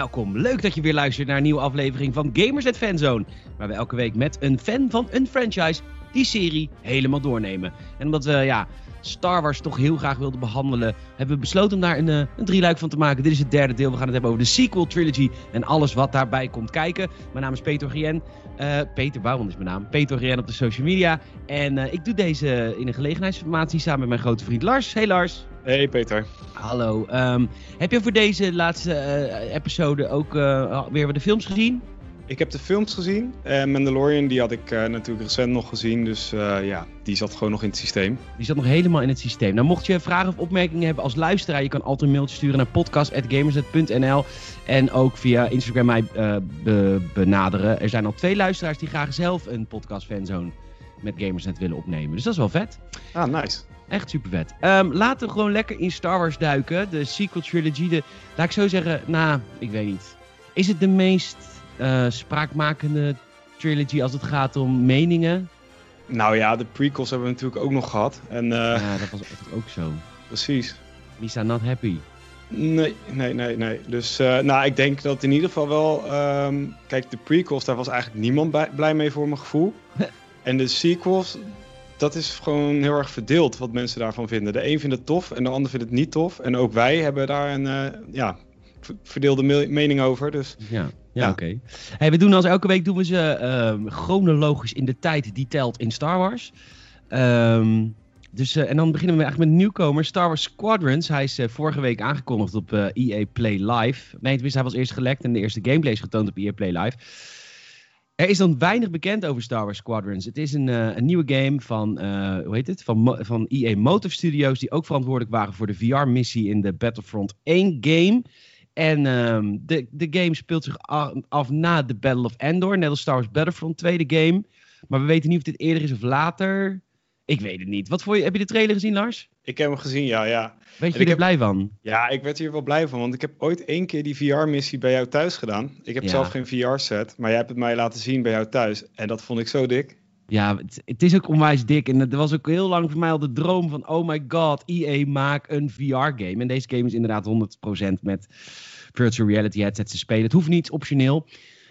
welkom. Leuk dat je weer luistert naar een nieuwe aflevering van Gamers at Fanzone. Waar we elke week met een fan van een franchise die serie helemaal doornemen. En omdat we ja, Star Wars toch heel graag wilden behandelen, hebben we besloten om daar een, uh, een drieluik van te maken. Dit is het derde deel. We gaan het hebben over de sequel trilogy en alles wat daarbij komt kijken. Mijn naam is Peter Gien. Uh, Peter Bouwman is mijn naam. Peter Gien op de social media. En ik doe deze in een gelegenheidsformatie samen met mijn grote vriend Lars. Hey Lars. Hey Peter. Hallo. Um, heb je voor deze laatste uh, episode ook uh, weer wat de films gezien? Ik heb de films gezien. Uh, Mandalorian die had ik natuurlijk recent nog gezien. Dus ja, die zat gewoon nog in het systeem. Die zat nog helemaal in het systeem. Nou, mocht je vragen of opmerkingen hebben als luisteraar, je kan altijd een mailtje sturen naar podcast.gamersnet.nl. En ook via Instagram mij be benaderen. Er zijn al twee luisteraars die graag zelf een podcast fanzone met Gamersnet willen opnemen. Dus dat is wel vet. Ah, nice. Echt super vet. Um, laten we gewoon lekker in Star Wars duiken. De sequel trilogy. De, laat ik zo zeggen, nou, ik weet niet. Is het de meest uh, spraakmakende trilogy als het gaat om meningen? Nou ja, de prequels hebben we natuurlijk ook nog gehad. En, uh, ja, dat was echt ook zo. Precies. Lisa not happy. Nee, nee, nee, nee. Dus uh, nou, ik denk dat in ieder geval wel... Um, kijk, de prequels, daar was eigenlijk niemand bij, blij mee voor mijn gevoel. en de sequels, dat is gewoon heel erg verdeeld wat mensen daarvan vinden. De een vindt het tof en de ander vindt het niet tof. En ook wij hebben daar een uh, ja, verdeelde me mening over. Dus, ja, ja, ja. oké. Okay. Hey, we doen als elke week doen we ze uh, chronologisch in de tijd die telt in Star Wars. Um, dus, uh, en dan beginnen we eigenlijk met nieuwkomer, Star Wars Squadrons. Hij is uh, vorige week aangekondigd op EA Play Live. Nee, tenminste, hij was eerst gelekt en de eerste gameplay is getoond op EA Play Live. Er is dan weinig bekend over Star Wars Squadrons. Het is een, uh, een nieuwe game van, uh, hoe heet het? Van, van EA Motive Studios, die ook verantwoordelijk waren voor de VR-missie in de Battlefront 1 game. En um, de, de game speelt zich af, na de Battle of Endor, net als Star Wars Battlefront 2, de game. Maar we weten niet of dit eerder is of later. Ik weet het niet. Wat voor je, heb je de trailer gezien, Lars? Ik heb hem gezien, ja. ja. Weet je er heb, blij van? Ja, ik werd hier wel blij van. Want ik heb ooit één keer die VR-missie bij jou thuis gedaan. Ik heb ja. zelf geen VR-set, maar jij hebt het mij laten zien bij jou thuis. En dat vond ik zo dik. Ja, het, het is ook onwijs dik. En het was ook heel lang voor mij al de droom van... Oh my god, EA maak een VR-game. En deze game is inderdaad 100% met virtual reality headsets te spelen. Het hoeft niet, optioneel.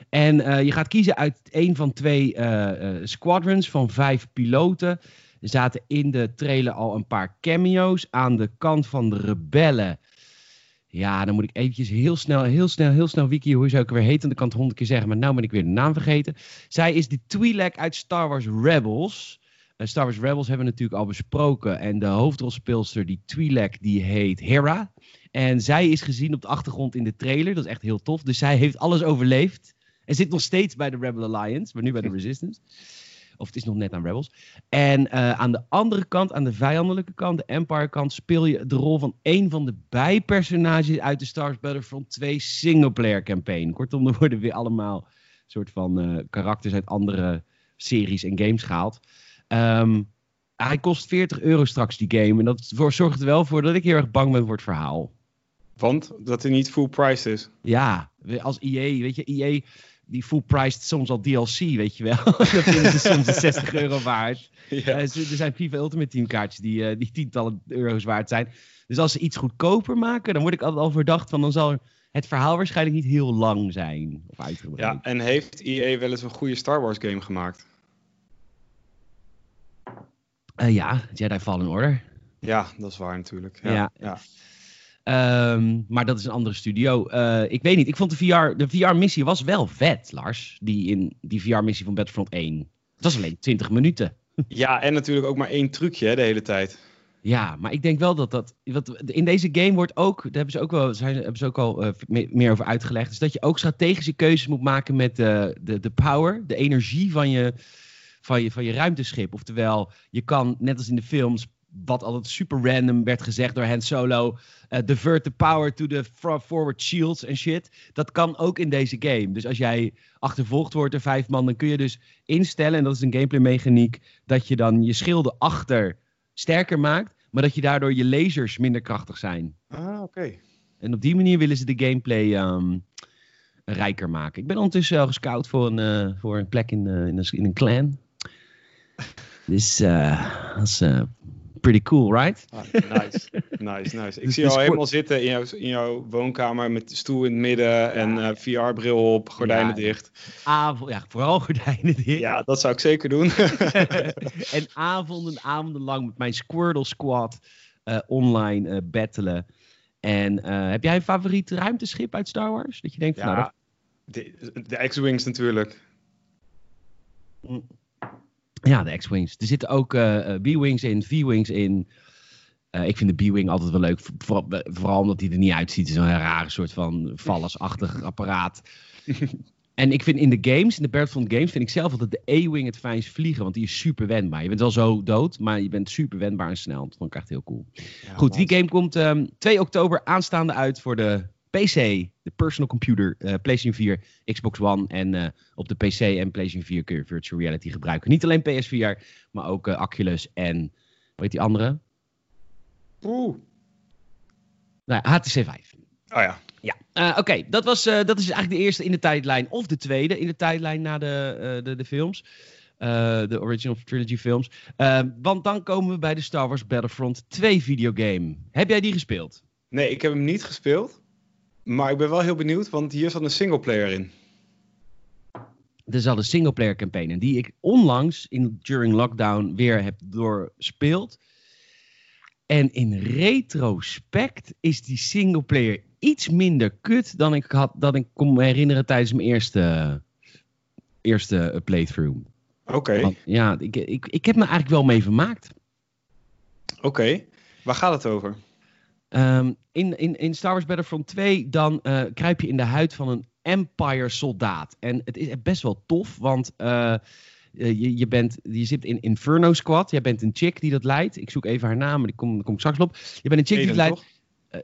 En uh, je gaat kiezen uit een van twee uh, uh, squadrons van vijf piloten... Er zaten in de trailer al een paar cameo's aan de kant van de rebellen. Ja, dan moet ik eventjes heel snel, heel snel, heel snel wiki, hoe zou ik weer heten? Dan kan het honderd keer zeggen, maar nou ben ik weer de naam vergeten. Zij is de Twi'lek uit Star Wars Rebels. Uh, Star Wars Rebels hebben we natuurlijk al besproken. En de hoofdrolspeelster, die Twi'lek, die heet Hera. En zij is gezien op de achtergrond in de trailer. Dat is echt heel tof. Dus zij heeft alles overleefd. En zit nog steeds bij de Rebel Alliance, maar nu bij de Resistance. Of het is nog net aan Rebels. En uh, aan de andere kant, aan de vijandelijke kant, de Empire kant, speel je de rol van een van de bijpersonages uit de Star Wars Battlefront 2 singleplayer campaign. Kortom, er worden weer allemaal soort van uh, karakters uit andere series en games gehaald. Um, hij kost 40 euro straks die game. En dat zorgt er wel voor dat ik heel erg bang ben voor het verhaal. Want dat hij niet full price is. Ja, als EA, weet je, EA die full priced soms al DLC, weet je wel. dat vinden ze soms de 60 euro waard. Ja. Uh, er zijn FIFA Ultimate Team kaartjes die, uh, die tientallen euro's waard zijn. Dus als ze iets goedkoper maken, dan word ik altijd al verdacht van dan zal het verhaal waarschijnlijk niet heel lang zijn. Of uitgebreid. Ja, en heeft EA wel eens een goede Star Wars game gemaakt? Uh, ja, Jedi Fallen Order. Ja, dat is waar natuurlijk. Ja, ja. ja. Um, maar dat is een andere studio. Uh, ik weet niet. Ik vond de VR, de VR-missie was wel vet, Lars. Die, in, die VR-missie van Battlefront 1. Het was alleen 20 minuten. Ja, en natuurlijk ook maar één trucje hè, de hele tijd. Ja, maar ik denk wel dat dat. Wat, in deze game wordt ook. Daar hebben ze ook wel zijn, hebben ze ook al uh, meer over uitgelegd. Dus dat je ook strategische keuzes moet maken met uh, de, de power, de energie van je, van, je, van je ruimteschip. Oftewel, je kan, net als in de films, wat altijd super random werd gezegd door Han Solo. Uh, divert the power to the forward shields en shit. Dat kan ook in deze game. Dus als jij achtervolgd wordt door vijf man, dan kun je dus instellen, en dat is een gameplay mechaniek, dat je dan je schilden achter sterker maakt, maar dat je daardoor je lasers minder krachtig zijn. Ah, oké. Okay. En op die manier willen ze de gameplay um, rijker maken. Ik ben ondertussen al gescout voor een, uh, voor een plek in, uh, in, een, in een clan. Dus uh, als Pretty cool, right? Ah, nice, nice, nice. Ik dus zie je al helemaal zitten in jouw, in jouw woonkamer met de stoel in het midden en uh, VR-bril op, gordijnen dicht. Avond, ja, vooral gordijnen dicht. Ja, dat zou ik zeker doen. en avonden, avonden lang met mijn Squirtle Squad uh, online uh, battelen. En heb jij een favoriet ruimteschip uit Star Wars? Dat je denkt, ja, van, nou, de, de X-Wings natuurlijk. Mm. Ja, de X-Wings. Er zitten ook uh, B-Wings in, V-Wings in. Uh, ik vind de B-Wing altijd wel leuk. Vooral, vooral omdat hij er niet uitziet. Het is een rare soort van vallasachtig apparaat. en ik vind in de games, in de Battlefront games, vind ik zelf altijd de A-Wing het fijnst vliegen. Want die is super wendbaar. Je bent wel zo dood, maar je bent super wendbaar en snel. Dat vond ik echt heel cool. Ja, Goed, die game komt um, ehm, 2 oktober aanstaande uit voor de PC, de personal computer, uh, PlayStation 4, Xbox One en uh, op de PC en PlayStation 4 kun je virtual reality gebruiken. Niet alleen PSVR, maar ook uh, Oculus en, hoe heet die andere? Oeh. Nou, HTC 5. Oh ja. Ja, oké. Dat was dat is eigenlijk de eerste in de tijdlijn. Of de tweede in de tijdlijn na de, de, de films. de original trilogy films. want dan komen we bij de Star Wars Battlefront 2 videogame. Heb jij die gespeeld? Nee, ik heb hem niet gespeeld. Maar ik ben wel heel benieuwd, want hier zat een singleplayer in. Er zat een singleplayer campaign in, die ik onlangs in, during lockdown weer heb doorspeeld. En in retrospect is die singleplayer iets minder kut dan ik, had, dan ik kon me herinneren tijdens mijn eerste, eerste playthrough. Oké. Ja, ik, ik, ik heb me eigenlijk wel mee vermaakt. Oké, waar gaat het over? Um, in, in, in Star Wars Battlefront 2 dan uh, kruip je in de huid van een Empire soldaat. En het is best wel tof, want uh, je, je, bent, je zit in Inferno Squad. Jij bent een chick die dat leidt. Ik zoek even haar naam, maar die kom, kom ik straks op. Je bent een chick die dat leidt. Uh,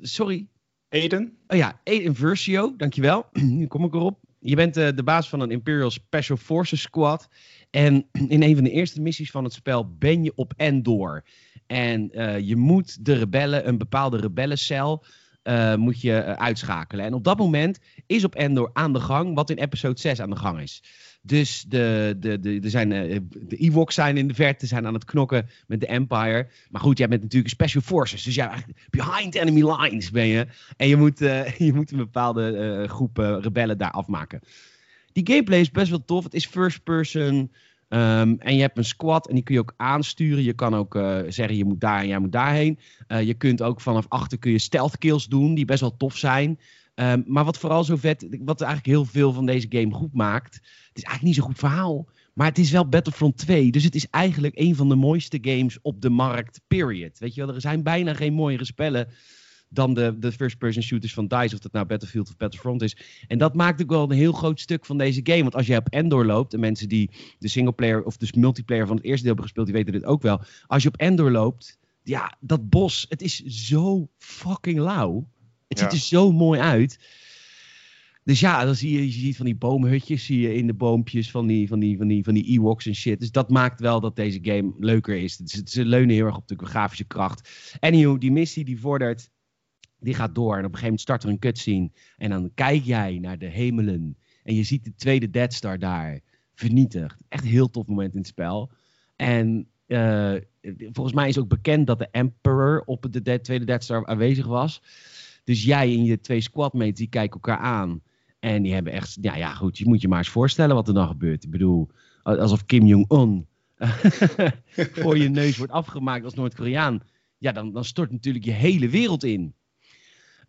sorry? Eden? Oh ja, Eden Versio, dankjewel. nu kom ik erop. Je bent de baas van een Imperial Special Forces Squad. En in een van de eerste missies van het spel ben je op Endor. En uh, je moet de rebellen, een bepaalde rebellencel, uh, moet je uh, uitschakelen. En op dat moment is op Endor aan de gang wat in episode 6 aan de gang is. Dus de, de, de, de, zijn, de Ewoks zijn in de verte, zijn aan het knokken met de Empire. Maar goed, jij bent natuurlijk Special Forces. Dus ja, behind enemy lines ben je. En je moet, je moet een bepaalde groep rebellen daar afmaken. Die gameplay is best wel tof. Het is first person Um, en je hebt een squad en die kun je ook aansturen. Je kan ook uh, zeggen je moet daar en jij moet daarheen. Uh, je kunt ook vanaf achter kun je stealth kills doen die best wel tof zijn. Um, maar wat vooral zo vet, wat eigenlijk heel veel van deze game goed maakt. Het is eigenlijk niet zo'n goed verhaal. Maar het is wel Battlefront 2. Dus het is eigenlijk een van de mooiste games op de markt, period. Weet je wel, er zijn bijna geen mooiere spellen dan de, de first-person shooters van DICE, of dat nou Battlefield of Battlefront is. En dat maakt ook wel een heel groot stuk van deze game. Want als jij op Endor loopt, en mensen die de singleplayer of de multiplayer van het eerste deel hebben gespeeld, die weten dit ook wel. Als je op Endor loopt, ja, dat bos, het is zo fucking lauw. Het ziet er zo mooi uit. Dus ja, dan zie je, je ziet van die boomhutjes, zie je in de boompjes van die, van die, van die, van die Ewoks en shit. Dus dat maakt wel dat deze game leuker is. Ze, leunen heel erg op de grafische kracht. Anyhow, die missie die vordert die gaat door en op een gegeven moment start er een cutscene. En dan kijk jij naar de hemelen en je ziet de tweede Dead Star daar vernietigd. Echt een heel tof moment in het spel. En uh, volgens mij is ook bekend dat de Emperor op de tweede Dead Star aanwezig was. Dus jij en je twee squadmates die kijken elkaar aan. En die hebben echt, ja, ja goed, je moet je maar eens voorstellen wat er dan gebeurt. Ik bedoel, alsof Kim Jong-un voor je neus wordt afgemaakt als Noord-Koreaan. Ja, dan, dan stort natuurlijk je hele wereld in.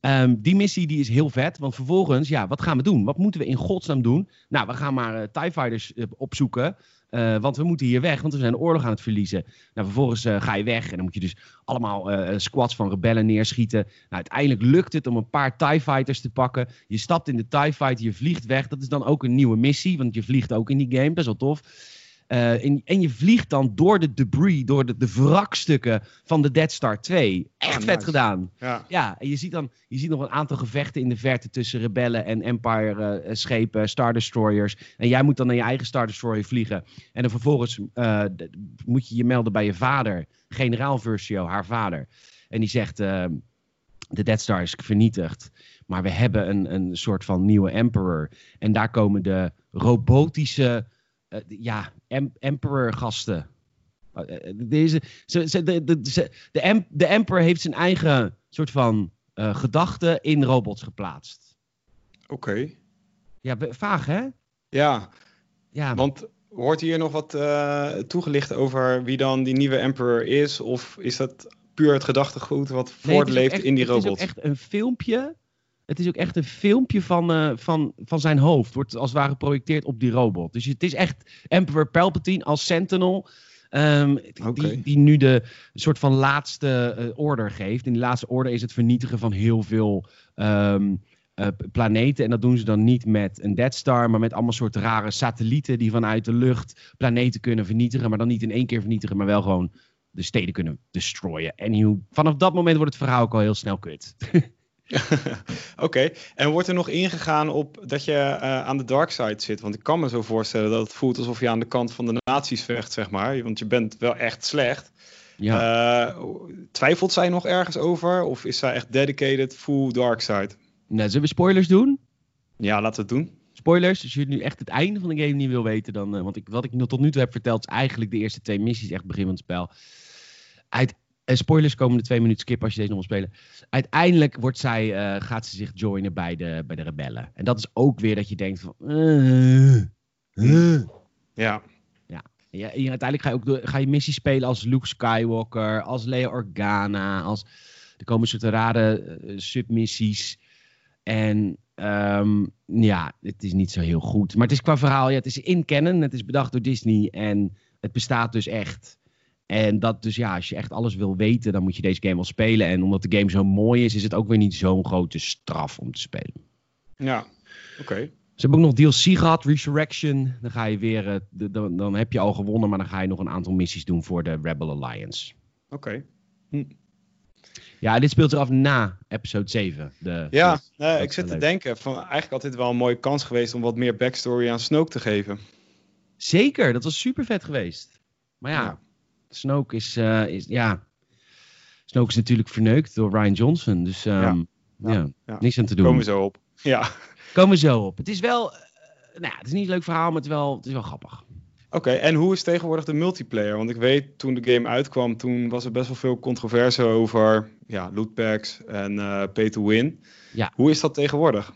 Um, die missie die is heel vet, want vervolgens, ja, wat gaan we doen? Wat moeten we in godsnaam doen? Nou, we gaan maar uh, TIE Fighters uh, opzoeken, uh, want we moeten hier weg, want we zijn de oorlog aan het verliezen. Nou, vervolgens ga je weg en dan moet je dus allemaal squads van rebellen neerschieten. Nou, uiteindelijk lukt het om een paar TIE Fighters te pakken. Je stapt in de TIE Fighter, je vliegt weg. Dat is dan ook een nieuwe missie, want je vliegt ook in die game, best wel tof. Uh, en, en, je vliegt dan door de debris, door de, de wrakstukken van de Dead Star 2. Echt ah, vet gedaan. Ja. ja, en je ziet dan je ziet nog een aantal gevechten in de verte tussen rebellen en Empire uh, schepen, Star Destroyers. En jij moet dan naar je eigen Star Destroyer vliegen. En dan vervolgens uh, moet je je melden bij je vader, generaal Versio, haar vader. En die zegt, de Dead Star is vernietigd. Maar we hebben een, een soort van nieuwe Emperor. En daar komen de robotische uh, ja, em Emperor gasten. Eh, Deze, ze, ze, de, de, ze- de, em- de Emperor heeft zijn eigen soort van eh, gedachten in robots geplaatst. Oké. Ja, vaag hè? Ja, Ja, want wordt hier nog wat eh, toegelicht over wie dan die nieuwe Emperor is? Of is dat puur het gedachtegoed wat Nee, voortleeft echt- in die Het is echt een filmpje. Het is ook echt een filmpje van, eh, van, van zijn hoofd. Wordt als het ware geprojecteerd op die robot. Dus het is echt Emperor Palpatine als Sentinel. ehm, die, die nu de soort van laatste eh, order geeft. In die laatste order is het vernietigen van heel veel ehm, eh, planeten. En dat doen ze dan niet met een Death Star, maar met allemaal soort rare satellieten die vanuit de lucht planeten kunnen vernietigen. Maar dan niet in één keer vernietigen, maar wel gewoon de steden kunnen destroyen. En vanaf dat moment wordt het verhaal ook al heel snel kut. Oké, en wordt er nog ingegaan op dat je eh, aan de dark side zit? Want ik kan me zo voorstellen dat het voelt alsof je aan de kant van de nazi's vecht, zeg maar. Want je bent wel echt slecht. Ja. Eh, twijfelt zij nog ergens over? Of is zij echt dedicated full dark side? Nou, zullen we spoilers doen? Ja, laten we het doen. Spoilers, als je nu echt het einde van de game niet wil weten, dan. eh, want ik, wat ik tot nu toe heb verteld, is eigenlijk de eerste twee missies, echt begin van het spel. Uit, eh, spoilers komen de twee minuten skip als je deze nog wil spelen. Uiteindelijk wordt zij, eh, gaat ze zich joinen bij de, bij de rebellen. En dat is ook weer dat je denkt van. eh. Ja, Ja, en uiteindelijk ga je ook ga je missies spelen als Luke Skywalker, als Leia Organa, als er komen soort rare submissies. En ehm, ja, het is niet zo heel goed. Maar het is qua verhaal, ja, het is in canon, het is bedacht door Disney en het bestaat dus echt. En dat dus ja, als je echt alles wil weten, dan moet je deze game wel spelen. En omdat de game zo mooi is, is het ook weer niet zo'n grote straf om te spelen. ja. Oké. Ze hebben ook nog DLC gehad, Resurrection. Dan ga je weer, eh, de- dan, dan heb je al gewonnen, maar dan ga je nog een aantal missies doen voor de Rebel Alliance. Oké. Ja, dit speelt zich af na episode 7. De, Ja, de- nee, ik zit te leuk. denken van eigenlijk had dit wel een mooie kans geweest om wat meer backstory aan Snoke te geven. Zeker, dat was super vet geweest. Maar ja, Ja. Snoke is, eh, is, ja, Snoke is natuurlijk verneukt door Ryan Johnson. Dus ehm, ja, Ja, ja. niks aan te doen. Komen we zo op. Ja. Komen we zo op. Het is wel, eh, nou ja, het is niet een leuk verhaal, maar het is wel, het is wel grappig. Oké, en hoe is tegenwoordig de multiplayer? Want ik weet, toen de game uitkwam, toen was er best wel veel controverse over ja, lootpacks en eh, pay to win. Ja. Hoe is dat tegenwoordig?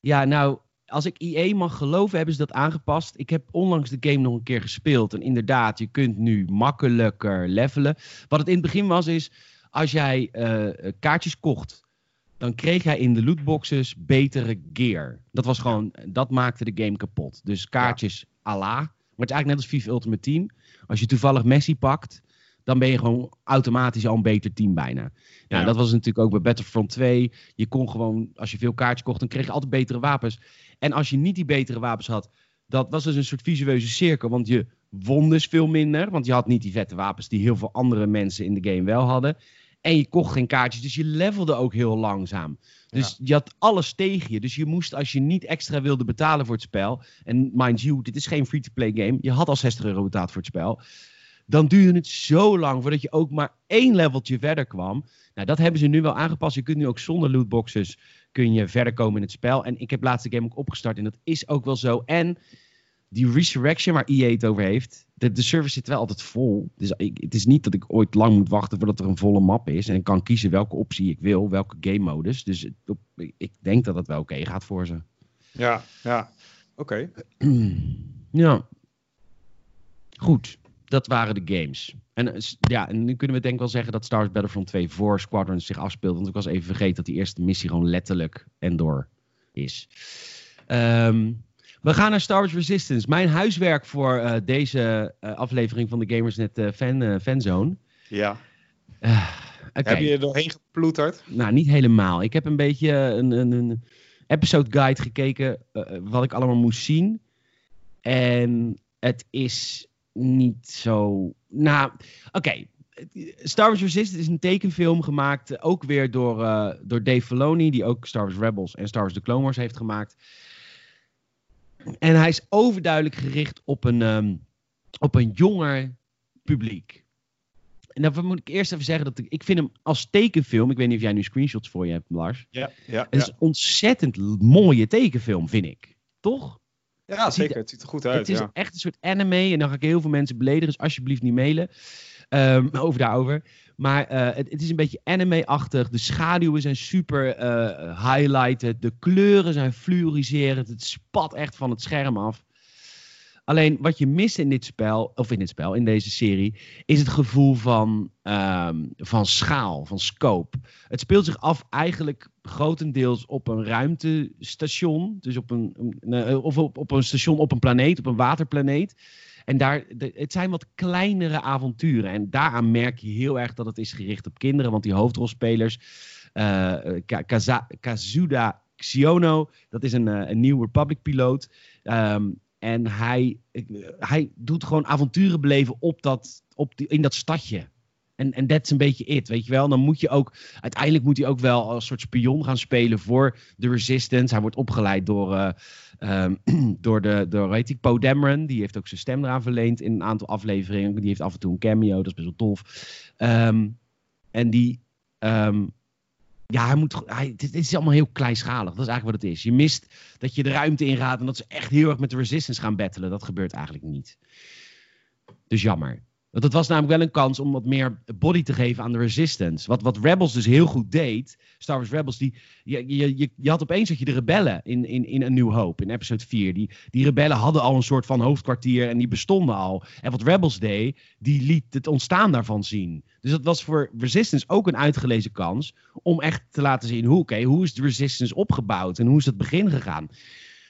Ja, nou, als ik IE mag geloven, hebben ze dat aangepast. Ik heb onlangs de game nog een keer gespeeld. En inderdaad, je kunt nu makkelijker levelen. Wat het in het begin was, is als jij eh, kaartjes kocht, dan kreeg jij in de lootboxes betere gear. Dat was gewoon, dat maakte de game kapot. Dus kaartjes à la. Maar het is eigenlijk net als FIFA Ultimate Team. Als je toevallig Messi pakt, dan ben je gewoon automatisch al een beter team bijna. Nou, Ja. dat was natuurlijk ook bij Battlefront 2. Je kon gewoon, als je veel kaartjes kocht, dan kreeg je altijd betere wapens. En als je niet die betere wapens had, dat was dus een soort visueuze cirkel. Want je won dus veel minder. Want je had niet die vette wapens die heel veel andere mensen in de game wel hadden. En je kocht geen kaartjes, dus je levelde ook heel langzaam. Dus je had alles tegen je. Dus je moest, als je niet extra wilde betalen voor het spel. En mind you, dit is geen free-to-play game. Je had al 60 euro betaald voor het spel. Dan duurde het zo lang voordat je ook maar één leveltje verder kwam. Nou, dat hebben ze nu wel aangepast. Je kunt nu ook zonder lootboxes kun je verder komen in het spel. En ik heb laatst de game ook opgestart en dat is ook wel zo. En die Resurrection waar EA het over heeft, de, de server zit wel altijd vol. Dus ik, het is niet dat ik ooit lang moet wachten voordat er een volle map is. En ik kan kiezen welke optie ik wil, welke game modus. Dus op- ik denk dat dat wel oké gaat voor ze. Ja, ja. Oké. ja. Goed, dat waren de games. En, eh, ja, en nu kunnen we denk ik wel zeggen dat Star Wars Battlefront 2 voor Squadrons zich afspeelt. Want ik was even vergeten dat die eerste missie gewoon letterlijk Endor is. Ehm, we gaan naar Star Wars Resistance. Mijn huiswerk voor eh, deze eh, aflevering van de Gamersnet eh, fan, eh, Fanzone. Ja. Oké. Heb je er doorheen geploeterd? Nou, niet helemaal. Ik heb een beetje een, een, een episode guide gekeken eh, wat ik allemaal moest zien. En het is niet zo. Nou, oké. Star Wars Resistance is een tekenfilm gemaakt, eh, ook weer door, eh, door Dave Filoni, die ook Star Wars Rebels en Star Wars The Clone Wars heeft gemaakt. En hij is overduidelijk gericht op een, ehm, op een jonger publiek. En dan moet ik eerst even zeggen dat ik, ik vind hem als tekenfilm, ik weet niet of jij nu screenshots voor je hebt, Lars. Ja. ja, Het is een ontzettend mooie tekenfilm, vind ik. Toch? Ja, zeker. Het ziet er goed uit. het is ja. echt een soort anime. En dan ga ik heel veel mensen beledigen. Dus alsjeblieft niet mailen. Ehm, over daarover. Maar eh, het, het is een beetje anime-achtig. De schaduwen zijn super eh, highlighted. De kleuren zijn fluoriserend. Het spat echt van het scherm af. Alleen wat je mist in dit spel, of in dit spel, in deze serie, is het gevoel van, ehm, van schaal, van scope. Het speelt zich af eigenlijk grotendeels op een ruimtestation. Dus op een, eh, of op, op een station op een planeet, op een waterplaneet. En daar, het zijn wat kleinere avonturen. En daaraan merk je heel erg dat het is gericht op kinderen. Want die hoofdrolspelers, Kaza- Kazuda Xiono, dat is een, een New Republic piloot. Ehm, en hij, hij doet gewoon avonturen beleven op dat, op die, in dat stadje. En dat is een beetje it, weet je wel. Dan moet je ook, uiteindelijk moet hij ook wel als soort spion gaan spelen voor de Resistance. Hij wordt opgeleid door, eh, ehm, door, de, door weet ik, Poe. Die heeft ook zijn stem eraan verleend in een aantal afleveringen. Die heeft af en toe een cameo, dat is best wel tof. Ehm, en die, ehm, ja, hij moet, hij, dit is allemaal heel kleinschalig. Dat is eigenlijk wat het is. Je mist dat je de ruimte ingaat en dat ze echt heel erg met de Resistance gaan battelen. Dat gebeurt eigenlijk niet. Dus jammer. Want het was namelijk wel een kans om wat meer body te geven aan de Resistance. Wat, wat Rebels dus heel goed deed, Star Wars Rebels, die, je, je, je, had opeens dat je de rebellen in, in, in A New Hope, in episode 4. Die, die rebellen hadden al een soort van hoofdkwartier en die bestonden al. En wat Rebels deed, die liet het ontstaan daarvan zien. Dus dat was voor Resistance ook een uitgelezen kans om echt te laten zien hoe, oké, hoe is de Resistance opgebouwd en hoe is het begin gegaan.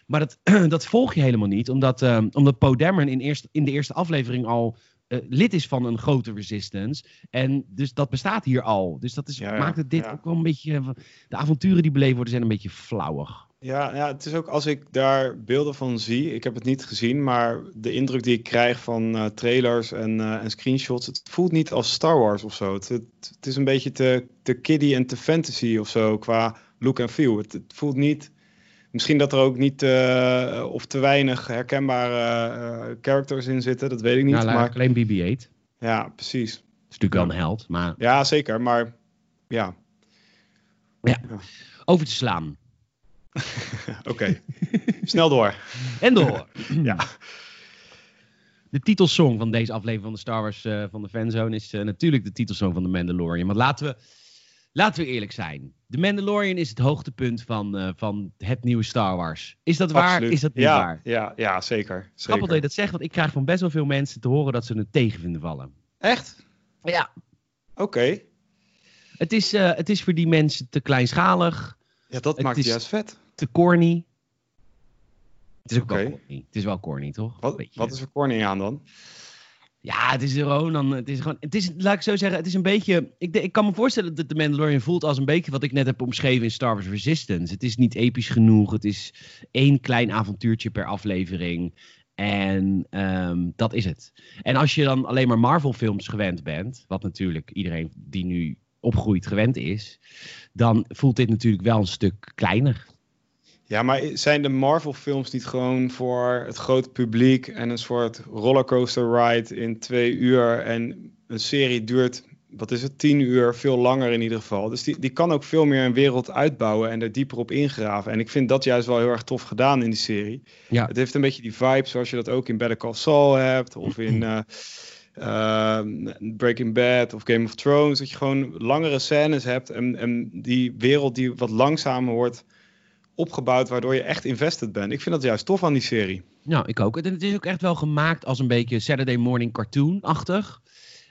Maar dat, dat volg je helemaal niet, omdat, ehm, omdat Poe Dameron in, in de eerste aflevering al eh, lid is van een grote resistance. En dus dat bestaat hier al. Dus dat is, Ja, maakt het dit ja. ook wel een beetje... eh, De avonturen die beleefd worden zijn een beetje flauwig. Ja, ja, het is ook als ik daar beelden van zie. Ik heb het niet gezien, maar de indruk die ik krijg van eh, trailers en, en screenshots. Het voelt niet als Star Wars of zo. Het, het, het is een beetje te, te kiddie en te fantasy of zo qua look en feel. Het, het voelt niet. Misschien dat er ook niet eh, of te weinig herkenbare eh, characters in zitten. Dat weet ik niet. Nou, maar alleen BB-8. Dat ja, precies. is natuurlijk wel een held. Maar Ja, zeker. Maar ja, over te slaan. oké. Snel door. En door. Ja. De titelsong van deze aflevering van de Star Wars eh, van de Fanzone is natuurlijk de titelsong van The Mandalorian. Want laten we, laten we eerlijk zijn. The Mandalorian is het hoogtepunt van, eh, van het nieuwe Star Wars. Is dat waar? Absoluut. Is dat niet ja, waar? Ja, ja, zeker. Grappig dat je dat zegt, want ik krijg van best wel veel mensen te horen dat ze het tegen vinden vallen. Echt? Ja. Oké. Het is, eh, het is voor die mensen te kleinschalig, Ja, dat Het maakt het juist vet. te corny. Het is ook wel corny. Het is wel corny, toch? Wat, Beetje. wat is er corny aan dan? Ja, het is gewoon dan. Het is gewoon. Het is, laat ik zo zeggen, het is een beetje. Ik, ik kan me voorstellen dat de Mandalorian voelt als een beetje wat ik net heb omschreven in Star Wars Resistance. Het is niet episch genoeg. Het is één klein avontuurtje per aflevering. En ehm, dat is het. En als je dan alleen maar Marvel-films gewend bent, wat natuurlijk iedereen die nu opgroeit gewend is, dan voelt dit natuurlijk wel een stuk kleiner. Ja, maar zijn de Marvel-films niet gewoon voor het grote publiek en een soort rollercoaster ride in twee uur? En een serie duurt, wat is het, tien uur, veel langer in ieder geval. Dus die, die kan ook veel meer een wereld uitbouwen en er dieper op ingraven. En ik vind dat juist wel heel erg tof gedaan in die serie. Ja. Het heeft een beetje die vibe zoals je dat ook in Better Call Saul hebt, of in eh, eh, Breaking Bad of Game of Thrones. Dat je gewoon langere scènes hebt en, en die wereld die wat langzamer wordt opgebouwd, waardoor je echt invested bent. Ik vind dat juist tof aan die serie. Nou, ik ook. En het is ook echt wel gemaakt als een beetje Saturday morning cartoon-achtig.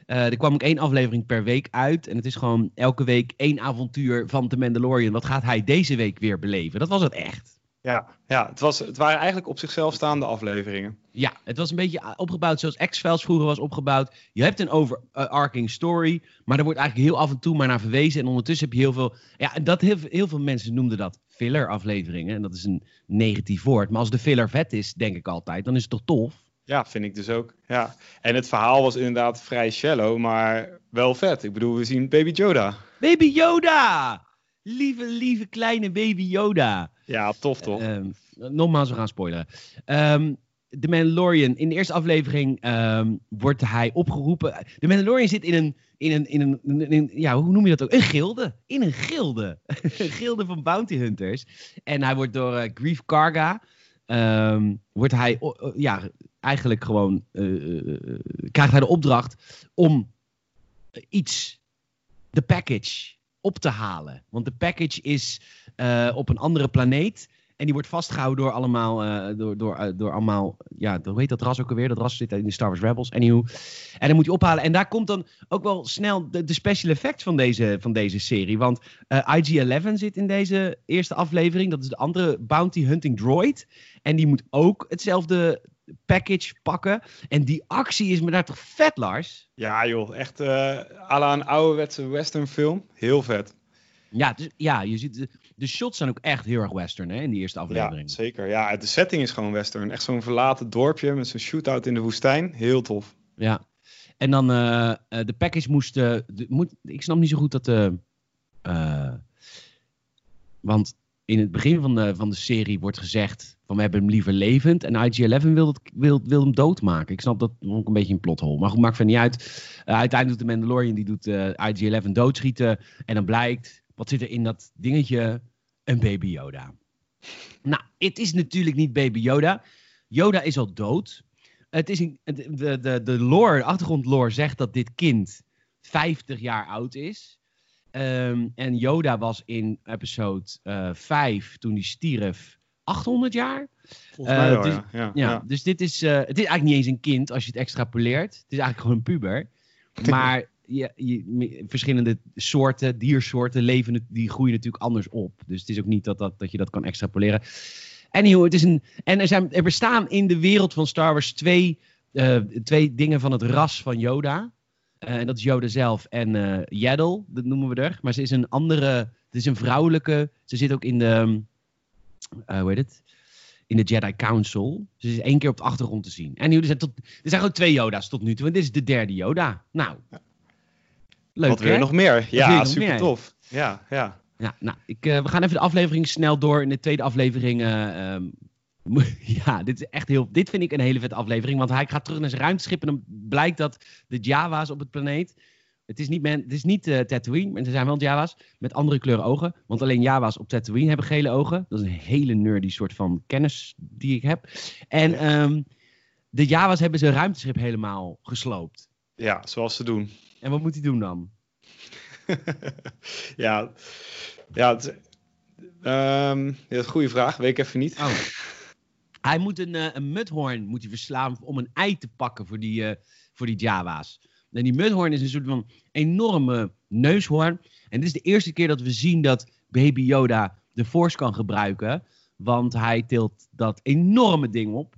Eh, er kwam ook één aflevering per week uit. En het is gewoon elke week één avontuur van The Mandalorian. Wat gaat hij deze week weer beleven? Dat was het echt. Ja, ja het, was, het waren eigenlijk op zichzelf staande afleveringen. Ja, het was een beetje opgebouwd zoals X-Files vroeger was opgebouwd. Je hebt een overarching story, maar er wordt eigenlijk heel af en toe maar naar verwezen. En ondertussen heb je heel veel... Ja, en dat heel, heel veel mensen noemden dat filler afleveringen. En dat is een negatief woord. Maar als de filler vet is, denk ik altijd, dan is het toch tof? Ja, vind ik dus ook. Ja. En het verhaal was inderdaad vrij shallow, maar wel vet. Ik bedoel, we zien Baby Yoda. Baby Yoda! Lieve, lieve kleine Baby Yoda. Ja, tof toch? Ehm, nogmaals, we gaan spoileren. Ehm de Mandalorian, in de eerste aflevering ehm, wordt hij opgeroepen. De Mandalorian zit in een, in een, in een, in een- ja, hoe noem je dat ook? Een gilde. In een gilde. een gilde van bounty hunters. En hij wordt door eh, Grief Karga, wordt hij ja, eigenlijk gewoon, eh, eh, krijgt hij de opdracht om iets, de package, op te halen. Want de package is eh, op een andere planeet. En die wordt vastgehouden door allemaal, eh, door, door, eh, door allemaal, ja, hoe heet dat ras ook alweer? Dat ras zit in de Star Wars Rebels, anyhow. En dan moet je ophalen. En daar komt dan ook wel snel de, de special effects van deze, van deze serie. Want eh, IG-11 zit in deze eerste aflevering. Dat is de andere bounty hunting droid. En die moet ook hetzelfde package pakken. En die actie is me daar toch vet, Lars? Ja joh, echt eh à la een ouderwetse western film. Heel vet. Ja, dus, ja je ziet, de, de shots zijn ook echt heel erg western hè, in die eerste Ja, aflevering. zeker. Ja, de setting is gewoon western. Echt zo'n verlaten dorpje met zo'n shootout in de woestijn. Heel tof. Ja. En dan eh, eh, de package moest, de, moet. Ik snap niet zo goed dat de. eh, want in het begin van de, van de serie wordt gezegd. van we hebben hem liever levend. En IG-11 wil, wil, wil hem doodmaken. Ik snap dat ook een beetje een plothol. Maar goed, maakt verder niet uit. Eh, uiteindelijk doet de Mandalorian die doet eh, IG-11 doodschieten. En dan blijkt. wat zit er in dat dingetje? Een baby Yoda. Nou, het is natuurlijk niet baby Yoda. Yoda is al dood. Het is een, de, de, de, de lore, de achtergrondlore zegt dat dit kind 50 jaar oud is. Ehm, en Yoda was in episode eh 5, toen hij stierf, 800 jaar. Volgens mij Eh, wel, dus- ja. Ja, Ja, ja. dus dit is, eh, het is eigenlijk niet eens een kind als je het extrapoleert. Het is eigenlijk gewoon een puber. Maar je, verschillende soorten, diersoorten, leven, die groeien natuurlijk anders op. Dus het is ook niet dat, dat, dat je dat kan extrapoleren. Anyhow, het is een. En er, zijn, er bestaan in de wereld van Star Wars twee, twee dingen van het ras van Yoda. Eh, en dat is Yoda zelf en eh Yaddle, dat noemen we er. Maar ze is een andere. Het is een vrouwelijke. Ze zit ook in de. ehm, eh, hoe heet het? In de Jedi Council. Ze is één keer op de achtergrond te zien. En nu, er, zijn tot, er zijn gewoon twee Yoda's tot nu toe. En dit is de derde Yoda. Nou. Leuk, Wat wil je nog meer? Ja, nog super meer? tof. Ja, ja. Ja, nou, ik, eh, we gaan even de aflevering snel door. In de tweede aflevering. eh, ehm, ja, dit is echt heel. Dit vind ik een hele vette aflevering. Want hij gaat terug naar zijn ruimteschip. En dan blijkt dat de Java's op het planeet. Het is niet, man, het is niet eh, Tatooine, maar er zijn wel Java's met andere kleuren ogen. Want alleen Java's op Tatooine hebben gele ogen. Dat is een hele nerdy soort van kennis die ik heb. En ehm, de Java's hebben zijn ruimteschip helemaal gesloopt. Ja, zoals ze doen. En wat moet hij doen dan? ja, ja, het, ja, dat is een goede vraag. Weet ik even niet. Oh. Hij moet een, eh, een mudhoorn moet hij verslaan om een ei te pakken voor die, eh, voor die Java's. En die mudhoorn is een soort van enorme neushoorn. En dit is de eerste keer dat we zien dat Baby Yoda de Force kan gebruiken. Want hij tilt dat enorme ding op.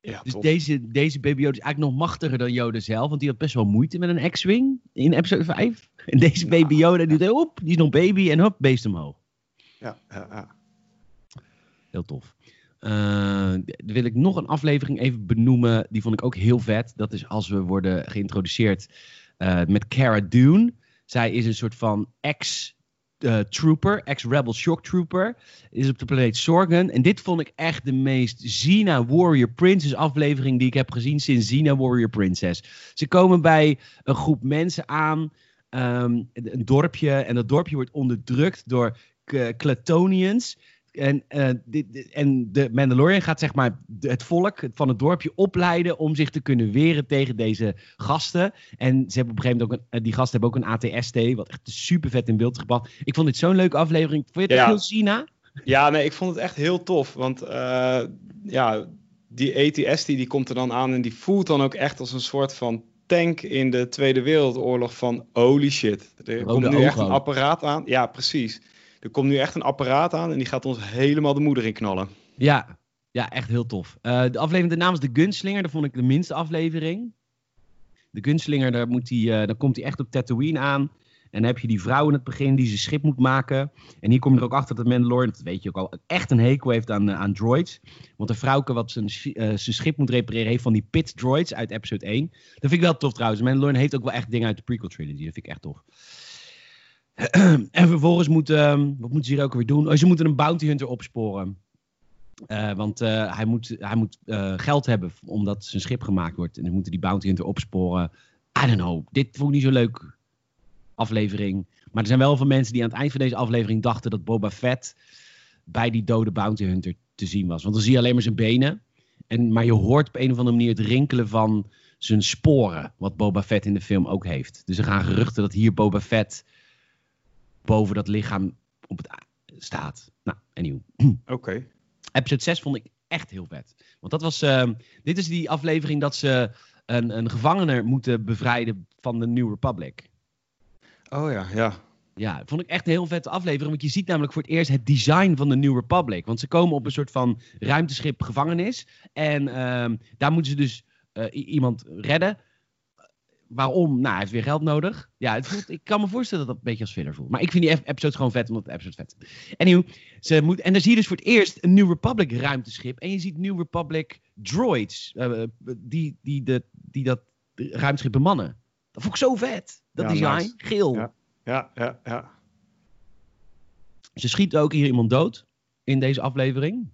Ja, Dus deze, deze Baby Yoda is eigenlijk nog machtiger dan Yoda zelf. Want die had best wel moeite met een X-Wing in episode 5. En deze Baby Yoda, die, doet, op, die is nog baby en hop, beest omhoog. Ja, ja, ja. Heel tof. Eh, dan wil ik nog een aflevering even benoemen. Die vond ik ook heel vet. Dat is als we worden geïntroduceerd eh, met Cara Dune. Zij is een soort van ex-trooper, ex-rebel shock trooper. Is op de planeet Sorgan. En dit vond ik echt de meest Xena Warrior Princess aflevering die ik heb gezien sinds Xena Warrior Princess. Ze komen bij een groep mensen aan. ehm, een dorpje. En dat dorpje wordt onderdrukt door K- Clatonians. En, eh, dit, dit- en de Mandalorian gaat zeg maar het volk van het dorpje opleiden om zich te kunnen weren tegen deze gasten. En ze hebben op een gegeven moment ook een, eh, die gasten hebben ook een ATST, wat echt super vet in beeld gebracht. Ik vond dit zo'n leuke aflevering. Vond je het Ja. heel Sina? Ja, nee, ik vond het echt heel tof. Want eh, ja, die ATST die komt er dan aan en die voelt dan ook echt als een soort van tank in de Tweede Wereldoorlog van holy shit. Er Rode komt nu ogen echt een apparaat aan. Ja, precies. Er komt nu echt een apparaat aan en die gaat ons helemaal de moeder in knallen. Ja, ja, echt heel tof. Eh, de aflevering, de naam is De Gunslinger. Dat vond ik de minste aflevering. De Gunslinger, daar, moet hij, eh, komt hij echt op Tatooine aan. En dan heb je die vrouw in het begin die zijn schip moet maken. En hier kom je er ook achter dat Mandalorian, dat weet je ook al, echt een hekel heeft aan, eh, aan droids. Want de vrouwke wat zijn schip moet repareren heeft van die pit droids uit episode 1. Dat vind ik wel tof trouwens. Mandalorian heeft ook wel echt dingen uit de prequel trilogy. Dat vind ik echt tof. en vervolgens moet, ehm, wat moeten ze hier ook weer doen? Oh, ze moeten een bounty hunter opsporen. Eh, want eh, hij moet, hij moet eh, geld hebben omdat zijn schip gemaakt wordt. En dan moeten die bounty hunter opsporen. I don't know. Dit vond ik niet zo leuk aflevering. Maar er zijn wel veel mensen die aan het eind van deze aflevering dachten dat Boba Fett bij die dode bounty hunter te zien was. Want dan zie je alleen maar zijn benen. En, maar je hoort op een of andere manier het rinkelen van zijn sporen. Wat Boba Fett in de film ook heeft. Dus er gaan geruchten dat hier Boba Fett boven dat lichaam op het staat. Nou, anyway. Oké. Episode 6 vond ik echt heel vet. Want dat was. ehm, dit is die aflevering dat ze een, een gevangene moeten bevrijden van de New Republic. Oh ja, ja. Ja, vond ik echt een heel vette aflevering. Want je ziet namelijk voor het eerst het design van de New Republic. Want ze komen op een soort van ruimteschip gevangenis. En ehm, daar moeten ze dus eh, iemand redden. Waarom? Nou, hij heeft weer geld nodig. Ja, het voelt, ik kan me voorstellen dat dat een beetje als filler voelt. Maar ik vind die ep- episodes gewoon vet, omdat de episode vet is. Ze moet, en dan zie je dus voor het eerst een New Republic ruimteschip. En je ziet New Republic droids eh, die, die, de, die dat ruimteschip bemannen. Dat vond ik zo vet. Dat Ja, design, nice. geel. Ja. Ja, ja, ja. Ze schiet ook hier iemand dood in deze aflevering.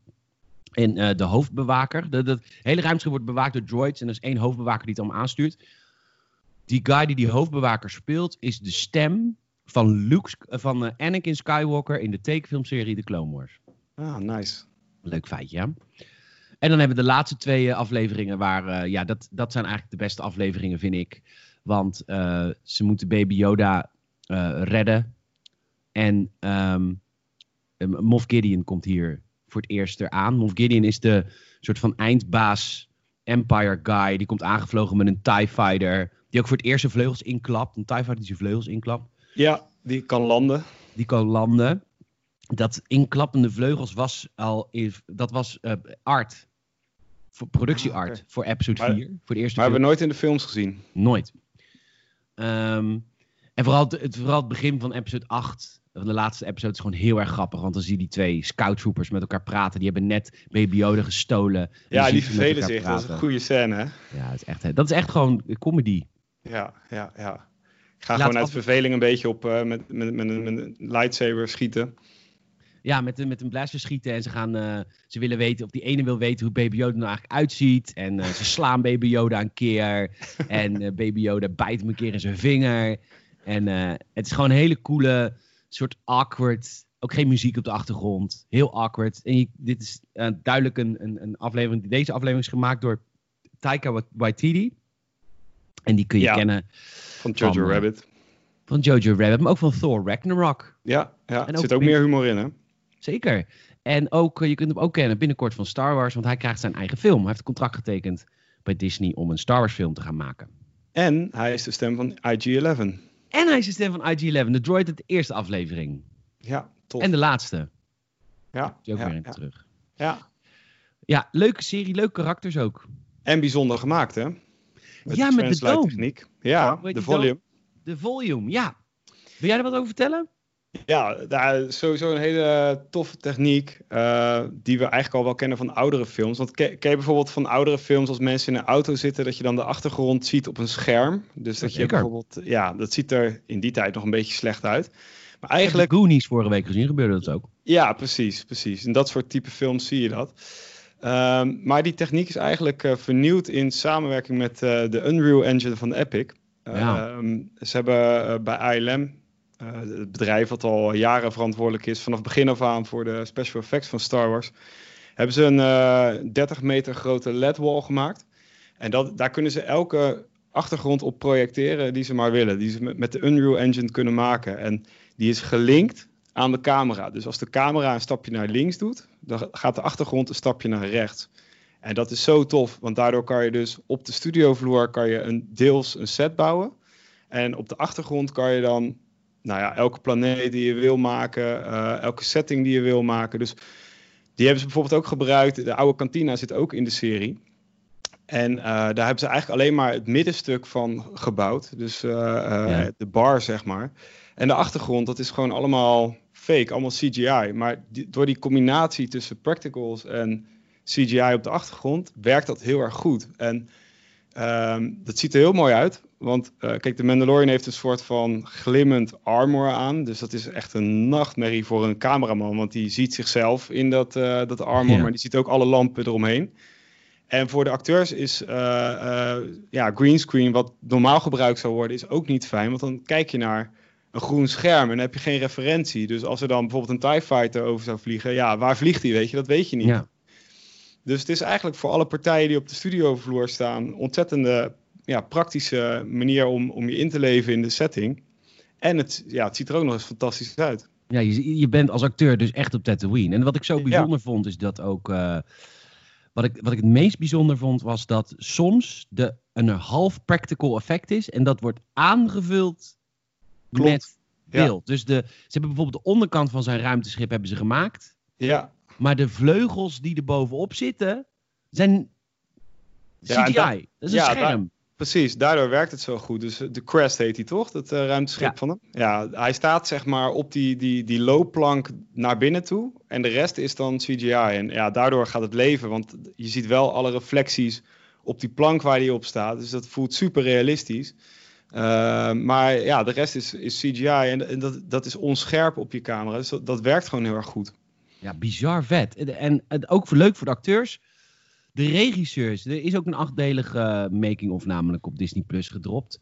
En eh, de hoofdbewaker. De, de, het hele ruimteschip wordt bewaakt door droids. En er is één hoofdbewaker die het allemaal aanstuurt. Die guy die die hoofdbewaker speelt, is de stem van, Luke, eh, van eh, Anakin Skywalker in de tekenfilmserie The Clone Wars. Ah, nice. Leuk feitje, ja. En dan hebben we de laatste twee eh, afleveringen waar, ja, dat, dat zijn eigenlijk de beste afleveringen, vind ik. Want ze moeten Baby Yoda redden. En ehm, eh, Moff Gideon komt hier voor het eerst eraan. Moff Gideon is de soort van eindbaas Empire guy. Die komt aangevlogen met een TIE Fighter. Die ook voor het eerst zijn vleugels inklapt. Een TIE die zijn vleugels inklapt Ja, die kan landen. die kan landen. Dat inklappende vleugels was al dat was eh, art. Voor productieart Ah, voor episode Maar- 4. Voor de eerste Maar hebben we nooit in de films gezien. Nooit. Ehm, en vooral het, vooral het begin van episode 8. De laatste episode is gewoon heel erg grappig. Want dan zie je die twee scout troopers met elkaar praten. Die hebben net Baby Yoda gestolen. En Ja, die vervelen zich. Dat is een goede scène, hè? Ja, het is echt, dat is echt gewoon comedy. Ja, ja, ja. Ik ga Laat gewoon uit af- verveling een beetje op eh, met, met, met, een- met een lightsaber schieten. Ja, met, een- met een blaster schieten. En ze, gaan, eh, ze willen weten, of die ene wil weten hoe Baby Yoda er nou eigenlijk uitziet. En eh, ze slaan Baby Yoda een keer. En Baby Yoda bijt hem een keer in zijn vinger. En het is gewoon een hele coole, soort awkward. Ook geen muziek op de achtergrond. Heel awkward. En je- dit is duidelijk een, een, een aflevering. Deze aflevering is gemaakt door Taika Wa- Waititi. En die kun je Ja. kennen Van Jojo Van, eh, Rabbit. van Jojo Rabbit. Maar ook van Thor Ragnarok. Ja, ja. er zit ook meer humor in, hè? Zeker. En ook, eh, je kunt hem ook kennen binnenkort van Star Wars, want hij krijgt zijn eigen film. Hij heeft een contract getekend bij Disney om een Star Wars film te gaan maken. En hij is de stem van IG-11. En hij is de stem van IG-11, de droid uit de eerste aflevering. Ja, tof. En de laatste. ja, ook ja, weer ja. terug. ja. Ja, leuke serie, leuke karakters ook. En bijzonder gemaakt, hè? Ja, met de doom. techniek. Ja, de volume. De volume, ja. Wil jij er wat over vertellen? Ja, daar sowieso een hele toffe techniek. eh, die we eigenlijk al wel kennen van oudere films. Want ke- ken je bijvoorbeeld van oudere films als mensen in een auto zitten, dat je dan de achtergrond ziet op een scherm. Dus dat je bijvoorbeeld, ja, dat ziet er in die tijd nog een beetje slecht uit. Maar Eigenlijk... Goonies vorige week gezien, gebeurde dat ook. ja, precies, precies. In dat soort type films zie je dat. Ehm, maar die techniek is eigenlijk eh, vernieuwd in samenwerking met eh, de Unreal Engine van Epic. Ja. Ehm, ze hebben eh, bij ILM, het bedrijf wat al jaren verantwoordelijk is vanaf begin af aan voor de special effects van Star Wars, hebben ze een eh 30 meter grote LED-wall gemaakt. En dat, daar kunnen ze elke achtergrond op projecteren die ze maar willen. Die ze met de Unreal Engine kunnen maken. En die is gelinkt aan de camera. Dus als de camera een stapje naar links doet, dan gaat de achtergrond een stapje naar rechts. En dat is zo tof, want daardoor kan je dus op de studiovloer kan je een, deels een set bouwen. En op de achtergrond kan je dan nou ja, elke planeet die je wil maken, eh, elke setting die je wil maken. Dus die hebben ze bijvoorbeeld ook gebruikt. De oude kantina zit ook in de serie. En eh, daar hebben ze eigenlijk alleen maar het middenstuk van gebouwd. Dus eh, Ja. de bar, zeg maar. En de achtergrond, dat is gewoon allemaal fake, allemaal CGI. Maar die- door die combinatie tussen practicals en CGI op de achtergrond, werkt dat heel erg goed. En ehm, dat ziet er heel mooi uit. Want eh, kijk, de Mandalorian heeft een soort van glimmend armor aan. Dus dat is echt een nachtmerrie voor een cameraman. Want die ziet zichzelf in dat, eh, dat armor, Ja. maar die ziet ook alle lampen eromheen. En voor de acteurs is eh, ja, greenscreen, wat normaal gebruikt zou worden, is ook niet fijn. Want dan kijk je naar een groen scherm en dan heb je geen referentie. Dus als er dan bijvoorbeeld een TIE Fighter over zou vliegen, ja, waar vliegt hij, weet je, dat weet je niet. Ja. Dus het is eigenlijk voor alle partijen die op de studiovloer staan, ontzettende ja, praktische manier om, om je in te leven in de setting. En het, ja, het ziet er ook nog eens fantastisch uit. Ja, je, je bent als acteur dus echt op Tatooine. En wat ik zo bijzonder vond, is dat ook... eh, wat, ik, wat ik het meest bijzonder vond, was dat soms de, een half practical effect is. En dat wordt aangevuld Klopt. met Ja. beeld. Dus de, ze hebben bijvoorbeeld de onderkant van zijn ruimteschip hebben ze gemaakt. Ja, Maar de vleugels die er bovenop zitten, zijn CGI. Ja, dat is een scherm. precies. Daardoor werkt het zo goed. Dus eh, de Crest heet hij toch, dat eh, ruimteschip Ja. van hem? Ja, hij staat zeg maar op die, die, die loopplank naar binnen toe. En de rest is dan CGI. En ja, daardoor gaat het leven. Want je ziet wel alle reflecties op die plank waar hij op staat. Dus dat voelt super realistisch. Eh, maar ja, de rest is, is CGI en, en dat, dat is onscherp op je camera. Dus dat, werkt gewoon heel erg goed. Ja, bizar vet. En, en ook leuk voor de acteurs. De regisseurs. Er is ook een achtdelige eh, making-of namelijk op Disney Plus gedropt.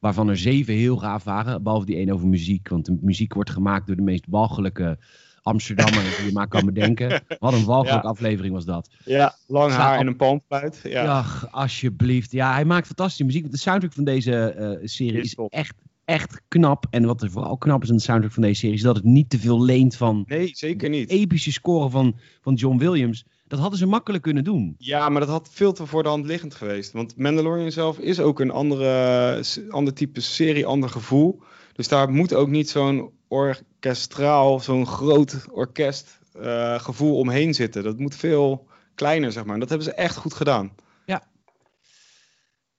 Waarvan er zeven heel gaaf waren. Behalve die één over muziek. Want de muziek wordt gemaakt door de meest walgelijke Amsterdammers die je maar kan bedenken. Wat een walgelijke Ja. aflevering was dat. Ja, lang haar en een palmfluit. Ja, Ach, alsjeblieft. Ja, hij maakt fantastische muziek. De soundtrack van deze eh, serie Is echt, echt knap. En wat er vooral knap is aan de soundtrack van deze serie... is dat het niet te veel leent van Nee, zeker niet. epische score van, van John Williams. Dat hadden ze makkelijk kunnen doen. Ja, maar dat had veel te voor de hand liggend geweest. Want Mandalorian zelf is ook een andere, ander type serie, ander gevoel. Dus daar moet ook niet zo'n orkestraal, zo'n groot orkest eh, omheen zitten. Dat moet veel kleiner, zeg maar. Dat hebben ze echt goed gedaan.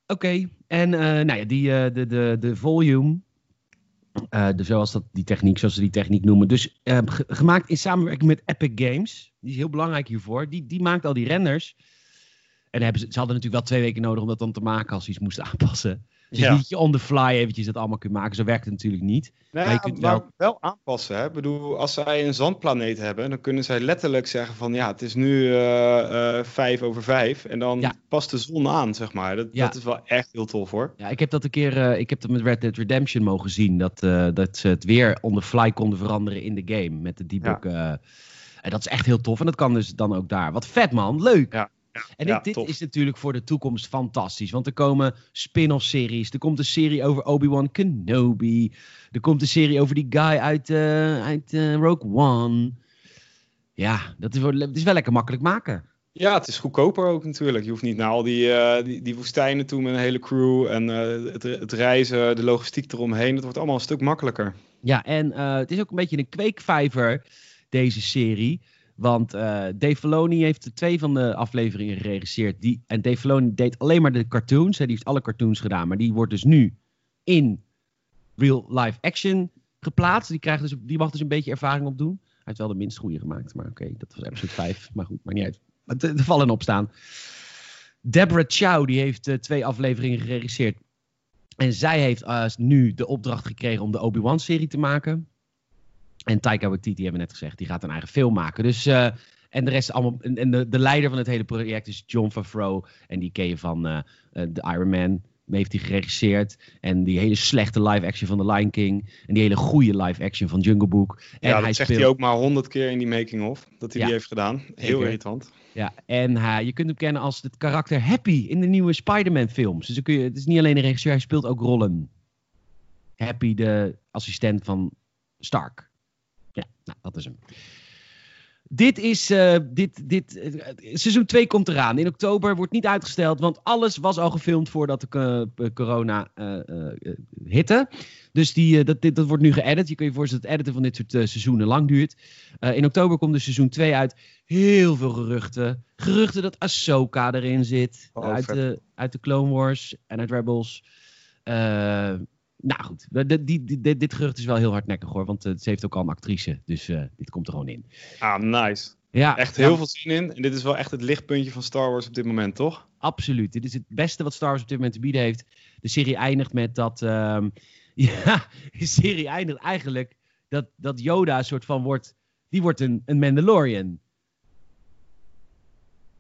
Oké, en eh, nou ja, die, eh, de, de, de volume, eh, de, zoals dat, die techniek, zoals ze die techniek noemen. Dus ge- gemaakt in samenwerking met Epic Games. Die is heel belangrijk hiervoor. Die, die maakt al die renders. En hebben ze, ze hadden natuurlijk wel twee weken nodig om dat dan te maken als ze iets moesten aanpassen. Dus Ja. niet dat je on the fly eventjes dat allemaal kunt maken. Zo werkt het natuurlijk niet. Nou, Maar je kunt wel- wel aanpassen. Hè? Ik bedoel, als zij een zandplaneet hebben, dan kunnen zij letterlijk zeggen van ja, het is nu eh, eh, vijf over vijf. En dan Ja. past de zon aan, zeg maar. Dat, Ja. dat is wel echt heel tof hoor. Ja, ik heb dat een keer, eh, ik heb dat met Red Dead Redemption mogen zien. Dat, eh, dat ze het weer on the fly konden veranderen in de game. Met de debug. eh. en dat is echt heel tof. En dat kan dus dan ook daar. Wat vet man, leuk. Ja, En ja, dit, tof. is natuurlijk voor de toekomst fantastisch. Want er komen spin-off series. Er komt een serie over Obi-Wan Kenobi. Er komt een serie over die guy uit, eh, uit eh, Rogue One. Ja, dat is, wel- het is wel lekker makkelijk maken. Ja, het is goedkoper ook natuurlijk. Je hoeft niet naar al die, eh, die, die woestijnen toe met een hele crew. En het, het reizen, de logistiek eromheen. Dat wordt allemaal een stuk makkelijker. Ja, en het is ook een beetje een kweekvijver, deze serie. Want eh Dave Filoni heeft twee van de afleveringen geregisseerd. Die, en Dave Filoni deed alleen maar de cartoons. Hè, die heeft alle cartoons gedaan. Maar die wordt dus nu in real live action geplaatst. Die, krijgt dus, die mag dus een beetje ervaring opdoen. Hij heeft wel de minst goede gemaakt. Maar oké, dat was episode 5. Maar goed, maakt niet uit. Maar Er vallen op staan. Deborah Chow, die heeft eh, twee afleveringen geregisseerd. En zij heeft eh, nu de opdracht gekregen om de Obi-Wan-serie te maken. En Taika Waititi hebben we net gezegd, die gaat een eigen film maken. Dus, eh, en de rest allemaal. En, en de, de leider van het hele project is John Favreau. En die ken je van eh, The Iron Man. Heeft hij geregisseerd. En die hele slechte live-action van The Lion King. En die hele goede live-action van Jungle Book. En ja, hij zegt speelt... hij ook maar honderd keer in die making-of. Dat hij Ja. die heeft gedaan. Heel Zeker. irritant. Ja, en hij, je kunt hem kennen als het karakter Happy in de nieuwe Spider-Man films. Dus dan kun je, het is niet alleen een regisseur, hij speelt ook rollen. Happy, de assistent van Stark. Ja, nou, dat is hem. Dit is, eh, dit, dit, eh, seizoen 2 komt eraan. In oktober wordt niet uitgesteld, want alles was al gefilmd voordat de corona eh, eh, hitte. Dus die, dat, dit, dat wordt nu geëdit. Je kunt je voorstellen dat het editen van dit soort seizoenen lang duurt. In oktober komt dus seizoen 2 uit. Heel veel geruchten. Geruchten dat Ahsoka erin zit. Oh, uit, de, uit de Clone Wars en uit Rebels. Nou goed, die, die, dit, dit gerucht is wel heel hardnekkig hoor. Want eh, ze heeft ook al een actrice. Dus eh, dit komt er gewoon in. Ah, nice. Ja, Echt ja, heel veel zin in. En dit is wel echt het lichtpuntje van Star Wars op dit moment, toch? Absoluut. Dit is het beste wat Star Wars op dit moment te bieden heeft. De serie eindigt met dat. ehm, ja, de serie eindigt eigenlijk. Dat, dat Yoda een soort van wordt. Die wordt een, een Mandalorian.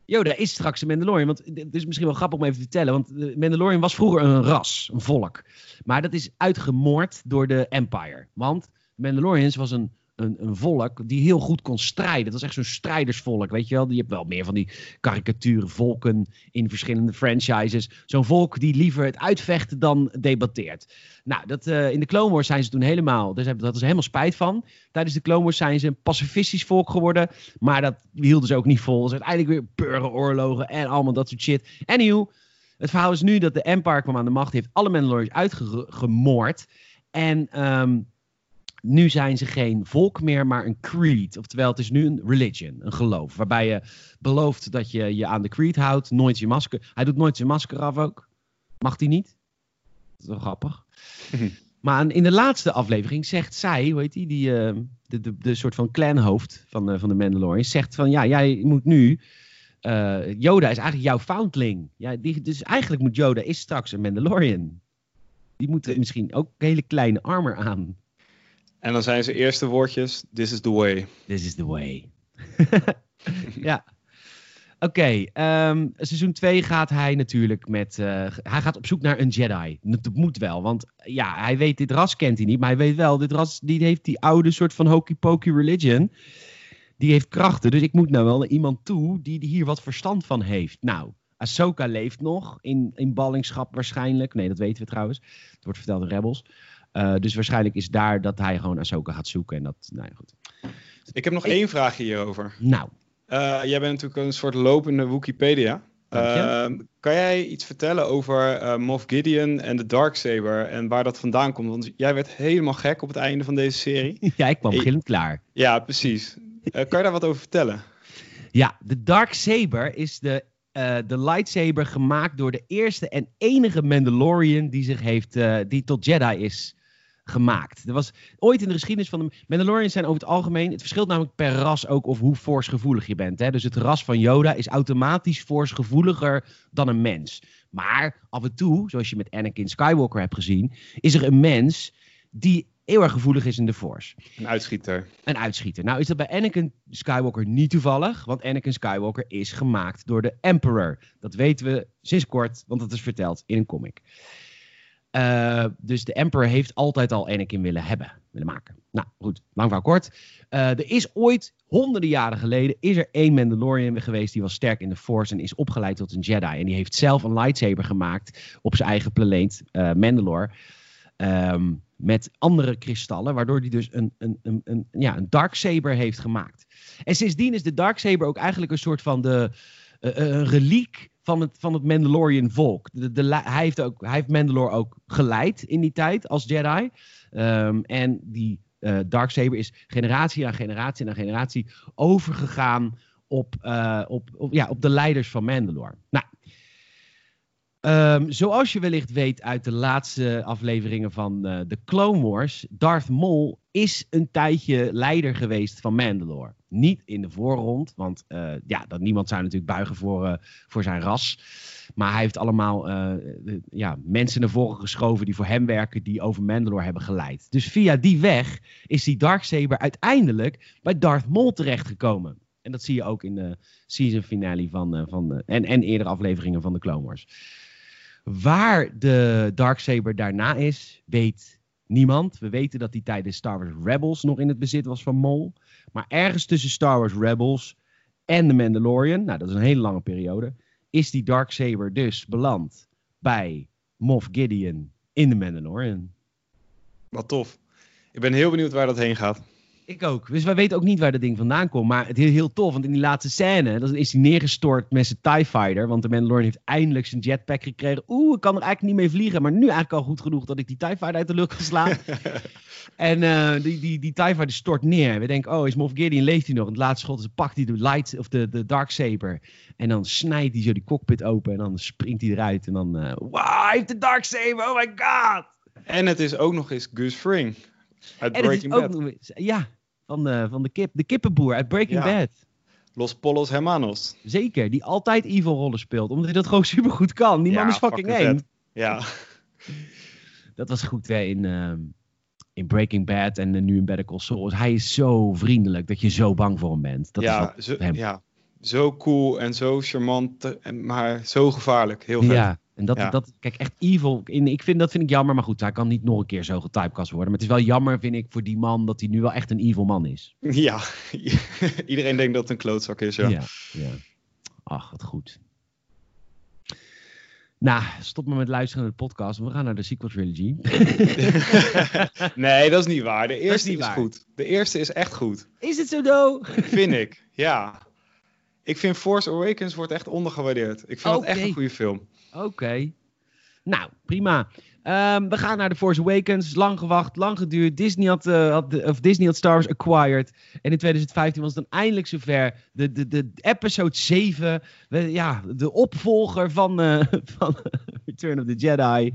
Yoda is straks een Mandalorian. Want het is misschien wel grappig om even te vertellen. Want de Mandalorian was vroeger een ras, een volk. Maar dat is uitgemoord door de Empire. Want Mandalorians was een een, een volk die heel goed kon strijden. Dat was echt zo'n strijdersvolk, weet je wel. Je hebt wel meer van die karikaturen volken in verschillende franchises. Zo'n volk die liever het uitvechten dan debatteert. Nou, dat, uh, in de Clone Wars zijn ze toen helemaal, dus dat is helemaal spijt van. Tijdens de Clone Wars zijn ze een pacifistisch volk geworden, maar dat hielden ze ook niet vol. Dus uiteindelijk weer burgeroorlogen en allemaal dat soort shit. Anyhow, het verhaal is nu dat de Empire kwam aan de macht, heeft alle Mandalorians uitgemoord. En um, nu zijn ze geen volk meer, maar een creed. Oftewel, het is nu een religion, een geloof. Waarbij je belooft dat je je aan de creed houdt. Nooit je masker. Hij doet nooit zijn masker af ook. Mag hij niet? Dat is wel grappig. maar in de laatste aflevering zegt zij, hoe heet die, die uh, de, de, de soort van clanhoofd van, uh, van de Mandalorian, zegt van ja, jij moet nu. Uh, Yoda is eigenlijk jouw foundling. Ja, die, dus eigenlijk moet Yoda is straks een Mandalorian. Die moet misschien ook hele kleine armor aan. En dan zijn zijn eerste woordjes: This is the way. This is the way. ja. Oké, okay, um, seizoen 2 gaat hij natuurlijk met. Uh, hij gaat op zoek naar een Jedi. Dat moet wel, want ja, hij weet dit ras kent hij niet, maar hij weet wel, dit ras die heeft die oude soort van hokey pokey religion. Die heeft krachten, dus ik moet nou wel naar iemand toe die hier wat verstand van heeft. Nou, Ahsoka leeft nog in, in ballingschap waarschijnlijk. Nee, dat weten we trouwens. Het wordt verteld in Rebels. Uh, dus waarschijnlijk is daar dat hij gewoon Ahsoka gaat zoeken. En dat, nou ja, goed. Ik heb nog ik... één vraag hierover. Nou. Uh, jij bent natuurlijk een soort lopende Wikipedia. Uh, kan jij iets vertellen over uh, Moff Gideon en de Darksaber en waar dat vandaan komt? Want jij werd helemaal gek op het einde van deze serie. ja, ik kwam gillend klaar. Ja, precies. kan je daar wat over vertellen? Ja, de Darksaber is de de lightsaber gemaakt door de eerste en enige Mandalorian die zich heeft, die tot Jedi is gemaakt. Er was ooit in de geschiedenis van de Mandalorians zijn over het algemeen, het verschilt namelijk per ras ook of hoe force-gevoelig je bent. Hè? Dus het ras van Yoda is automatisch force-gevoeliger dan een mens. Maar af en toe, zoals je met Anakin Skywalker hebt gezien, is er een mens die heel erg gevoelig is in de Force. Een uitschieter. Een uitschieter. Nou is dat bij Anakin Skywalker niet toevallig, want Anakin Skywalker is gemaakt door de Emperor. Dat weten we sinds kort, want dat is verteld in een comic. Uh, dus de Emperor heeft altijd al Anakin willen hebben, willen maken. Nou goed, lang verhaal kort. Uh, er is ooit, honderden jaren geleden, is er één Mandalorian geweest die was sterk in de Force en is opgeleid tot een Jedi. En die heeft zelf een lightsaber gemaakt op zijn eigen planeet, uh, Mandalore. Um, met andere kristallen, waardoor hij dus een, een, een, een, ja, een Darksaber heeft gemaakt. En sindsdien is de Darksaber ook eigenlijk een soort van de, een reliek van het, van het Mandalorian volk. De, hij, heeft ook, hij heeft Mandalore ook geleid in die tijd als Jedi. Um, en die uh, Darksaber is generatie na generatie na generatie overgegaan op, uh, op, op, ja, op de leiders van Mandalore. Nou, Um, zoals je wellicht weet uit de laatste afleveringen van uh, de Clone Wars, Darth Maul is een tijdje leider geweest van Mandalore. Niet in de voorgrond, want uh, ja, dat, niemand zou natuurlijk buigen voor, uh, voor zijn ras. Maar hij heeft allemaal ja, mensen naar voren geschoven die voor hem werken, die over Mandalore hebben geleid. Dus via die weg is die Darksaber uiteindelijk bij Darth Maul terechtgekomen. En dat zie je ook in de season finale van, van en, en eerdere afleveringen van de Clone Wars. Waar de Darksaber daarna is, weet niemand. We weten dat hij tijdens Star Wars Rebels nog in het bezit was van Mol. Maar ergens tussen Star Wars Rebels en The Mandalorian, nou dat is een hele lange periode, is die Darksaber dus beland bij Moff Gideon in The Mandalorian. Wat tof. Ik ben heel benieuwd waar dat heen gaat. Ik ook. Dus wij weten ook niet waar dat ding vandaan komt. Maar het is heel tof, want in die laatste scène dan is hij neergestort met zijn TIE Fighter. Want de Mandalorian heeft eindelijk zijn jetpack gekregen. Oeh, ik kan er eigenlijk niet mee vliegen. Maar nu eigenlijk al goed genoeg dat ik die TIE Fighter uit de lucht ga slaan. en uh, die, die, die TIE Fighter stort neer. We denken, oh, is Moff Gideon, leeft hij nog? En het laatste schot is, pakt hij de light, of de, de Dark Saber. En dan snijdt hij zo die cockpit open. En dan springt hij eruit. En dan, uh, wow, hij heeft de Dark Saber, oh my god. En het is ook nog eens Gus Fring. Uit Breaking Bad. ja, van de, van de kip. De kippenboer uit Breaking Bad. Los Polos Hermanos. Zeker, die altijd evil rollen speelt. Omdat hij dat gewoon supergoed kan. Die man is fucking eng. Ja. Dat was goed hè, in, uh, in Breaking Bad en nu in Better Call Saul. Hij is zo vriendelijk dat je zo bang voor hem bent. Dat ja, is hem. ja, zo cool en zo charmant, eh, maar zo gevaarlijk. Heel vet. Ja, en dat, Ja. dat kijk, echt evil. In, ik vind, dat vind ik jammer, maar goed, hij kan niet nog een keer zo getypecast worden. Maar het is wel jammer, vind ik, voor die man, dat hij nu wel echt een evil man is. Ja, iedereen denkt dat het een klootzak is. Ja. ja. ja. Ach, wat goed. Nou, stop maar met luisteren naar de podcast. We gaan naar de sequel trilogy. nee, dat is niet waar. De eerste is, waar. goed. De eerste is echt goed. is het zo, do? Vind ik. Ja. Ik vind Force Awakens wordt echt ondergewaardeerd. Ik vind het echt een goede film. Oké. Nou, prima. Ehm, we gaan naar The Force Awakens. Lang gewacht, lang geduurd. Disney had, eh, had, of Disney had Star Wars acquired. En in 2015 was het dan eindelijk zover. De, de, de episode 7. we- ja, de opvolger van, eh, van Return of the Jedi.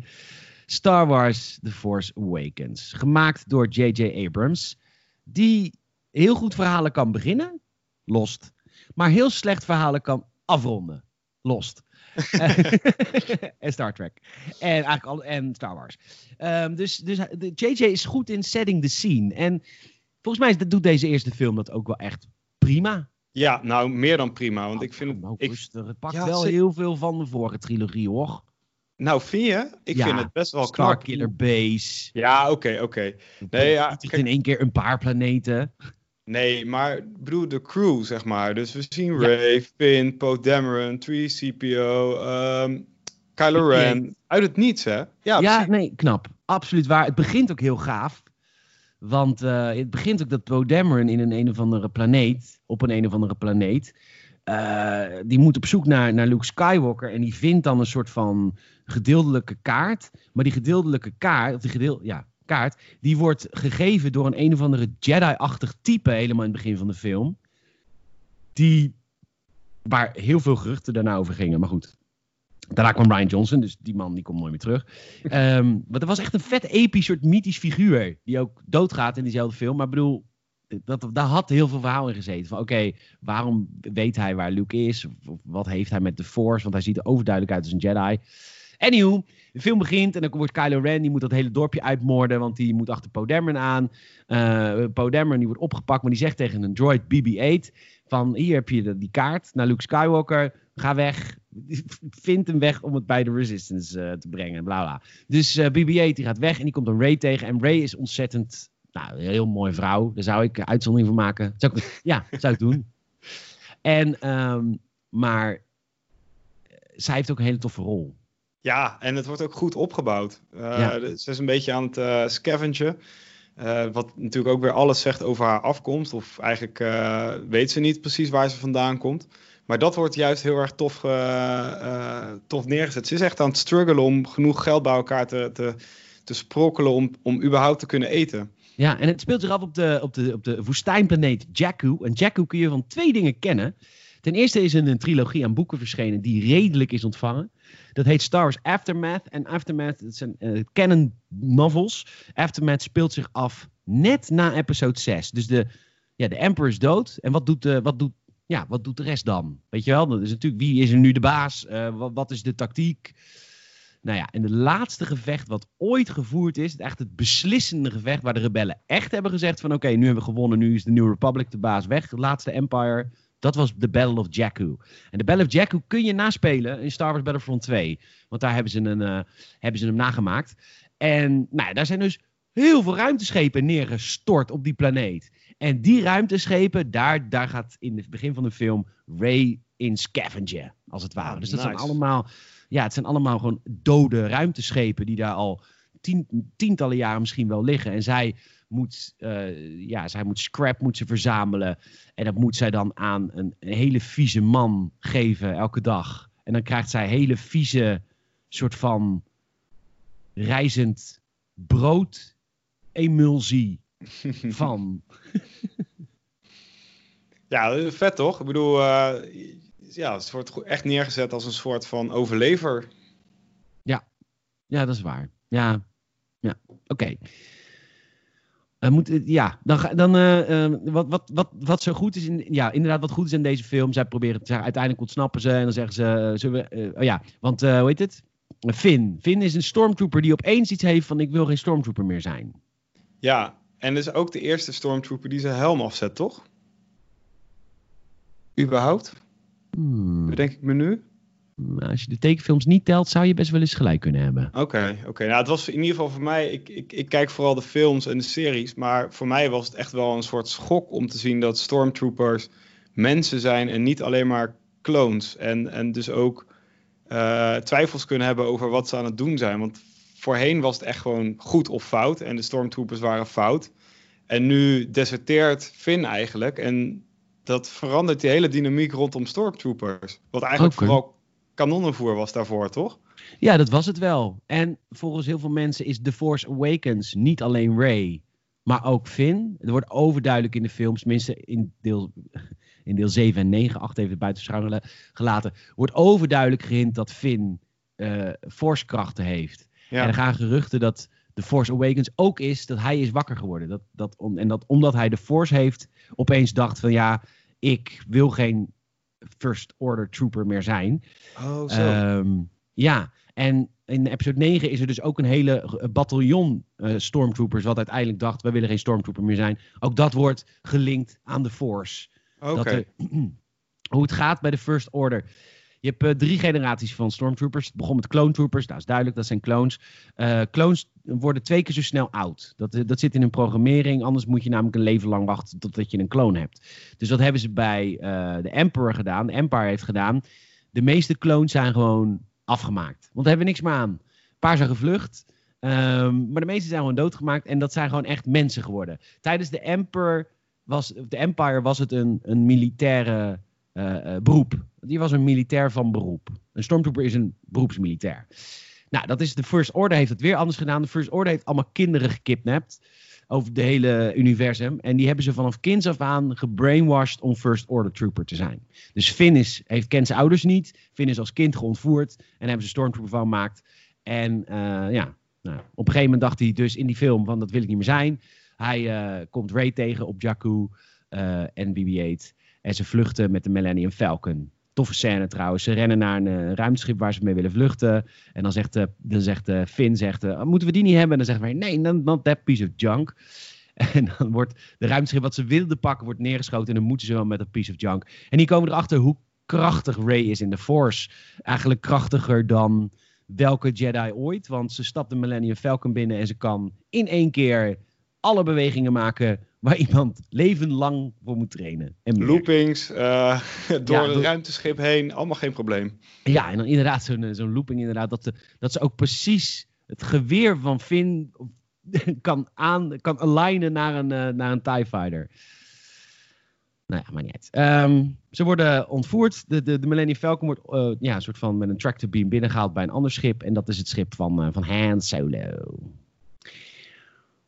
Star Wars The Force Awakens. Gemaakt door J.J. Abrams. Die heel goed verhalen kan beginnen. Lost. Maar heel slecht verhalen kan afronden. Lost. en Star Trek. En eigenlijk al, en Star Wars. Ehm, dus dus de, JJ is goed in setting the scene. En volgens mij is, doet deze eerste film dat ook wel echt prima. Ja, nou, meer dan prima. Want ik vind het... Nou, Ik, rustig. Het pakt Ja, wel ze- heel veel van de vorige trilogie, hoor. nou, vind je? Ik Ja, vind het best wel knap. Starkiller Base. Ja, oké, oké. Nee, ja, kijk- in één keer een paar planeten. Nee, maar ik bedoel de crew, zeg maar. Dus we zien Ja. Ray, Finn, Poe Dameron, 3CPO, ehm Kylo BB-8. Ren. Uit het niets, hè? Ja, Ja, nee, knap. Absoluut waar. Het begint ook heel gaaf. Want eh, het begint ook dat Poe Dameron in een een of andere planeet, op een een of andere planeet, eh, die moet op zoek naar, naar Luke Skywalker en die vindt dan een soort van gedeeltelijke kaart. Maar die gedeeltelijke kaart, of die gedeel, ja, kaart, die wordt gegeven door een een of andere Jedi-achtig type helemaal in het begin van de film. Die, waar heel veel geruchten daarna over gingen, maar goed. Daarna kwam Ryan Johnson, dus die man die komt nooit meer terug. Ehm maar dat was echt een vet episch soort mythisch figuur. Die ook doodgaat in diezelfde film. Maar ik bedoel, dat, daar had heel veel verhaal in gezeten. Van oké, waarom weet hij waar Luke is? Wat heeft hij met de Force? Want hij ziet er overduidelijk uit als een Jedi. Anywho, de film begint en dan wordt Kylo Ren, die moet dat hele dorpje uitmoorden, want die moet achter Poe Dameron aan. Eh Poe Dameron die wordt opgepakt, maar die zegt tegen een droid BB-8 van hier heb je de- die kaart naar Luke Skywalker, ga weg, vind een weg om het bij de Resistance eh, te brengen, bla bla. Dus eh, BB-8 die gaat weg en die komt een Ray tegen en Ray is ontzettend, nou, een heel mooie vrouw, daar zou ik uitzondering van maken. Zou ik, ja, zou ik doen. En, ehm, maar zij heeft ook een hele toffe rol. Ja, en het wordt ook goed opgebouwd. Eh, Ja. de- Ze is een beetje aan het eh scavengen. Eh, wat natuurlijk ook weer alles zegt over haar afkomst. Of eigenlijk eh, weet ze niet precies waar ze vandaan komt. Maar dat wordt juist heel erg tof, eh, eh, tof neergezet. Ze is echt aan het struggelen om genoeg geld bij elkaar te, te, te sprokkelen om, om überhaupt te kunnen eten. Ja, en het speelt zich af op de, op de, op de woestijnplaneet Jakku. En Jakku kun je van twee dingen kennen. Ten eerste is er een trilogie aan boeken verschenen die redelijk is ontvangen. Dat heet Star Wars Aftermath. En Aftermath, dat zijn eh, canon novels. Aftermath speelt zich af net na episode 6. Dus de, ja, de Emperor is dood. En wat doet, de, wat, doet, ja, wat doet de rest dan? Weet je wel, dat is natuurlijk wie is er nu de baas? Eh, wat, wat is de tactiek? Nou ja, en de laatste gevecht wat ooit gevoerd is, echt het beslissende gevecht waar de rebellen echt hebben gezegd van oké, nu hebben we gewonnen, nu is de New Republic de baas weg, het laatste empire, dat was de Battle of Jakku. En de Battle of Jakku kun je naspelen in Star Wars Battlefront 2, want daar hebben ze, een, eh, hebben ze hem nagemaakt. En nou, daar zijn dus heel veel ruimteschepen neergestort op die planeet. En die ruimteschepen, daar, daar gaat in het begin van de film Ray in scavenger, als het ware. Ah, dus dat zijn allemaal, ja, het zijn allemaal gewoon dode ruimteschepen die daar al tien, tientallen jaren misschien wel liggen. En zij moet, eh, ja, zij moet scrap moet ze verzamelen. En dat moet zij dan aan een, een hele vieze man geven elke dag. En dan krijgt zij hele vieze soort van reizend brood emulsie van. Ja, vet toch? Ik bedoel, eh, ja, het wordt echt neergezet als een soort van overlever. Ja, dat is waar. Ja, ja. oké. Eh, moet, eh, ja, dan, dan eh, wat, wat, wat, wat zo goed is, in, ja, inderdaad, wat goed is in deze film. Zij proberen, uiteindelijk ontsnappen ze en dan zeggen ze, zullen we, oh ja, want hoe heet het? Finn. Finn is een stormtrooper die opeens iets heeft van, ik wil geen stormtrooper meer zijn. Ja, en dus ook de eerste stormtrooper die zijn helm afzet, toch? Überhaupt? Hmm. Bedenk ik me nu? Maar Als je de tekenfilms niet telt, zou je best wel eens gelijk kunnen hebben. Oké, oké. Nou, het was in ieder geval voor mij. Ik, ik, ik kijk vooral de films en de series. Maar voor mij was het echt wel een soort schok om te zien dat stormtroopers mensen zijn en niet alleen maar clones. En, en dus ook eh, twijfels kunnen hebben over wat ze aan het doen zijn. Want voorheen was het echt gewoon goed of fout. En de stormtroopers waren fout. En nu deserteert Finn eigenlijk. En dat verandert die hele dynamiek rondom stormtroopers. Wat eigenlijk vooral kanonnenvoer was daarvoor, toch? Ja, dat was het wel. En volgens heel veel mensen is The Force Awakens niet alleen Rey, maar ook Finn. Er wordt overduidelijk in de films, tenminste in deel, in deel 7 en 9, 8 even buiten gela- gelaten, wordt overduidelijk gehint dat Finn Force-krachten heeft. Ja. En er gaan geruchten dat The Force Awakens ook is dat hij is wakker geworden. Dat, dat, om, en dat omdat hij de Force heeft, opeens dacht van ja, ik wil geen First Order Trooper meer zijn. Oh, zo. Ehm, ja, en in episode 9 is er dus ook een hele eh, bataljon eh, stormtroopers, wat uiteindelijk dacht, wij willen geen stormtrooper meer zijn. Ook dat wordt gelinkt aan de Force. Oké. Hoe het gaat bij de First Order. Je hebt eh, drie generaties van stormtroopers. Het begon met clone troopers, dat is duidelijk, dat zijn clones. Eh, clones worden twee keer zo snel oud. Dat, eh, dat zit in hun programmering, anders moet je namelijk een leven lang wachten totdat je een clone hebt. Dus dat hebben ze bij eh, de Emperor gedaan, de Empire heeft gedaan. De meeste clones zijn gewoon afgemaakt, want daar hebben we niks meer aan. Een paar zijn gevlucht, ehm, maar de meeste zijn gewoon doodgemaakt en dat zijn gewoon echt mensen geworden. Tijdens de Emperor was, de Empire was het een, een militaire beroep. Die was een militair van beroep. Een stormtrooper is een beroepsmilitair. Nou, dat is de First Order heeft het weer anders gedaan. De First Order heeft allemaal kinderen gekidnapt over het hele universum. En die hebben ze vanaf kinds af aan gebrainwashed om First Order Trooper te zijn. Dus Finn is, heeft, kent zijn ouders niet. Finn is als kind geontvoerd. En hebben ze Stormtrooper van gemaakt. En eh, ja, nou, op een gegeven moment dacht hij dus in die film van dat wil ik niet meer zijn. Hij eh, komt Ray tegen op Jakku eh, en BB-8. En ze vluchten met de Millennium Falcon. Toffe scène trouwens. Ze rennen naar een eh, ruimteschip waar ze mee willen vluchten. En dan zegt, eh, dan zegt eh, Finn, zegt, eh, moeten we die niet hebben? En dan zeggen wij, nee, not, not that piece of junk. En dan wordt de ruimteschip wat ze wilden pakken, wordt neergeschoten. En dan moeten ze wel met dat piece of junk. En die komen erachter hoe krachtig Ray is in de Force. Eigenlijk krachtiger dan welke Jedi ooit. Want ze stapt de Millennium Falcon binnen en ze kan in één keer alle bewegingen maken waar iemand leven lang voor moet trainen. En meer. Loopings, eh, door Ja, een door- ruimteschip heen, allemaal geen probleem. Ja, en dan inderdaad zo'n eh, zo'n looping inderdaad. Dat, ze, dat ze ook precies het geweer van Finn kan, aan, kan alignen naar een, eh, naar een TIE Fighter. Nou ja, maar niet uit. Ehm, ze worden ontvoerd. De, de, de Millennium Falcon wordt ja, een soort van met een tractor beam binnengehaald bij een ander schip. En dat is het schip van, van Han Solo.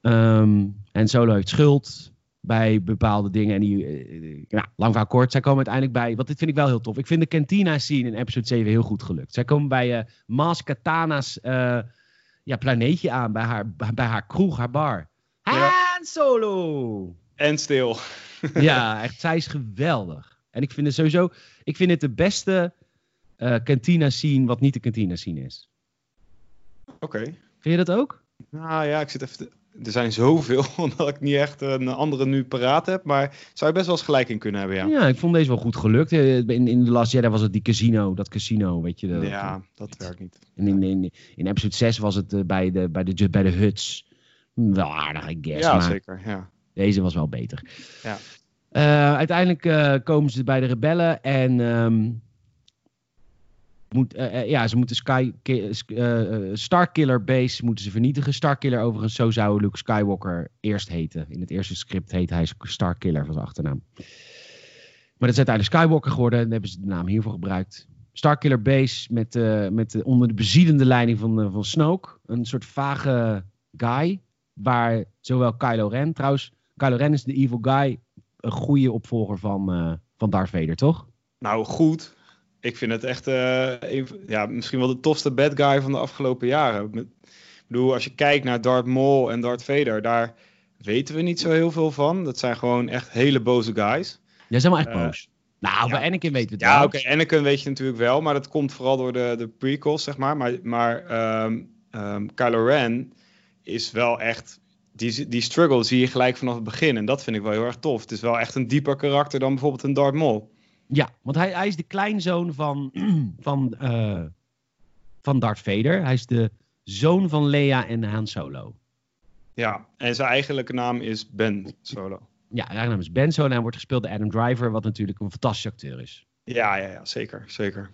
Ehm, en Solo heeft schuld bij bepaalde dingen. En die, eh, nou, lang verhaal kort, zij komen uiteindelijk bij, want dit vind ik wel heel tof. Ik vind de cantina scene in episode 7 heel goed gelukt. Zij komen bij eh Mas Katana's eh, ja, planeetje aan, bij haar, bij haar kroeg, haar bar. Ja. Han Solo! En stil. ja, echt, zij is geweldig. En ik vind het sowieso, ik vind het de beste eh cantina scene wat niet de cantina scene is. Oké. Vind je dat ook? Nou ja, ik zit even. te- Er zijn zoveel, omdat ik niet echt een andere nu paraat heb. Maar zou je best wel eens gelijk in kunnen hebben, ja. Ja, ik vond deze wel goed gelukt. Eh, In, in The Last Jedi was het die casino, dat casino, weet je. dat- Ja, dat werkt niet. En in, in, in episode 6 was het eh, bij, de, bij, de, bij de huts. Hm, Wel aardig, I guess. Ja, maar zeker. Ja. deze was wel beter. Ja. Eh, uiteindelijk eh, komen ze bij de rebellen en ehm, moet, eh, eh, ja, ze moeten Sky, eh, Starkiller Base moeten ze vernietigen. Starkiller overigens, zo zou Luke Skywalker eerst heten. In het eerste script heet hij Starkiller van zijn achternaam. Maar dat is uiteindelijk Skywalker geworden en hebben ze de naam hiervoor gebruikt. Starkiller Base met, met de, onder de bezielende leiding van, van Snoke. Een soort vage guy. Waar zowel Kylo Ren, trouwens, Kylo Ren is de evil guy. Een goede opvolger van, van Darth Vader, toch? Nou, goed. Ik vind het echt eh, een ja, misschien wel de tofste bad guy van de afgelopen jaren. Ik bedoel, als je kijkt naar Darth Maul en Darth Vader, daar weten we niet zo heel veel van. Dat zijn gewoon echt hele boze guys. Jij zijn wel echt Eh, boos. Nou, ja. bij Anakin weten we het Ja, oké, Anakin weet je natuurlijk wel, maar dat komt vooral door de, de prequels, zeg maar. Maar, maar ehm, ehm, Kylo Ren is wel echt... Die, die struggle zie je gelijk vanaf het begin. En dat vind ik wel heel erg tof. Het is wel echt een dieper karakter dan bijvoorbeeld een Darth Maul. Ja, want hij, hij is de kleinzoon van, van, eh, van Darth Vader. Hij is de zoon van Leia en Han Solo. Ja, en zijn eigenlijke naam is Ben Solo. Ja, zijn naam is Ben Solo en hij wordt gespeeld door Adam Driver, wat natuurlijk een fantastische acteur is. Ja, ja, ja zeker, zeker.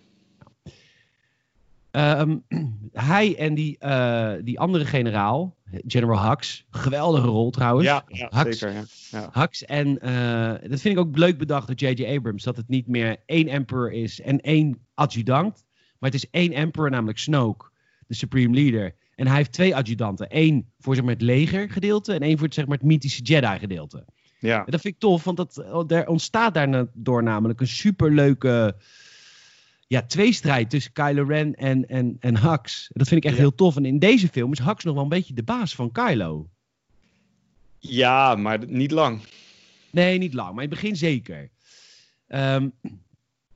Ehm, hij en die, eh, die andere generaal, General Hux, geweldige rol trouwens. Ja, ja Hux, zeker. Ja. Ja. Hux en eh, dat vind ik ook leuk bedacht door J.J. Abrams, dat het niet meer één emperor is en één adjudant, maar het is één emperor, namelijk Snoke, de supreme leader. En hij heeft twee adjudanten. Eén voor zeg maar, het legergedeelte en één voor het, zeg maar, het mythische Jedi-gedeelte. ja. En dat vind ik tof, want dat, er ontstaat daardoor namelijk een superleuke ja, tweestrijd tussen Kylo Ren en, en, en Hux. Dat vind ik echt Ja. heel tof. En in deze film is Hux nog wel een beetje de baas van Kylo. ja, maar niet lang. Nee, niet lang, maar in het begin zeker. Ehm,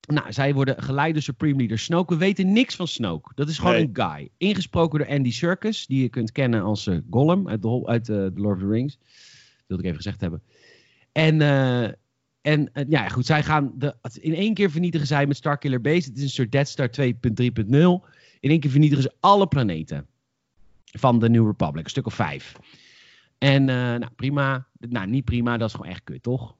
nou, zij worden geleid door Supreme Leader Snoke. We weten niks van Snoke. Dat is gewoon Nee. een guy. Ingesproken door Andy Serkis, die je kunt kennen als eh, Gollum uit, de, uit eh, The Lord of the Rings. Dat wilde ik even gezegd hebben. En, eh, en eh, ja, goed, zij gaan de, in één keer vernietigen zij met Starkiller Base. Het is een soort Death Star 2.3.0. In één keer vernietigen ze alle planeten van de New Republic. Een stuk of vijf. En eh, nou, prima. Nou, niet prima. Dat is gewoon echt kut, toch?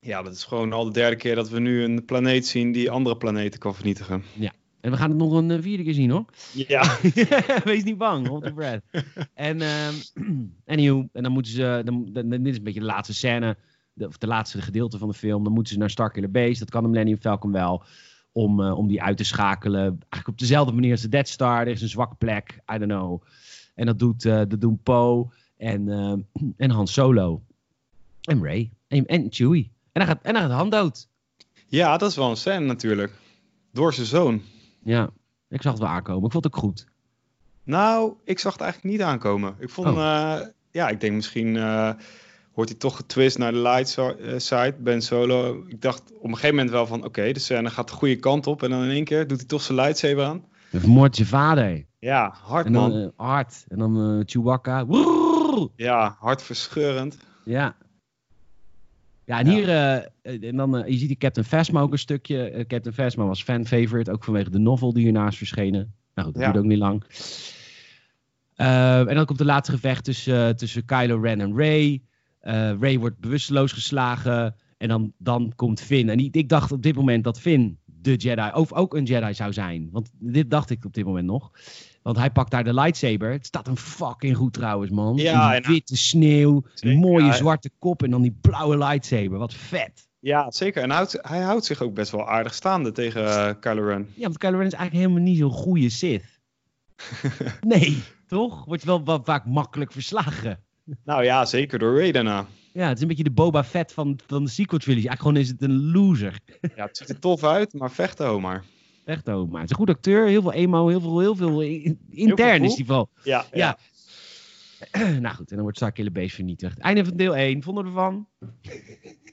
Ja, dat is gewoon al de derde keer dat we nu een planeet zien die andere planeten kan vernietigen. En we gaan het nog een eh, vierde keer zien, hoor. Ja. Wees niet bang, hold your breath. en, anywho, en dan moeten ze, dan, dan- dit is een beetje de laatste scène, de, of de laatste gedeelte van de film. Dan moeten ze naar Starkiller Base, dat kan de Millennium Falcon wel, om, eh, om die uit te schakelen. Eigenlijk op dezelfde manier als de Death Star, er is een zwakke plek, I don't know. En dat, doet, eh, dat doen Poe en, ehm, en Han Solo. En Ray. En, en Chewie. En dan gaat, en dan gaat Han dood. ja, dat is wel een scène natuurlijk. Door zijn zoon. Ja, ik zag het wel aankomen. Ik vond het ook goed. Nou, ik zag het eigenlijk niet aankomen. Ik vond, Oh. eh, ja, ik denk misschien eh, wordt hij toch getwist naar de light eh, side, Ben Solo. Ik dacht op een gegeven moment wel van, oké, de scène gaat de goede kant op. En dan in één keer doet hij toch zijn lightsaber aan. Je vermoordt je vader. Ja, hard En dan man. hard. En dan eh, Chewbacca. Woerrrr. Ja, hartverscheurend. Ja. Ja, en Ja. hier, en dan, je ziet die Captain Phasma ook een stukje. Captain Phasma was fan-favorite, ook vanwege de novel die hiernaast verschenen. Nou goed, dat Ja. duurt ook niet lang. En dan komt de laatste gevecht tussen, tussen Kylo Ren en Rey. Eh Rey wordt bewusteloos geslagen. En dan, dan komt Finn. En ik, ik dacht op dit moment dat Finn de Jedi, of ook een Jedi zou zijn. Want dit dacht ik op dit moment nog. Want hij pakt daar de lightsaber. Het staat hem fucking goed trouwens, man. Ja, en- witte sneeuw, mooie ja. zwarte kop en dan die blauwe lightsaber. Wat vet. Ja, zeker. En hij houdt, hij houdt zich ook best wel aardig staande tegen eh, Kylo Ren. Ja, want Kylo Ren is eigenlijk helemaal niet zo'n goede Sith. nee, toch? Wordt wel, wel vaak makkelijk verslagen. Nou ja, zeker door Rey daarna. Ja, het is een beetje de Boba Fett van, van de sequel trilogy. Eigenlijk gewoon is het een loser. Ja, het ziet er tof uit, maar vechten. Echt ook, maar het is een goed acteur. Heel veel emo, heel veel, heel veel in- intern is die wel. Ja, Ja. nou goed, en dan wordt Starkiller Base vernietigd. Einde van deel 1, vonden we ervan?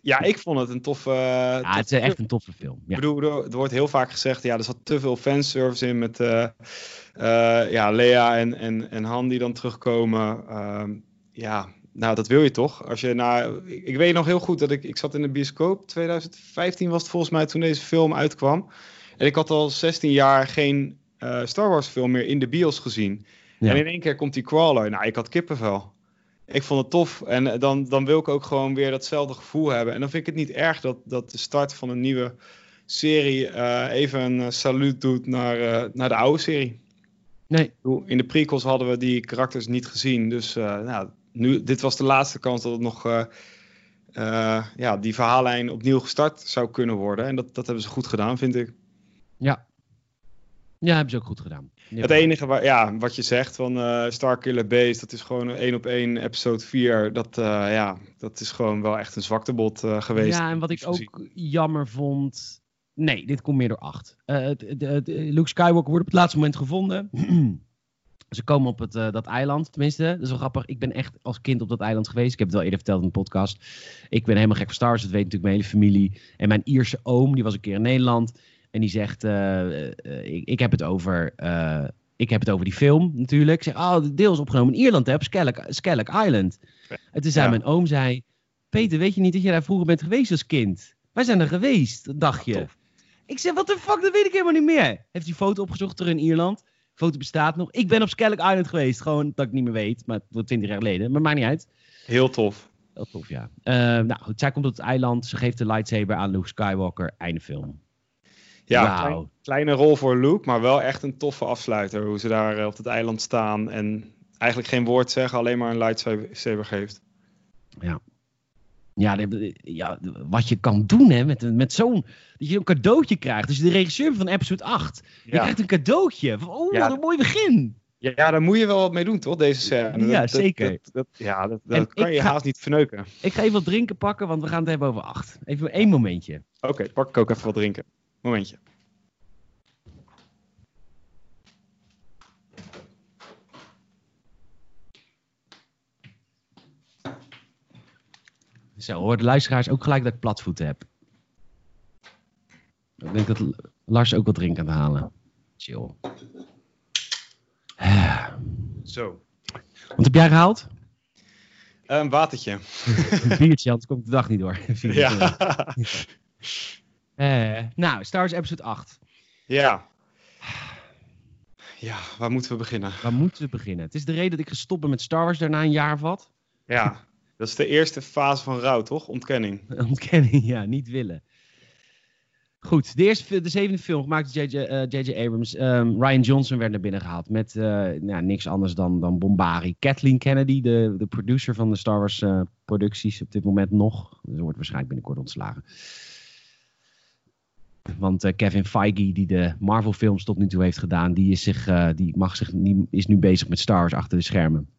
ja, ik vond het een toffe... Ja, het is echt een toffe film. Ik Ja. bedoel, er, wordt heel vaak gezegd, ja, er zat te veel fanservice in met eh, eh, ja, Lea en, en, en Han die dan terugkomen. Ja, nou, dat wil je toch? Als je naar, ik, ik weet nog heel goed dat ik, ik zat in de bioscoop, 2015 was het volgens mij toen deze film uitkwam. En ik had al 16 jaar geen eh, Star Wars film meer in de bios gezien. Ja. En in één keer komt die crawler. Nou, ik had kippenvel. Ik vond het tof. En eh, dan, dan wil ik ook gewoon weer datzelfde gevoel hebben. En dan vind ik het niet erg dat, dat de start van een nieuwe serie eh, even een saluut doet naar, naar de oude serie. Nee, In de prequels hadden we die karakters niet gezien. Dus nou, nu, dit was de laatste kans dat het nog eh, eh, ja, die verhaallijn opnieuw gestart zou kunnen worden. En dat, dat hebben ze goed gedaan, vind ik. ja. Ja, hebben ze ook goed gedaan. Ja. Het enige waar, ja, wat je zegt van eh Starkiller Base, dat is gewoon een één op één episode 4. Dat, ja, dat is gewoon wel echt een zwaktebod geweest. Ja, en wat ik ook jammer vond. Nee, dit komt meer door acht. Eh, het- het- het- Luke Skywalker wordt op het laatste moment gevonden. Ze komen op het, eh, dat eiland, tenminste. Dat is wel grappig. Ik ben echt als kind op dat eiland geweest. Ik heb het wel eerder verteld in de podcast. Ik ben helemaal gek van Star Wars. Dat weet natuurlijk mijn hele familie. En mijn Ierse oom, die was een keer in Nederland. En die zegt, eh, eh, ik, ik heb het over... ik heb het over die film natuurlijk. Ik zeg, oh, de deel is opgenomen in Ierland, hè, op Skellig, Skellig Island. En toen zei Ja. mijn oom, zei... Peter, weet je niet dat je daar vroeger bent geweest als kind? Wij zijn er geweest, dat dacht je. Tof. Ik zeg, wat de fuck, dat weet ik helemaal niet meer. Heeft die foto opgezocht terug in Ierland. Foto bestaat nog. Ik ben op Skellig Island geweest. Gewoon dat ik niet meer weet. Maar wordt 20 jaar geleden. Maar maakt niet uit. Heel tof. Heel tof, ja. Eh, nou goed, zij komt op het eiland. Ze geeft de lightsaber aan Luke Skywalker. Einde film. Ja, klein- kleine rol voor Luke, maar wel echt een toffe afsluiter. Hoe ze daar eh, op het eiland staan en eigenlijk geen woord zeggen, alleen maar een lightsaber geeft. Ja, de- ja, wat je kan doen hè, met, met zo'n... Dat je een cadeautje krijgt. Dus de regisseur van episode 8. Je Ja. krijgt een cadeautje. Oh, Ja. wat een mooi begin. Ja, ja, daar moet je wel wat mee doen, toch, deze scène? Ja, Dat- zeker. dat- dat- ja, dat, kan je ga- haast niet verneuken. Ik ga even wat drinken pakken, want we gaan het hebben over 8. Even één momentje. Oké, pak ik ook even wat drinken. Momentje. Zo, hoor de luisteraars ook gelijk dat ik platvoeten heb. Ik denk dat Lars ook wat drinken aan het halen. Chill. Zo. Wat heb jij gehaald? Een watertje. Een biertje, anders kom ik de dag niet door. Ja. Eh, nou, Star Wars Episode 8. ja. Ja, waar moeten we beginnen? Waar moeten we beginnen? Het is de reden dat ik gestopt ben met Star Wars daarna een jaar of wat. Ja, dat is de eerste fase van rouw, toch? Ontkenning. Ontkenning, ja, niet willen. Goed, de, eerste, de zevende film gemaakt door J.J. eh. Abrams. Ehm, Ryan Johnson werd naar binnen gehaald met eh, nou, niks anders dan, dan Bombari. Kathleen Kennedy, de, de producer van de Star Wars eh, producties op dit moment nog. Ze wordt waarschijnlijk binnenkort ontslagen. Want Kevin Feige, die de Marvel films tot nu toe heeft gedaan, die is, zich, die mag zich, die is nu bezig met Star Wars achter de schermen.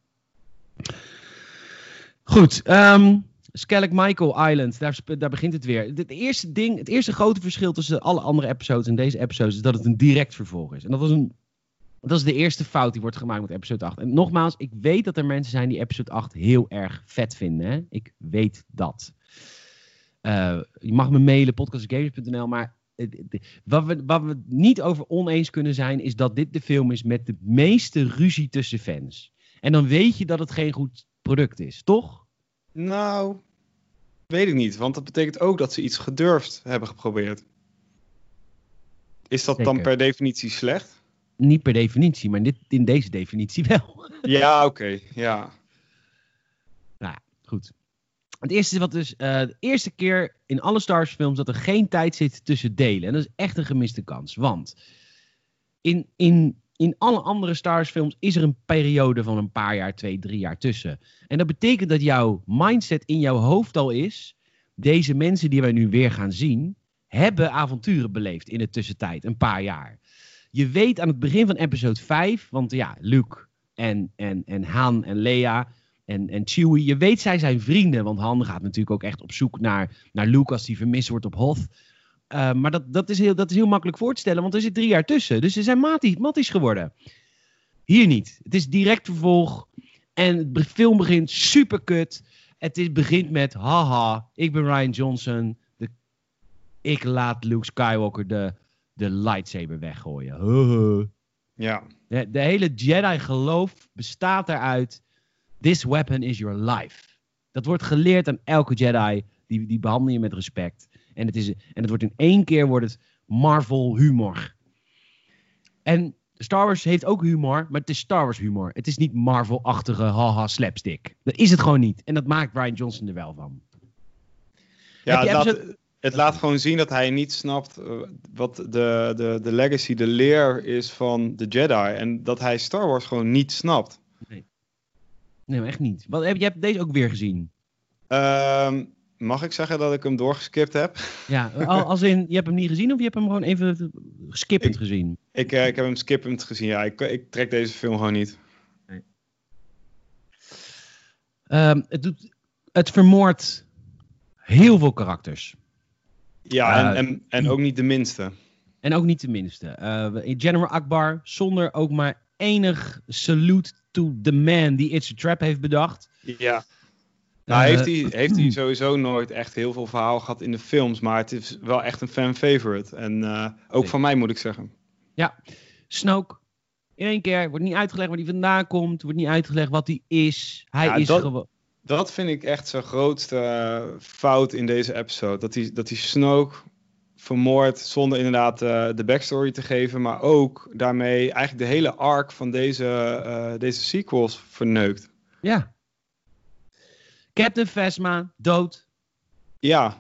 Goed, ehm Skellig Michael Island, daar, daar begint het weer. Het, eerste ding, het eerste grote verschil tussen alle andere episodes en deze episodes is dat het een direct vervolg is. En dat was een dat is de eerste fout die wordt gemaakt met episode 8. En nogmaals, ik weet dat er mensen zijn die episode 8 heel erg vet vinden. Hè? Ik weet dat. Eh, je mag me mailen, podcastgamers.nl, maar wat we, wat we niet over oneens kunnen zijn, is dat dit de film is met de meeste ruzie tussen fans. En dan weet je dat het geen goed product is, toch? Nou, weet ik niet. Want dat betekent ook dat ze iets gedurfd hebben geprobeerd. Is dat dan per definitie slecht? Niet per definitie, maar in, dit, in deze definitie wel. Ja, oké. Ja. Nou goed. Het eerste is wat dus, eh, de eerste keer in alle Star Wars films dat er geen tijd zit tussen delen. En dat is echt een gemiste kans. Want in, in, in alle andere Star Wars films is er een periode van een paar jaar, twee, drie jaar tussen. En dat betekent dat jouw mindset in jouw hoofd al is. Deze mensen die wij nu weer gaan zien, hebben avonturen beleefd in de tussentijd, een paar jaar. Je weet aan het begin van episode 5, want ja, Luke en, en, en Han en Leia en, en Chewie, je weet zij zijn vrienden, want Han gaat natuurlijk ook echt op zoek naar, naar Luke als die vermist wordt op Hoth. Eh, maar dat, dat, is heel, dat is heel makkelijk voor te stellen, want er zit drie jaar tussen. Dus ze zijn matties geworden. Hier niet. Het is direct vervolg. En be- film begint super kut. Het is, begint met, haha, ik ben Ryan Johnson. De, ik laat Luke Skywalker de, de lightsaber weggooien. Huh. Ja. De, de hele Jedi-geloof bestaat eruit. This weapon is your life. Dat wordt geleerd aan elke Jedi. Die, die behandel je met respect. En het, is, en het wordt in één keer wordt het Marvel humor. En Star Wars heeft ook humor, maar het is Star Wars humor. Het is niet Marvel-achtige haha slapstick. Dat is het gewoon niet. En dat maakt Ryan Johnson er wel van. Ja, het laat, het laat gewoon zien dat hij niet snapt eh, wat de, de, de legacy, de leer is van de Jedi. En dat hij Star Wars gewoon niet snapt. Nee, maar echt niet. Wat, heb, je hebt deze ook weer gezien. Ehm, mag ik zeggen dat ik hem doorgeskipt heb? Ja, al- als in, je hebt hem niet gezien of je hebt hem gewoon even skippend Ik- gezien? Ik, eh, ik heb hem skippend gezien. Ja, ik, ik trek deze film gewoon niet. Ehm, het, doet, het vermoordt heel veel karakters. Ja, Eh, en, en, en ook niet de minste. En ook niet de minste. Eh, General Akbar, zonder ook maar enig salute to the man die It's a Trap heeft bedacht. Ja. Nou, Eh, heeft, hij, heeft hij sowieso nooit echt heel veel verhaal gehad in de films. Maar het is wel echt een fan favorite. En eh, ook van mij moet ik zeggen. Snoke, in één keer, wordt niet uitgelegd waar hij vandaan komt. Wordt niet uitgelegd wat hij is. Hij Ja, is dat- gewoon... dat vind ik echt zijn grootste uh, fout in deze episode. Dat hij, dat hij Snoke vermoord zonder inderdaad uh, de backstory te geven. Maar ook daarmee eigenlijk de hele arc van deze, uh, deze sequels verneukt. Ja. Captain Phasma, dood. Ja.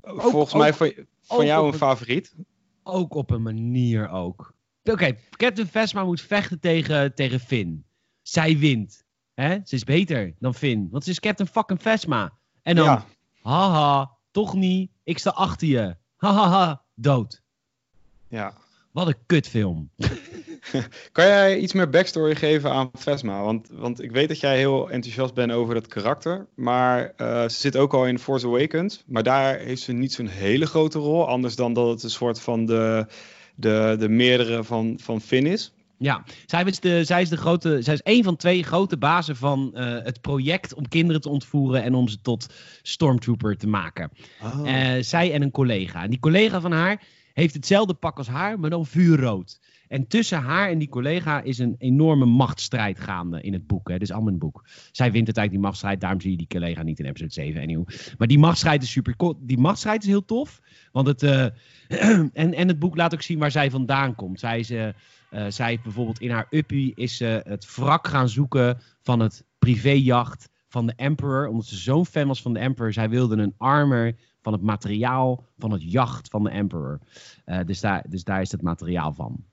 Ook, Volgens mij van, van jou een, een favoriet. Ook op een manier ook. Oké, Captain Phasma moet vechten tegen, tegen Finn. Zij wint. Hè? Ze is beter dan Finn. Want ze is Captain fucking Phasma. En dan, ja. haha, toch niet. Ik sta achter je. Hahaha, dood. Ja. Wat een kutfilm. kan jij iets meer backstory geven aan Phasma? Want, want ik weet dat jij heel enthousiast bent over dat karakter. Maar uh, ze zit ook al in Force Awakens. Maar daar heeft ze niet zo'n hele grote rol. Anders dan dat het een soort van de, de, de meerdere van, van Finn is. Ja, zij is, de, zij is de grote, zij is een van twee grote bazen van uh, het project om kinderen te ontvoeren en om ze tot stormtrooper te maken. Oh. Uh, zij en een collega. En die collega van haar heeft hetzelfde pak als haar, maar dan vuurrood. En tussen haar en die collega is een enorme machtsstrijd gaande in het boek. Hè. Dit is een boek. Zij wint uiteindelijk die machtsstrijd, daarom zie je die collega niet in episode 7. Anyway. Maar die machtsstrijd is super Die machtsstrijd is heel tof. Want het, uh, en, en het boek laat ook zien waar zij vandaan komt. Zij is, uh, uh, zij heeft bijvoorbeeld in haar uppie is ze het wrak gaan zoeken van het privéjacht van de Emperor. Omdat ze zo'n fan was van de Emperor. Zij wilde een armor van het materiaal van het jacht van de Emperor. dus, daar, dus daar is het materiaal van.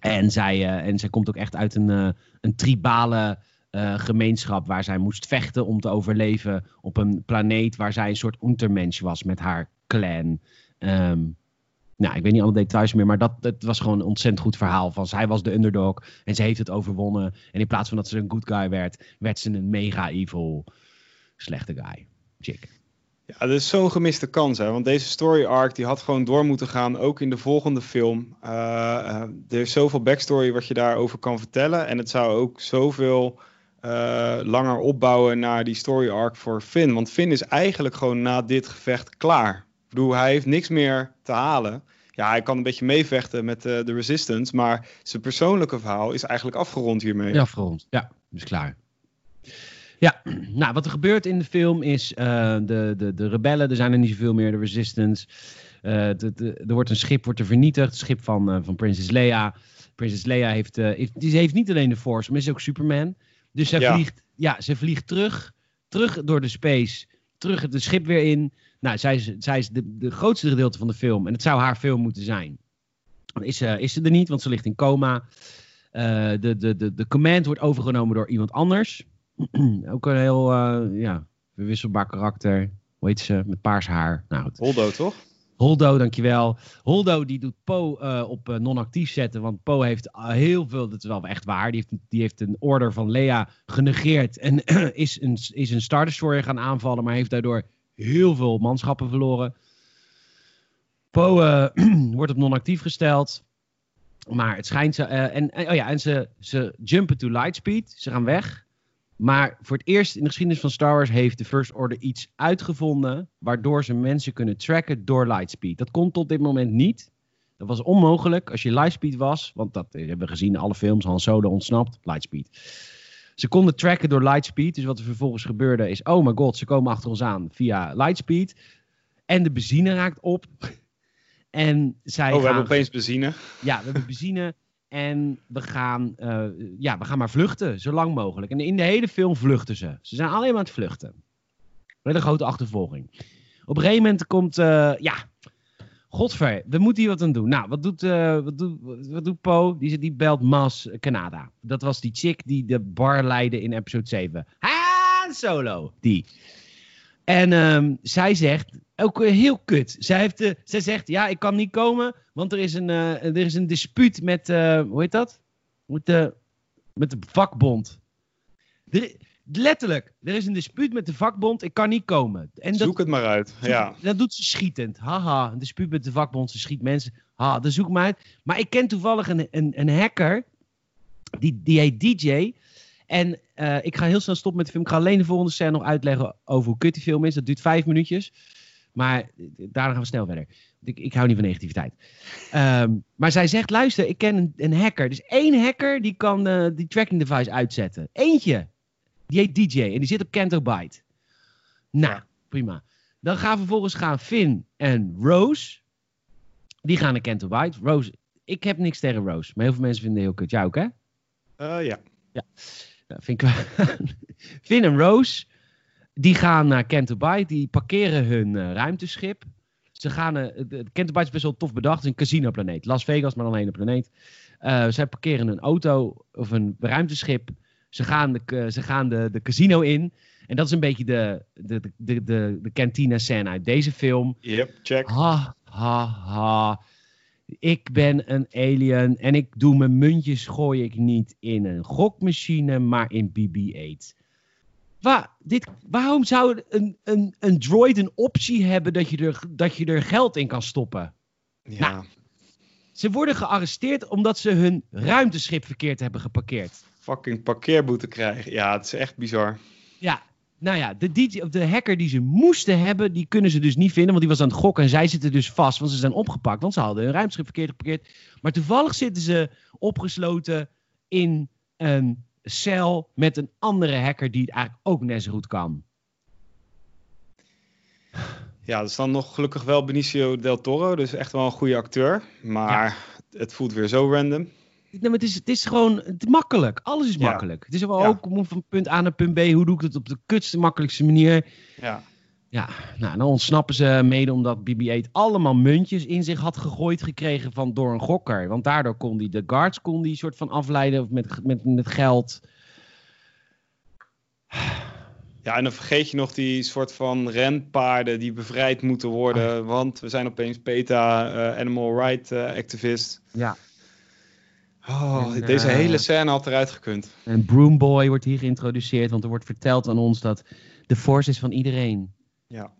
En zij, uh, en zij komt ook echt uit een, uh, een tribale uh, gemeenschap waar zij moest vechten om te overleven op een planeet waar zij een soort untermensch was met haar clan. Um, nou, ik weet niet alle details meer, maar dat, dat was gewoon een ontzettend goed verhaal. Van zij was de underdog en ze heeft het overwonnen. En in plaats van dat ze een good guy werd, werd ze een mega evil slechte guy. Chick. Ja, dat is zo'n gemiste kans, hè? want deze story arc die had gewoon door moeten gaan, ook in de volgende film. Uh, uh, er is zoveel backstory wat je daarover kan vertellen en het zou ook zoveel uh, langer opbouwen naar die story arc voor Finn. Want Finn is eigenlijk gewoon na dit gevecht klaar. Ik bedoel, hij heeft niks meer te halen. Ja, hij kan een beetje meevechten met de Resistance, maar zijn persoonlijke verhaal is eigenlijk afgerond hiermee. Ja, afgerond. Ja, is klaar. Ja, nou wat er gebeurt in de film is uh, de, de, de rebellen, er zijn er niet zoveel meer, de resistance. Uh, de, de, er wordt een schip wordt er vernietigd, het schip van, uh, van Princess Leia. Princess Leia heeft, heeft, die heeft niet alleen de Force, maar is ook Superman. Dus zij ja. vliegt, ja, ze vliegt terug, terug door de space, terug het schip weer in. Nou, zij is, zij is de, de grootste gedeelte van de film en het zou haar film moeten zijn. Is, is ze er niet, want ze ligt in coma. de, de, de, de command wordt overgenomen door iemand anders. ook een heel uh, ja, verwisselbaar karakter. Hoe heet ze? Met paars haar. Nou, Holdo, toch? Holdo, dankjewel. Holdo die doet Po uh, op uh, non-actief zetten. Want Po heeft heel veel, dat is wel echt waar. Die heeft, die heeft een order van Lea genegeerd. En is een, is een Star Destroyer gaan aanvallen. Maar heeft daardoor heel veel manschappen verloren. Po wordt op non-actief gesteld. Maar het schijnt ze. en, oh ja, en ze, ze jumpen to lightspeed. Ze gaan weg. Maar voor het eerst in de geschiedenis van Star Wars heeft de First Order iets uitgevonden. waardoor ze mensen kunnen tracken door lightspeed. Dat kon tot dit moment niet. Dat was onmogelijk als je lightspeed was. Want dat hebben we gezien in alle films. Han Solo ontsnapt, lightspeed. Ze konden tracken door lightspeed. Dus wat er vervolgens gebeurde is: oh my god, ze komen achter ons aan via lightspeed. En de benzine raakt op. en zij oh, we hebben opeens benzine. Ja, we hebben benzine. En we gaan, uh, ja, we gaan maar vluchten, zo lang mogelijk. En in de hele film vluchten ze. Ze zijn alleen maar aan het vluchten. Met een grote achtervolging. Op een gegeven moment komt, uh, ja, godver, we moeten hier wat aan doen. Nou, wat doet, uh, wat doet, wat doet Po? Die, die belt Mas Canada. Dat was die chick die de bar leidde in episode 7. Ha, solo, die. En um, zij zegt, ook heel kut. Zij, heeft, uh, zij zegt, ja, ik kan niet komen, want er is een, uh, er is een dispuut met, uh, hoe heet dat? Met de, met de vakbond. Er, letterlijk, er is een dispuut met de vakbond, ik kan niet komen. En zoek het maar uit, ja. Dat doet ze schietend. Haha, een dispuut met de vakbond, ze schiet mensen. Ha, dat zoek maar uit. Maar ik ken toevallig een, een, een hacker, die, die heet DJ... En ik ga heel snel stoppen met de film. Ik ga alleen de volgende scène nog uitleggen over hoe kut die film is. Dat duurt vijf minuutjes. Maar daarna gaan we snel verder. Ik, ik hou niet van negativiteit. Um, maar zij zegt, luister, ik ken een, een hacker. Dus één hacker die kan uh, die tracking device uitzetten. Eentje. Die heet DJ en die zit op Canto Bite. Nou, prima. Dan gaan vervolgens gaan Finn en Rose. Die gaan naar Canto Bite. Rose, ik heb niks tegen Rose. Maar heel veel mensen vinden het heel kut. Jij ook, hè? Eh, ja. Ja, vind ik. Finn en Rose, die gaan naar Canterbury. Die parkeren hun eh, ruimteschip. Ze gaan, eh, Canterbury is best wel tof bedacht. Het is een casino-planeet. Las Vegas, maar dan een hele planeet. Eh, zij parkeren een auto of een ruimteschip. Ze gaan de, ze gaan de, de casino in. En dat is een beetje de, de, de, de, de, de cantina-scène uit deze film. Yep, check. Ha, ha, ha. Ik ben een alien en ik doe mijn muntjes gooi ik niet in een gokmachine, maar in BB-8. Waar, dit, waarom zou een, een, een droid een optie hebben dat je, er, dat je er geld in kan stoppen? Ja. Nou. Ze worden gearresteerd omdat ze hun ruimteschip verkeerd hebben geparkeerd. Fucking parkeerboete krijgen. Ja, het is echt bizar. Ja, nou ja, de, DJ, de hacker die ze moesten hebben, die kunnen ze dus niet vinden. Want die was aan het gokken en zij zitten dus vast, want ze zijn opgepakt. Want ze hadden hun ruimteschip verkeerd geparkeerd. Maar toevallig zitten ze opgesloten in een cel met een andere hacker die het eigenlijk ook net zo goed kan. Ja, er is dan nog gelukkig wel Benicio del Toro. Dus echt wel een goede acteur. Maar het voelt weer zo random. Nee, maar het, is, het is gewoon het is makkelijk. Alles is Ja. makkelijk. Het is wel Ja. ook om van punt A naar punt B. Hoe doe ik het op de kutste, makkelijkste manier? Ja. Ja, nou, dan ontsnappen ze mede omdat BB-8 allemaal muntjes in zich had gegooid gekregen van, door een gokker. Want daardoor kon hij de guards kon die soort van afleiden met, met, met geld. Ja, en dan vergeet je nog die soort van renpaarden die bevrijd moeten worden. Want we zijn opeens PETA, eh, Animal Rights eh, activist. Ja. Oh, En, deze eh, hele scène had eruit gekund. En Broomboy wordt hier geïntroduceerd, want er wordt verteld aan ons dat de Force is van iedereen. Ja.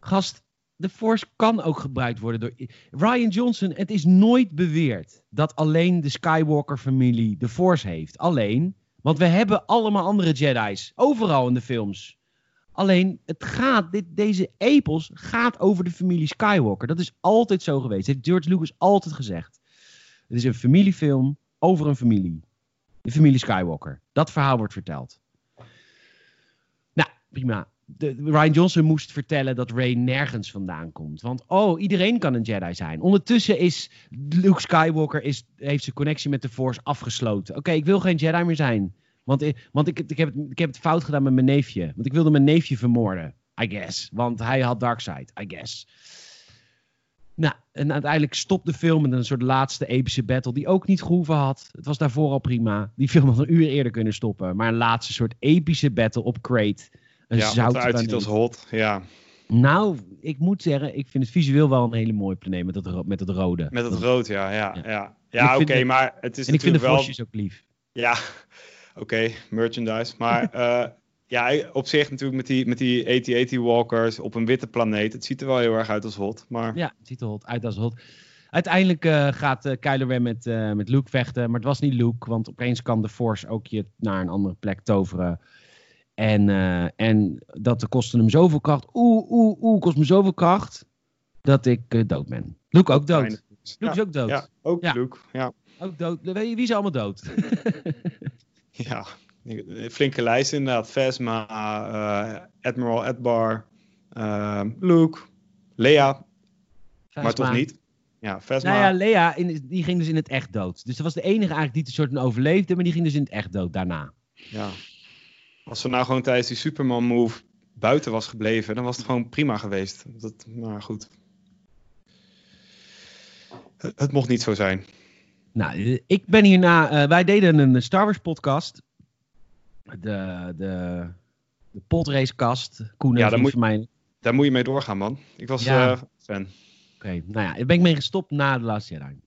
Gast, de Force kan ook gebruikt worden door... Ryan Johnson, het is nooit beweerd dat alleen de Skywalker-familie de Force heeft. Alleen, want we hebben allemaal andere Jedi's. Overal in de films. Alleen, het gaat, dit, deze epos gaat over de familie Skywalker. Dat is altijd zo geweest. Dat heeft George Lucas altijd gezegd. Het is een familiefilm over een familie. De familie Skywalker. Dat verhaal wordt verteld. Nou, prima. Ryan Johnson moest vertellen dat Rey nergens vandaan komt. Want, oh, iedereen kan een Jedi zijn. Ondertussen is Luke Skywalker is, heeft zijn connectie met de Force afgesloten. Oké, ik wil geen Jedi meer zijn. Want, ik, want ik, ik, heb het, ik heb het fout gedaan met mijn neefje. Want ik wilde mijn neefje vermoorden. I guess. Want hij had Darkseid. I guess. Nou, en uiteindelijk stopt de film met een soort laatste epische battle die ook niet gehoeven had. Het was daarvoor al prima. Die film had een uur eerder kunnen stoppen. Maar een laatste soort epische battle op Crate. Een ja, wat zoute eruit ziet als hot. Ja, Nou, ik moet zeggen, ik vind het visueel wel een hele mooie planeet met ro- met het rode. met het rood, ja. Ja, Ja. ja. oké, maar het is en ik vind de natuurlijk wel... vosjes ook lief. Ja, oké, merchandise. Maar eh, ja, op zich natuurlijk met die, met die walkers op een witte planeet. Het ziet er wel heel erg uit als hot. Maar Ja, het ziet er hot uit als hot. Uiteindelijk eh, gaat eh Kylo Ren met, met Luke vechten. Maar het was niet Luke, want opeens kan de Force ook je naar een andere plek toveren. En, eh, en dat kostte hem zoveel kracht. Oeh, oeh, oeh, kost me zoveel kracht. Dat ik eh, dood ben. Luke ook dood. Luke is ook dood. Ja, ook Ja. Luke. Ja, Ook dood. Weet je, Wie is allemaal dood? ja. Flinke lijst inderdaad. Vesma, eh, Admiral Edbar, eh, Luke, Lea, maar toch niet. Ja, Vesma. Nou ja, Lea, in, die ging dus in het echt dood. Dus dat was de enige eigenlijk die het soort van overleefde. Maar die ging dus in het echt dood daarna. Ja. Als ze nou gewoon tijdens die Superman move buiten was gebleven, dan was het gewoon prima geweest. Dat, maar goed. Het, het mocht niet zo zijn. Nou, ik ben hierna. eh, wij deden een Star Wars podcast. De, de, de podracecast. Koen Ja, vriend moet- mij. Oké, Daar moet je mee doorgaan, man. Ik was Ja. eh, fan. nou ja, daar ben ik mee gestopt na de laatste Jedi.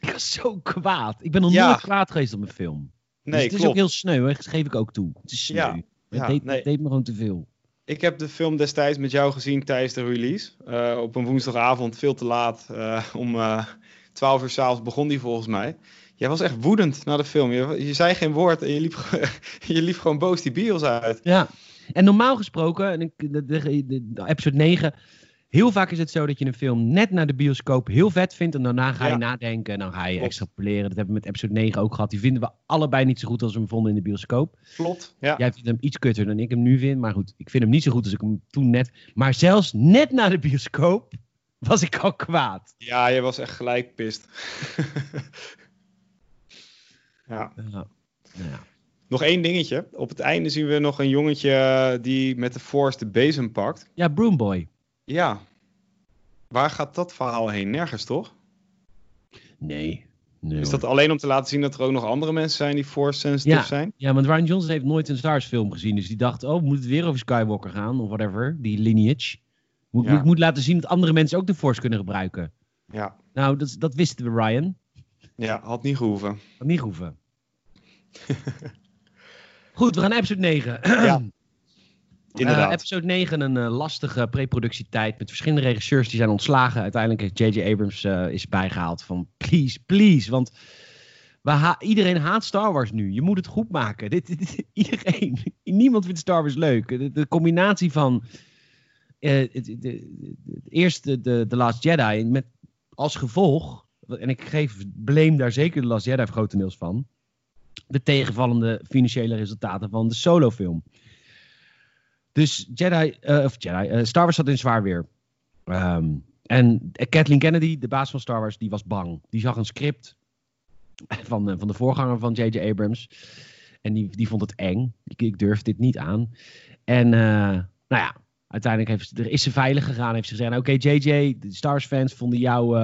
Ik was zo kwaad. Ik ben nog Ja. nooit kwaad geweest op een film. Dus Nee, het is ook heel sneu, hè? dat geef ik ook toe. Het is sneu. Ja, het, ja, deed, nee. het deed me gewoon te veel. Ik heb de film destijds met jou gezien tijdens de release. Eh, op een woensdagavond, veel te laat. eh, om eh 12 uur s'avonds begon die volgens mij. Jij was echt woedend na de film. Je, je zei geen woord en je liep, je liep gewoon boos die bios uit. Ja. En normaal gesproken, en ik, de, de, de- de episode 9, Heel vaak is het zo dat je een film net na de bioscoop heel vet vindt. En daarna ga je Ja. nadenken en dan ga je Klopt. extrapoleren. Dat hebben we met episode 9 ook gehad. Die vinden we allebei niet zo goed als we hem vonden in de bioscoop. Klopt. Ja. Jij vindt hem iets kutter dan ik hem nu vind. Maar goed, ik vind hem niet zo goed als ik hem toen net... Maar zelfs net na de bioscoop was ik al kwaad. ja, je was echt gelijk pist. ja. Ja. Ja. Nog één dingetje. Op het einde zien we nog een jongetje die met de Force de bezem pakt. ja, Broomboy. Ja. Waar gaat dat verhaal heen? Nergens, toch? Nee. nee Is hoor. dat alleen om te laten zien dat er ook nog andere mensen zijn die Force sensitive Ja. zijn? Ja, want Ryan Johnson heeft nooit een Stars film gezien. Dus die dacht, oh, moet het weer over Skywalker gaan? Of whatever, die lineage. Moet, Ja. Moet laten zien dat andere mensen ook de Force kunnen gebruiken. Ja. Nou, dat, dat wisten we, Ryan. Ja, had niet gehoeven. Had niet hoeven. Goed, we gaan naar episode 9. Ja. Inderdaad. Eh, episode 9, een eh, lastige preproductietijd met verschillende regisseurs die zijn ontslagen. Uiteindelijk heeft J.J. Abrams eh, is bijgehaald van please, please. Want ha- iedereen haat Star Wars nu. Je moet het goed maken. Dit, dit- iedereen. Niemand vindt Star Wars leuk. De, de combinatie van eh, het eerste, de, de Last Jedi, met als gevolg, en ik geef blame daar zeker de Last Jedi grotendeels van, de tegenvallende financiële resultaten van de solofilm. Dus Jedi, eh, of Jedi, eh, Star Wars zat in zwaar weer. Ehm, en Kathleen Kennedy, de baas van Star Wars, die was bang. Die zag een script van, eh, van de voorganger van J.J. Abrams. En die, die vond het eng. Ik, ik durf dit niet aan. En nou ja, uiteindelijk heeft, er is ze veilig gegaan. Heeft ze gezegd, nou, oké JJ, de Star Wars fans vonden jou,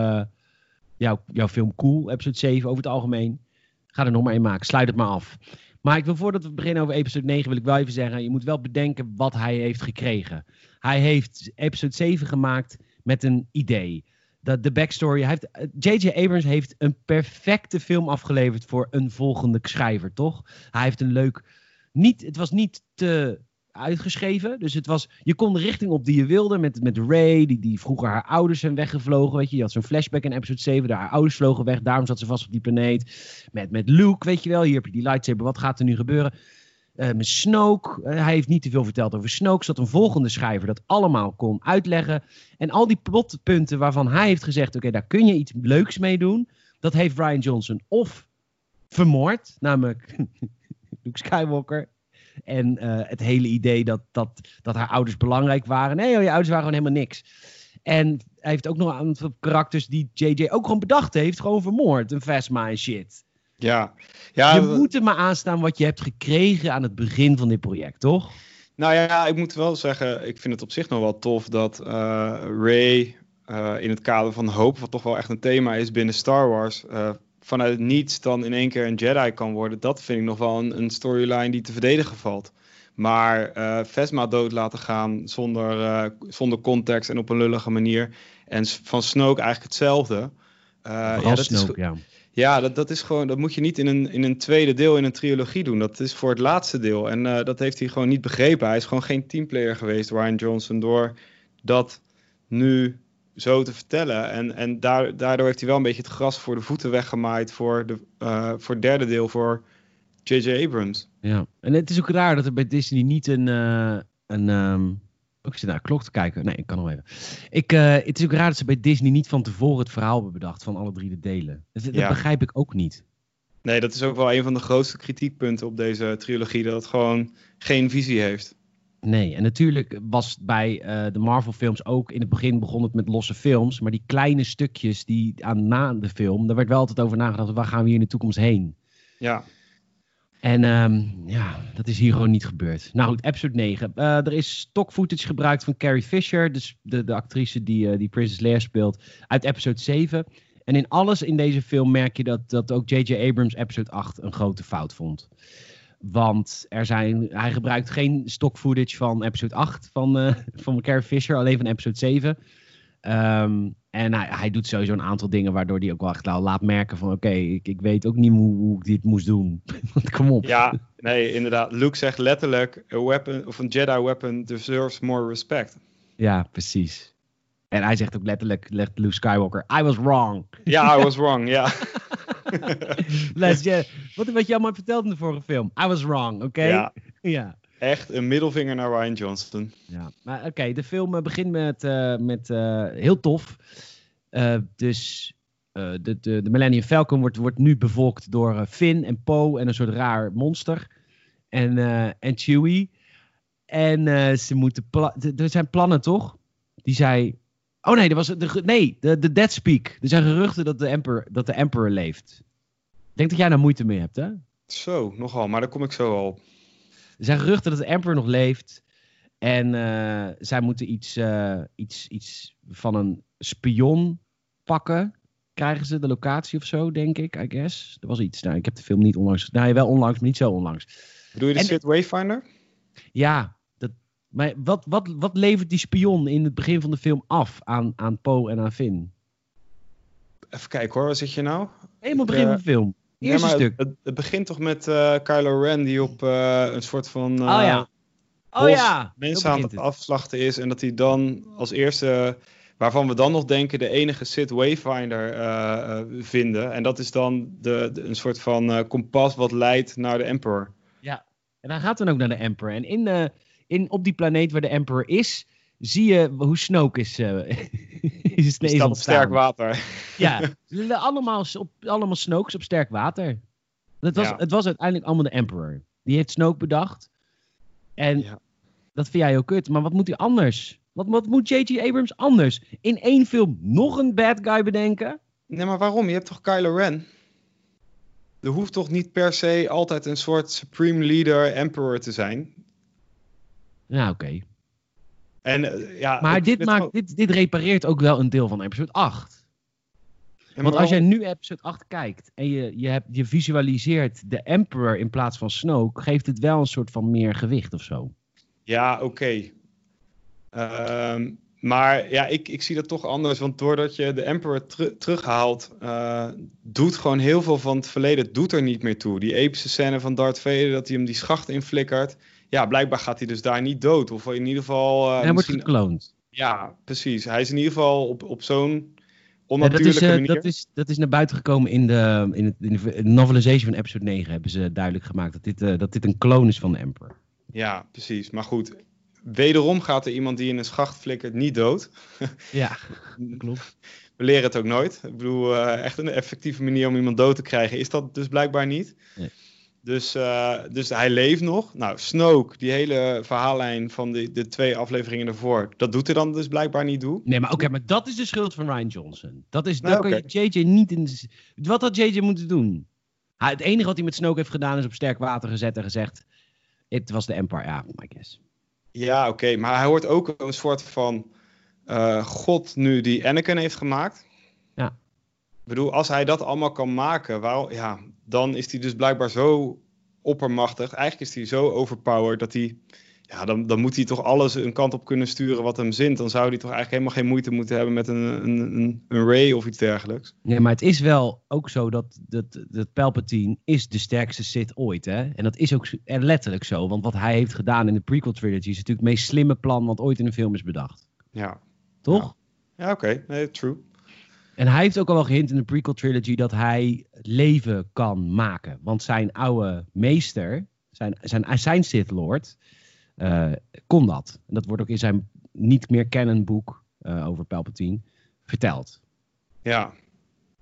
jou, jouw film cool. Episode 7 over het algemeen. Ga er nog maar één maken. Sluit het maar af. Maar ik wil voordat we beginnen over episode 9, wil ik wel even zeggen: je moet wel bedenken wat hij heeft gekregen. Hij heeft episode 7 gemaakt met een idee. Dat de backstory. hij heeft- J.J. Abrams heeft een perfecte film afgeleverd voor een volgende schrijver, toch? Hij heeft een leuk. Niet, het was niet te uitgeschreven. Dus het was, je kon de richting op die je wilde. Met, met Ray, die, die vroeger haar ouders zijn weggevlogen. Weet je, je had zo'n flashback in episode 7. Daar haar ouders vlogen weg. Daarom zat ze vast op die planeet. Met, met Luke, weet je wel. Hier heb je die lightsaber. Wat gaat er nu gebeuren? Eh, met Snoke. eh, hij heeft niet te veel verteld over Snoke. Zat een volgende schrijver dat allemaal kon uitleggen. En al die plotpunten waarvan hij heeft gezegd: oké, daar kun je iets leuks mee doen. Dat heeft Ryan Johnson of vermoord, namelijk Luke Skywalker. En eh, het hele idee dat, dat, dat haar ouders belangrijk waren. Nee, je ouders waren gewoon helemaal niks. En hij heeft ook nog een aantal karakters die JJ ook gewoon bedacht heeft. Gewoon vermoord. Een Vesma en shit. Ja. ja je moet er maar aanstaan wat je hebt gekregen aan het begin van dit project, toch? Nou ja, ik moet wel zeggen, ik vind het op zich nog wel tof dat eh, Ray eh, in het kader van hoop, wat toch wel echt een thema is binnen Star Wars, vanuit het niets dan in één keer een Jedi kan worden. Dat vind ik nog wel een, een storyline die te verdedigen valt. Maar eh Vesma dood laten gaan zonder, eh, zonder context en op een lullige manier. En van Snoke eigenlijk hetzelfde. Eh, ja, dat is, Snoke, ja. ja, dat, dat is gewoon, dat moet je niet in een, in een tweede deel in een trilogie doen. Dat is voor het laatste deel. En eh, dat heeft hij gewoon niet begrepen. Hij is gewoon geen teamplayer geweest, Ryan Johnson, door dat nu zo te vertellen. En, en daar, daardoor heeft hij wel een beetje het gras voor de voeten weggemaaid voor, de, eh, voor het derde deel voor J.J. Abrams. Ja, en het is ook raar dat er bij Disney niet een. eh, een ook ik zit naar de klok te kijken. Nee, ik kan nog even. Ik, eh, het is ook raar dat ze bij Disney niet van tevoren het verhaal hebben bedacht van alle drie de delen. Dat, dat Ja. begrijp ik ook niet. Nee, dat is ook wel een van de grootste kritiekpunten op deze trilogie. Dat het gewoon geen visie heeft. Nee, en natuurlijk was bij eh, de Marvel-films ook in het begin begon het met losse films. Maar die kleine stukjes die aan na de film, daar werd wel altijd over nagedacht. Waar gaan we hier in de toekomst heen? Ja, En ehm, ja, dat is hier gewoon niet gebeurd. Nou goed, episode 9. Eh, er is stock footage gebruikt van Carrie Fisher, dus de, de actrice die, eh, die Princess Leia speelt, uit episode 7. En in alles in deze film merk je dat, dat ook J.J. Abrams episode 8 een grote fout vond. Want er zijn, hij gebruikt geen stock footage van episode 8 van, eh, van Carrie Fisher, alleen van episode 7. Ehm, en hij, hij doet sowieso een aantal dingen waardoor hij ook wel echt laat merken van oké, ik, ik weet ook niet hoe, hoe ik dit moest doen. Want kom op. ja nee, inderdaad. Luke zegt letterlijk: a weapon, of een Jedi weapon deserves more respect. Ja, precies. En hij zegt ook letterlijk, legt Luke Skywalker, I was wrong. Ja, I was wrong, ja. Les, je, wat, wat je allemaal hebt verteld in de vorige film. I was wrong, oké? Ja. ja. echt een middelvinger naar Ryan Johnston. Ja, maar oké, de film eh, begint met, uh, met uh, heel tof. Uh, dus de, de, de Millennium Falcon wordt, wordt nu bevolkt door Finn en Poe en een soort raar monster. En, en Chewie. En ze moeten. Er zijn plannen toch? Die zei. Oh nee, er was de, nee, de, de Dead Speak. Er zijn geruchten dat de, Emperor, dat de Emperor leeft. Ik denk dat jij daar moeite mee hebt, hè? Zo, nogal, maar daar kom ik zo al. Er zijn geruchten dat de Emperor nog leeft. En uh, zij moeten iets, uh, iets, iets van een spion pakken. Krijgen ze de locatie of zo, denk ik, I guess. Er was iets. Nou, ik heb de film niet onlangs. Nou, wel onlangs, maar niet zo onlangs. Bedoel je de Sid Wayfinder? Ja, maar wat, wat, wat levert die spion in het begin van de film af aan, aan Poe en aan Finn? Even kijken hoor, waar zit je nou? Helemaal begin uh, van de film. Eerste ja, stuk. Het, het, begint toch met uh, Kylo Ren die op uh, een soort van. Oh ja. Oh ja. Mensen aan het, het afslachten is. En dat hij dan als eerste. Waarvan we dan nog denken de enige Sith Wayfinder vinden. En dat is dan de, de een soort van kompas wat leidt naar de Emperor. Ja, en hij gaat dan ook naar de Emperor. En in, in, op die planeet waar de Emperor is, zie je hoe Snoke is, uh, is, is op sterk water. ja, allemaal, op, allemaal Snokes op sterk water. Het was, ja. het was uiteindelijk allemaal de Emperor. Die heeft Snoke bedacht. En ja. dat vind jij ook kut. Maar wat moet hij anders? Wat, wat moet J.J. Abrams anders? In één film nog een bad guy bedenken? Nee, maar waarom? Je hebt toch Kylo Ren? Er hoeft toch niet per se altijd een soort supreme leader, emperor te zijn? Ja, oké. Okay. En, uh, ja, maar dit, maakt, gewoon... dit, dit repareert ook wel een deel van episode 8. Ja, Want als jij nu episode 8 kijkt en je, je, hebt, je visualiseert de Emperor in plaats van Snoke, geeft het wel een soort van meer gewicht of zo. Ja, oké. Okay. Um, maar ja, ik, ik zie dat toch anders. Want doordat je de Emperor ter terughaalt, uh, doet gewoon heel veel van het verleden doet er niet meer toe. Die epische scène van Darth Vader, dat hij hem die schacht inflikkert ja, blijkbaar gaat hij dus daar niet dood. Of in ieder geval... Uh, hij wordt gekloond. Ja, precies. Hij is in ieder geval op, op zo'n onnatuurlijke ja, dat is, uh, manier. Dat is, dat is naar buiten gekomen in de, in, het, in de novelization van episode 9. Hebben ze duidelijk gemaakt dat dit, uh, dat dit een kloon is van de Emperor. Ja, precies. Maar goed, wederom gaat er iemand die in een schacht flikkert niet dood. ja, klopt. We leren het ook nooit. Ik bedoel, uh, echt een effectieve manier om iemand dood te krijgen is dat dus blijkbaar niet. Nee. Dus, uh, dus hij leeft nog. Nou, Snoke, die hele verhaallijn van de, de twee afleveringen ervoor, dat doet hij dan dus blijkbaar niet doen. Nee, maar oké, okay, maar dat is de schuld van Ryan Johnson. Dat is, okay. kan je JJ niet in. Wat had JJ moeten doen? Hij, het enige wat hij met Snoke heeft gedaan is op sterk water gezet en gezegd: Het was de Empire, ja, I guess. Ja, oké, okay, maar hij hoort ook een soort van uh, God nu die Anakin heeft gemaakt. Ja. Ik bedoel, als hij dat allemaal kan maken, waarom, ja, dan is hij dus blijkbaar zo oppermachtig. Eigenlijk is hij zo overpowered dat hij. Ja, dan, dan moet hij toch alles een kant op kunnen sturen wat hem zint. Dan zou hij toch eigenlijk helemaal geen moeite moeten hebben met een, een, een, een Ray of iets dergelijks. Nee, maar het is wel ook zo dat, dat, dat Palpatine is de sterkste Sith ooit. Hè? En dat is ook letterlijk zo. Want wat hij heeft gedaan in de prequel trilogy is natuurlijk het meest slimme plan wat ooit in een film is bedacht. Ja. Toch? Ja, ja oké. Okay. Nee, true. En hij heeft ook al wel gehint in de prequel trilogy dat hij leven kan maken. Want zijn oude meester, zijn, zijn, zijn Sith Lord, uh, kon dat. En dat wordt ook in zijn niet meer canon boek uh, over Palpatine verteld. Ja,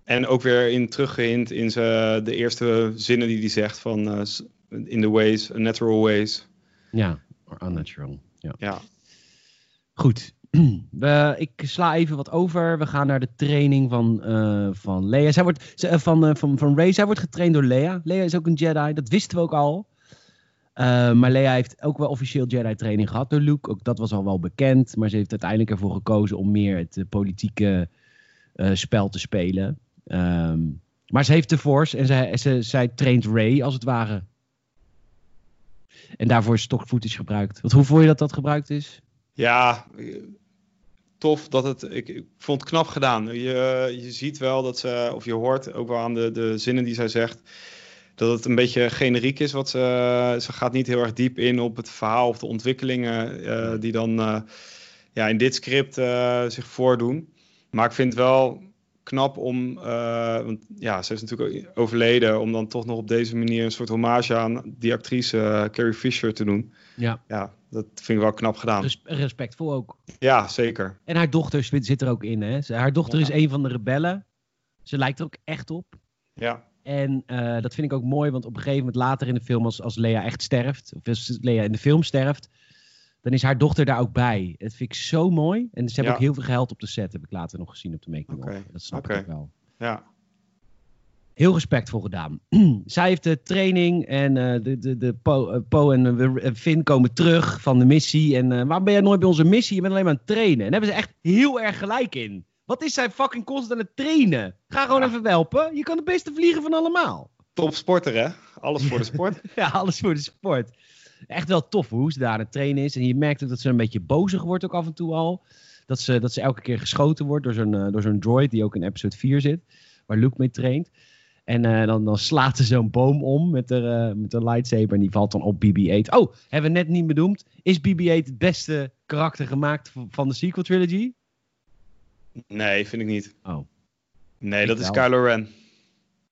en ook weer in teruggehint in zijn, de eerste zinnen die hij zegt van uh, in the ways, natural ways. Ja, or unnatural. Ja. ja. Goed, ik sla even wat over. We gaan naar de training van, uh, van Leia. Zij wordt, ze, uh, van, uh, van, van Rey. Zij wordt getraind door Leia. Leia is ook een Jedi. Dat wisten we ook al. maar Leia heeft ook wel officieel Jedi-training gehad door Luke. Ook dat was al wel bekend. Maar ze heeft uiteindelijk ervoor gekozen om meer het politieke spel te spelen. Um, maar ze heeft de Force en zij, ze, zij traint Rey als het ware. En daarvoor is stock gebruikt. Wat, hoe voel je dat dat gebruikt is? Ja, tof dat het. Ik, ik, vond het knap gedaan. Je, je ziet wel dat ze, of je hoort ook wel aan de, de zinnen die zij zegt, dat het een beetje generiek is. Wat ze, ze gaat niet heel erg diep in op het verhaal of de ontwikkelingen uh, die dan uh, ja, in dit script uh, zich voordoen. Maar ik vind wel knap om, want ja, ze is natuurlijk overleden, om dan toch nog op deze manier een soort hommage aan die actrice Carrie Fisher te doen. Ja. Ja, dat vind ik wel knap gedaan. Res respectvol ook. Ja, zeker. En haar dochter zit er ook in, hè? Haar dochter ja. is een van de rebellen. Ze lijkt er ook echt op. Ja. En uh, dat vind ik ook mooi, want op een gegeven moment later in de film, als, als Lea echt sterft, of als Lea in de film sterft, dan is haar dochter daar ook bij. Dat vind ik zo mooi. En ze hebben Ja. ook heel veel geld op de set, heb ik later nog gezien op de making of. Oké, Dat snap ik ook wel. Ja. Heel respectvol gedaan. Zij heeft de training en eh, de, de, de Po, eh, Po en Finn komen terug van de missie. En waarom ben jij nooit bij onze missie? Je bent alleen maar aan het trainen. En daar hebben ze echt heel erg gelijk in. Wat is zij fucking constant aan het trainen? Ga gewoon Ja. even welpen. Je kan de beste vliegen van allemaal. Top sporter, hè? Alles voor de sport. Ja, alles voor de sport. Echt wel tof hoe ze daar aan het trainen is. En je merkt ook dat ze een beetje bozig wordt ook af en toe al. Dat ze, dat ze elke keer geschoten wordt door zo'n, door zo'n droid die ook in episode 4 zit. Waar Luke mee traint. En eh, dan, dan slaat ze zo'n boom om met de, eh, met de lightsaber. En die valt dan op BB-8. Oh, hebben we net niet benoemd. Is BB-8 het beste karakter gemaakt van de sequel trilogy? Nee, vind ik niet. Oh. Nee, Ik dat is. Kylo Ren.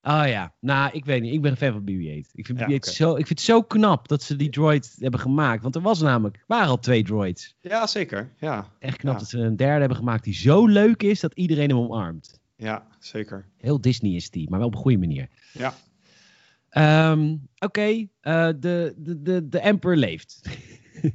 Oh ja, nou, ik weet niet. Ik ben een fan van BB-8. Ik vind, Ja, BB-8 oké. zo, ik vind het zo knap dat ze die droid hebben gemaakt. Want er was namelijk, er waren al twee droids. Ja, zeker. Ja, Echt knap Ja. dat ze een derde hebben gemaakt die zo leuk is dat iedereen hem omarmt. Ja zeker. Heel Disney is die, maar wel op een goede manier. Ja. Ehm, Oké, eh, de, de, de, de Emperor leeft.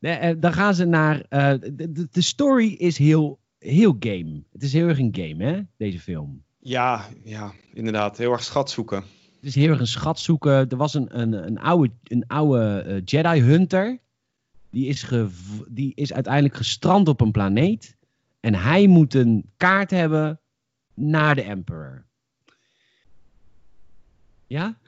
Eh, dan gaan ze naar. eh, de, de, story is heel, heel game. Het is heel erg een game, hè? Deze film. Ja, ja, inderdaad. Heel erg schat zoeken. Het is heel erg een schat zoeken. Er was een, een, een oude, een oude Jedi Hunter. Die is, die is uiteindelijk gestrand op een planeet. En hij moet een kaart hebben naar de Emperor. Ja?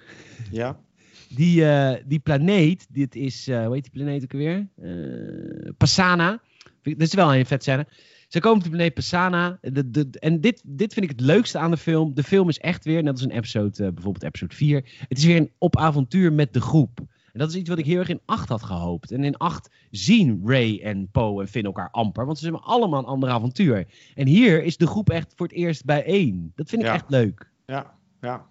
Ja. Die, eh, die planeet, dit is, eh hoe heet die planeet ook alweer? Eh Passana. Dat is wel een vet scène. Ze komen op de planeet Passana. De, de, en dit, dit vind ik het leukste aan de film. De film is echt weer, net als een episode, bijvoorbeeld episode 4. Het is weer een op avontuur met de groep. En dat is iets wat ik heel erg in 8 had gehoopt. En in 8 zien Ray en Poe en Finn elkaar amper. Want ze hebben allemaal een ander avontuur. En hier is de groep echt voor het eerst bijeen. Dat vind ik Ja. echt leuk. Ja. Ja.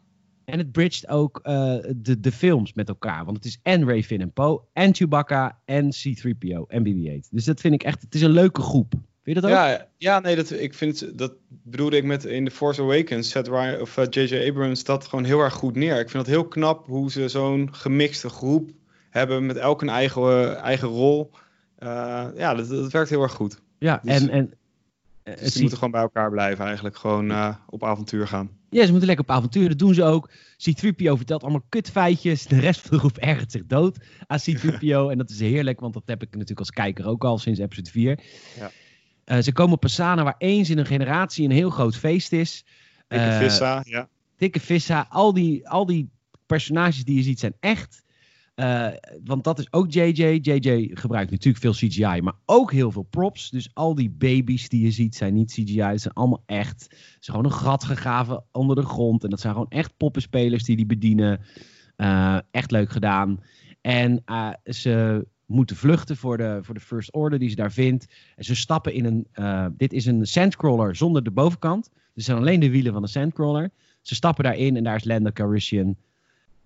En het bridged ook eh, de, de films met elkaar. Want het is en Ray, Finn en Poe, en Chewbacca, en C-3PO, en BB-8. Dus dat vind ik echt, het is een leuke groep. Vind je dat ook? Ja, ja, nee, dat, ik vind, dat bedoelde ik met in The Force Awakens, zet Ryan, of eh, J.J. Abrams dat gewoon heel erg goed neer. Ik vind het heel knap hoe ze zo'n gemixte groep hebben met elk een eigen, eigen rol. Eh, ja, dat, dat werkt heel erg goed. Ja, Dus- en... en eh, Dus die moeten gewoon bij elkaar blijven eigenlijk. Gewoon eh, op avontuur gaan. Ja, ze moeten lekker op avontuur. Dat doen ze ook. C-3PO vertelt allemaal kutfeitjes. De rest van de groep ergert zich dood aan C-3PO. en dat is heerlijk, want dat heb ik natuurlijk als kijker ook al sinds episode 4. Ja. Eh, ze komen op Passana, waar eens in een generatie een heel groot feest is. Dikke Eh, vissa, ja. Dikke Vissa, al die, al die personages die je ziet zijn echt. Eh, want dat is ook JJ. JJ gebruikt natuurlijk veel CGI, maar ook heel veel props. Dus al die baby's die je ziet zijn niet CGI, ze zijn allemaal echt. Ze is gewoon een gat gegraven onder de grond. En dat zijn gewoon echt poppenspelers die die bedienen. Echt leuk gedaan. En ze moeten vluchten voor de, voor de First Order die ze daar vindt. En ze stappen in een... eh, dit is een sandcrawler zonder de bovenkant. Dus zijn alleen de wielen van de sandcrawler. Ze stappen daarin en daar is Lando Calrissian.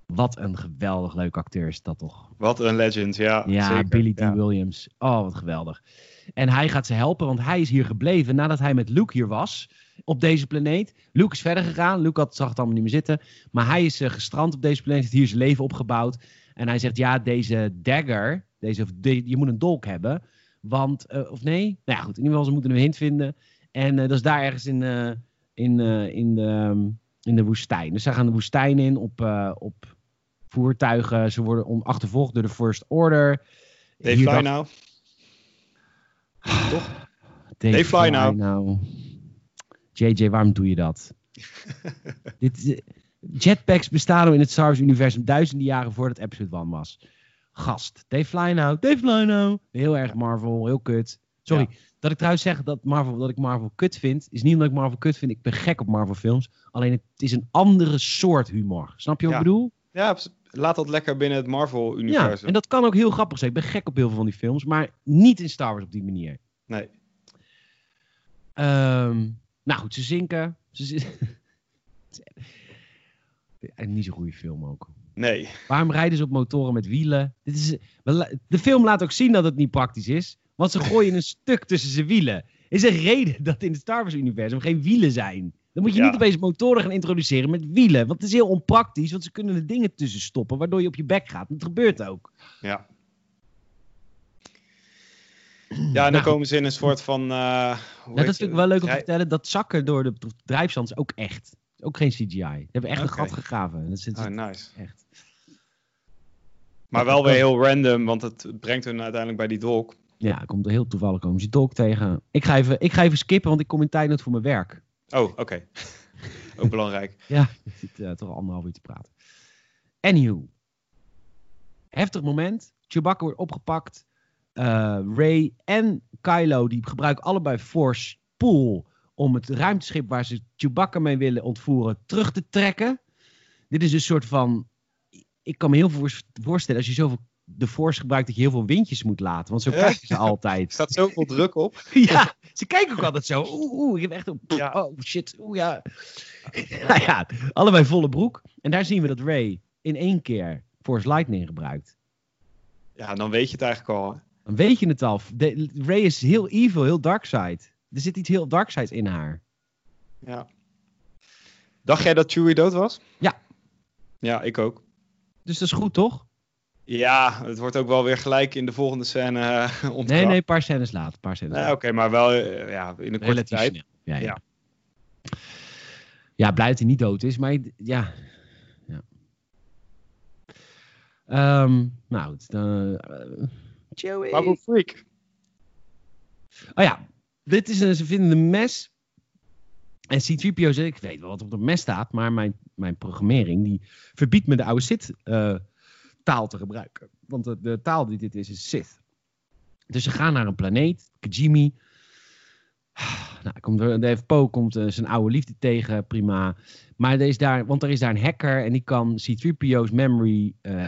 Wat een geweldig leuk acteur is dat toch. Wat een legend, ja. Ja, zeker. Billy D. Ja. Williams. Oh, wat geweldig. En hij gaat ze helpen, want hij is hier gebleven nadat hij met Luke hier was. Op deze planeet. Luke is verder gegaan. Luke had, zag het allemaal niet meer zitten. Maar hij is eh, gestrand op deze planeet. Heeft hier zijn leven opgebouwd. En hij zegt, ja, deze dagger. Deze, of de- je moet een dolk hebben. Want, eh, of nee? Nou ja, goed. In ieder geval, ze moeten een hint vinden. En eh, dat is daar ergens in, eh, in, in, de, ehm, in de woestijn. Dus zij gaan de woestijn in op, op voertuigen. Ze worden achtervolgd door de First Order. Dave Hier Fly nou. Toch? Dave Fly nou. JJ, waarom doe je dat? Dit, jetpacks bestaan al in het Star Wars-universum duizenden jaren voordat episode 1 was. Gast, Dave Fly nou, Dave Fly nou. Heel erg Marvel, heel kut. Sorry, dat ik trouwens zeg dat, Marvel, dat ik Marvel kut vind, is niet omdat ik Marvel kut vind. Ik ben gek op Marvel films. Alleen het is een andere soort humor. Snap je wat Ja. ik bedoel? Ja, laat dat lekker binnen het Ja, Marvel-universum. en dat kan ook heel grappig zijn. Ik ben gek op heel veel van die films, maar niet in Star Wars op die manier. Nee. Ehm, Nou goed, ze zinken. Ze zin- Eigenlijk niet zo'n goede film ook. Nee. Waarom rijden ze op motoren met wielen? Dit is, de film laat ook zien dat het niet praktisch is. Want ze gooien een stuk tussen zijn wielen. Er is een reden dat in het Star Wars-universum geen wielen zijn. Dan moet je Ja. niet opeens motoren gaan introduceren met wielen. Want het is heel onpraktisch, want ze kunnen er dingen tussen stoppen... waardoor je op je bek gaat. Dat gebeurt ook. Ja. Ja, en dan Nou, komen ze in een soort van. eh, Nou, dat vind ik wel leuk om te vertellen. Dat zakken door de drijfzand is ook echt. Is ook geen CGI. Ze hebben echt een gat gegraven. Dat Oh, nice. echt. Maar wel weer heel random, want het brengt hun uiteindelijk bij die dolk. Ja, komt er heel toevallig komen ze dolk tegen. Ik ga, even, ik ga even skippen, want ik kom in tijdnood voor mijn werk. Oh, oké. Ook belangrijk. Ja, ik zit eh, toch anderhalf uur te praten. Anywho. Heftig moment. Chewbacca wordt opgepakt. Eh, Ray en Kylo die gebruiken allebei Force Pool om het ruimteschip waar ze Chewbacca mee willen ontvoeren terug te trekken. Dit is een soort van... Ik kan me heel veel voorstellen als je zoveel de Force gebruikt dat je heel veel windjes moet laten. Want zo kijken ze Er altijd. staat zoveel druk op. Ja, ze kijken ook altijd zo. Oeh, oeh, ik heb echt een... Oh, shit. Oeh, ja. nou ja, allebei volle broek. En daar zien we dat Ray in één keer Force Lightning gebruikt. Ja, dan weet je het eigenlijk al. hè. Dan weet je het al. De, Ray is heel evil, heel darkside. Er zit iets heel darksides in haar. Ja. Dacht jij dat Chewie dood was? Ja. Ja, ik ook. Dus dat is goed, toch? Ja, het wordt ook wel weer gelijk in de volgende scène uh, ontkracht. Nee, nee, een paar scènes later. Paar scènes. Oké, maar wel eh, ja, in een korte tijd. snel. Ja, ja. Ja. ja. blij dat hij niet dood is, maar ja. ja. Ehm, nou, het, dan. Chewie. Babu Freak. Oh ja, dit is een, ze vinden een mes. En C-3PO zegt, ik weet wel wat op het mes staat, maar mijn, mijn programmering die verbiedt me de oude Sith eh, taal te gebruiken. Want de, taal die dit is, is Sith. Dus ze gaan naar een planeet, Kijimi. Nou, komt Dave Poe komt eh, zijn oude liefde tegen, prima. Maar er is daar, want er is daar een hacker en die kan C-3PO's memory eh,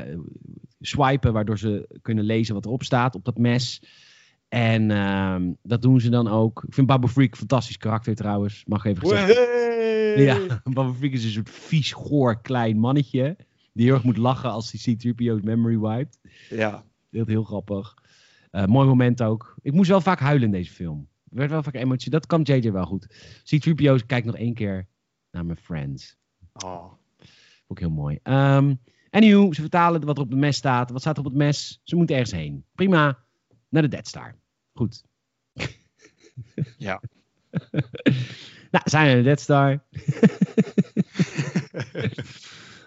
swipen, waardoor ze kunnen lezen wat erop staat op dat mes. En ehm, dat doen ze dan ook. Ik vind Babu Freak een fantastisch karakter trouwens. Mag even Hey! Ja, Babu Freak is een soort vies, goor, klein mannetje. Die heel erg moet lachen als hij C-3PO's memory wiped. ja. Heel, heel grappig. Eh, mooi moment ook. Ik moest wel vaak huilen in deze film. Er werd wel vaak emotie. Dat kan JJ wel goed. C-3PO kijkt nog één keer naar mijn friends. Oh. Ook heel mooi. Ehm anywho, ze vertalen wat er op het mes staat. Wat staat er op het mes? Ze moeten ergens heen. Prima. Naar de Death Star. Goed. Ja. nou, zijn we de Death Star.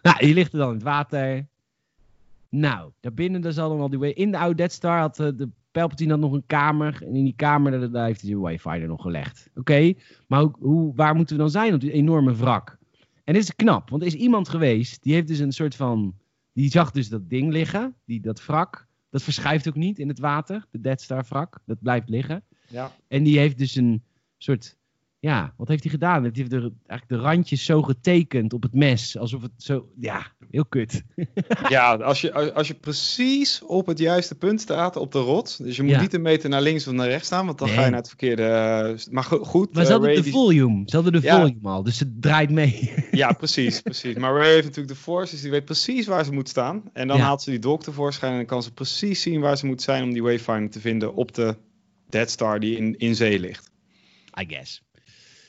nou, die ligt er dan in het water. Nou, daarbinnen daar zal dan al die... way- In de oude Death Star had eh, de Palpatine had nog een kamer. En in die kamer, daar, daar heeft hij zijn Wayfinder nog gelegd. Oké, maar hoe, hoe, waar moeten we dan zijn op die enorme wrak? En dit is knap, want er is iemand geweest... Die heeft dus een soort van... Die zag dus dat ding liggen, die, dat wrak. Dat verschuift ook niet in het water, de Death Star wrak. Dat blijft liggen. Ja. En die heeft dus een soort. Ja, wat heeft hij gedaan? Die heeft de, eigenlijk de randjes zo getekend op het mes. Alsof het zo. Ja, heel kut. ja, als je, als je precies op het juiste punt staat op de rots. Dus je moet Ja. niet een meter naar links of naar rechts staan, want dan Nee. ga je naar het verkeerde. eh, maar go- goed. Maar eh, ze hadden Ray de volume. Ze hadden de Ja. volume al. Dus ze draait mee. Ja, precies, precies. Maar Ray heeft natuurlijk de Force, dus die weet precies waar ze moet staan. En dan Ja. haalt ze die dolk tevoorschijn en dan kan ze precies zien waar ze moet zijn om die Wayfinder te vinden op de Dead Star die in, in zee ligt. I guess.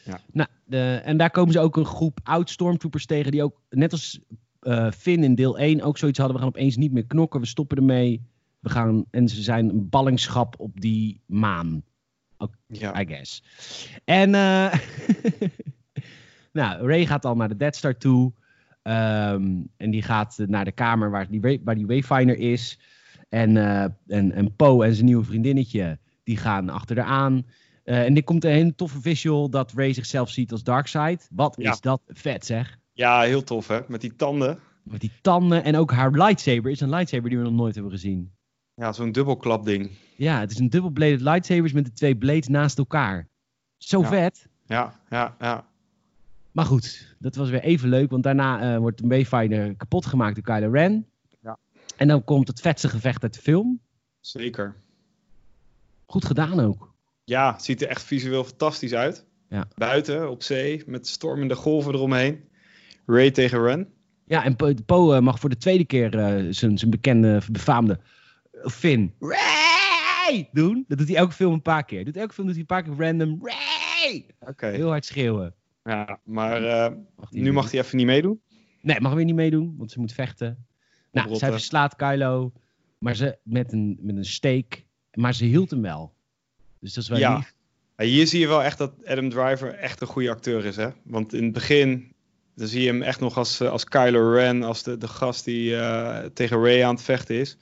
Ja. Nou, de, en daar komen ze ook een groep oud stormtroopers tegen. Die ook, net als eh Finn in deel 1, ook zoiets hadden. We gaan opeens niet meer knokken. We stoppen ermee. We gaan, en ze zijn een ballingschap op die maan. Ja, I guess. En eh nou, Ray gaat al naar de Death Star toe. Ehm, en die gaat naar de kamer waar die, waar die Wayfinder is. En, eh, en, en Poe en zijn nieuwe vriendinnetje, die gaan achter haar aan. Eh, en dit komt een hele toffe visual dat Ray zichzelf ziet als Darkseid. Wat Ja. is dat vet zeg. ja heel tof hè, met die tanden. Met die tanden en ook haar lightsaber is een lightsaber die we nog nooit hebben gezien. Ja, zo'n dubbelklap ding. Ja, het is een dubbel-bladed lightsabers met de twee blades naast elkaar. Zo Ja. vet. Ja, ja, ja. Maar goed, dat was weer even leuk, want daarna eh, wordt de Wayfinder kapot gemaakt door Kylo Ren. Ja. En dan komt het vetste gevecht uit de film. Zeker. Goed gedaan ook. Ja, ziet er echt visueel fantastisch uit. Ja. Buiten, op zee, met stormende golven eromheen. Ray tegen Ren. Ja, en Po, Po, eh, mag voor de tweede keer eh, zijn zijn bekende, befaamde Finn Ray doen. Dat doet hij elke film een paar keer. Doet elke film doet hij een paar keer random Ray. Oké. Heel hard schreeuwen. Ja, maar eh, Mag nu mag hij even niet meedoen. Nee, mag weer niet meedoen, want ze moet vechten. Nou, zij verslaat Kylo, maar ze met een, met een steek. Maar ze hield hem wel. Dus dat is wel Ja. lief. Hier zie je wel echt dat Adam Driver echt een goede acteur is. Hè? Want in het begin dan zie je hem echt nog als, eh, als Kylo Ren, als de, de gast die eh, tegen Ray aan het vechten is.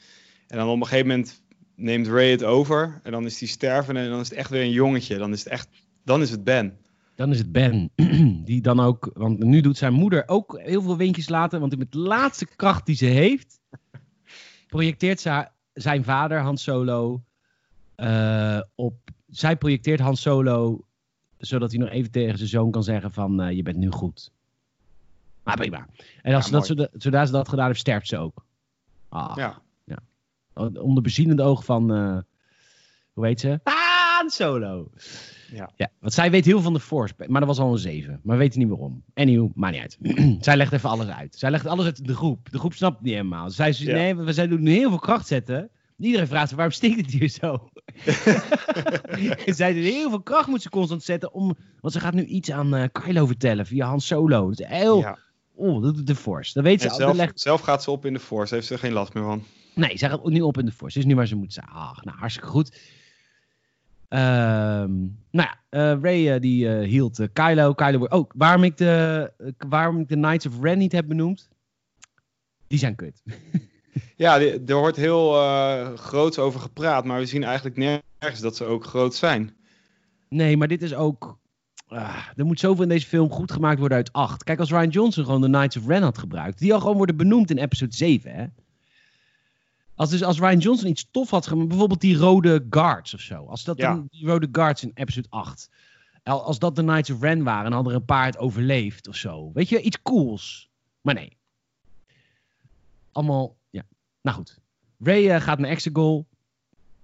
En dan op een gegeven moment neemt Ray het over. En dan is hij sterven en dan is het echt weer een jongetje. Dan is het echt, dan is het Ben. Dan is het Ben, die dan ook, want nu doet zijn moeder ook heel veel windjes laten, want met de laatste kracht die ze heeft, projecteert ze haar- zijn vader, Han Solo, eh, op, zij projecteert Han Solo, zodat hij nog even tegen zijn zoon kan zeggen van, eh, je bent nu goed. Maar prima. En als Ja, dat, zodra ze dat gedaan heeft, sterft ze ook. Ah, Ja. Onder bezielende oog van, eh, hoe heet ze? Han Solo. Ja. Ja, want zij weet heel veel van de Force, maar dat was al een 7. Maar we weten niet waarom. Anywho, maakt niet uit. zij legt even alles uit. Zij legt alles uit de groep. De groep snapt het niet helemaal. Zij zei, Ja. nee, we zijn doen nu heel veel kracht zetten. Iedereen vraagt zich, waarom stinkt het hier zo? zij doet heel veel kracht moet ze constant zetten, om, want ze gaat nu iets aan eh, Kylo vertellen via Han Solo. Dat is heel, ja. oh, doet de Force. Dat weet ze. Zelf, legt, zelf gaat ze op in de Force. Heeft ze er geen last meer van. Nee, zij gaat nu op in de Force. Ze is nu waar ze moet zijn. Ach, nou, hartstikke goed. Ehm, nou ja, eh, Ray eh, die hield Kylo. Kylo wordt ook. waarom ik, de, waarom ik de Knights of Ren niet heb benoemd? Die zijn kut. Ja, er wordt heel eh groots over gepraat. Maar we zien eigenlijk nergens dat ze ook groot zijn. Nee, maar dit is ook... ah, er moet zoveel in deze film goed gemaakt worden uit 8. Kijk, als Ryan Johnson gewoon de Knights of Ren had gebruikt... die al gewoon worden benoemd in episode 7, hè? Als, dus, als Ryan Johnson iets tof had gemaakt... bijvoorbeeld die rode guards of zo. Als dat Ja. dan, die rode guards in episode 8... al- Als dat de Knights of Ren waren... en hadden er een paar het overleefd of zo. Weet je, iets cools. Maar nee. Allemaal. Nou goed. Ray eh, gaat naar Exegol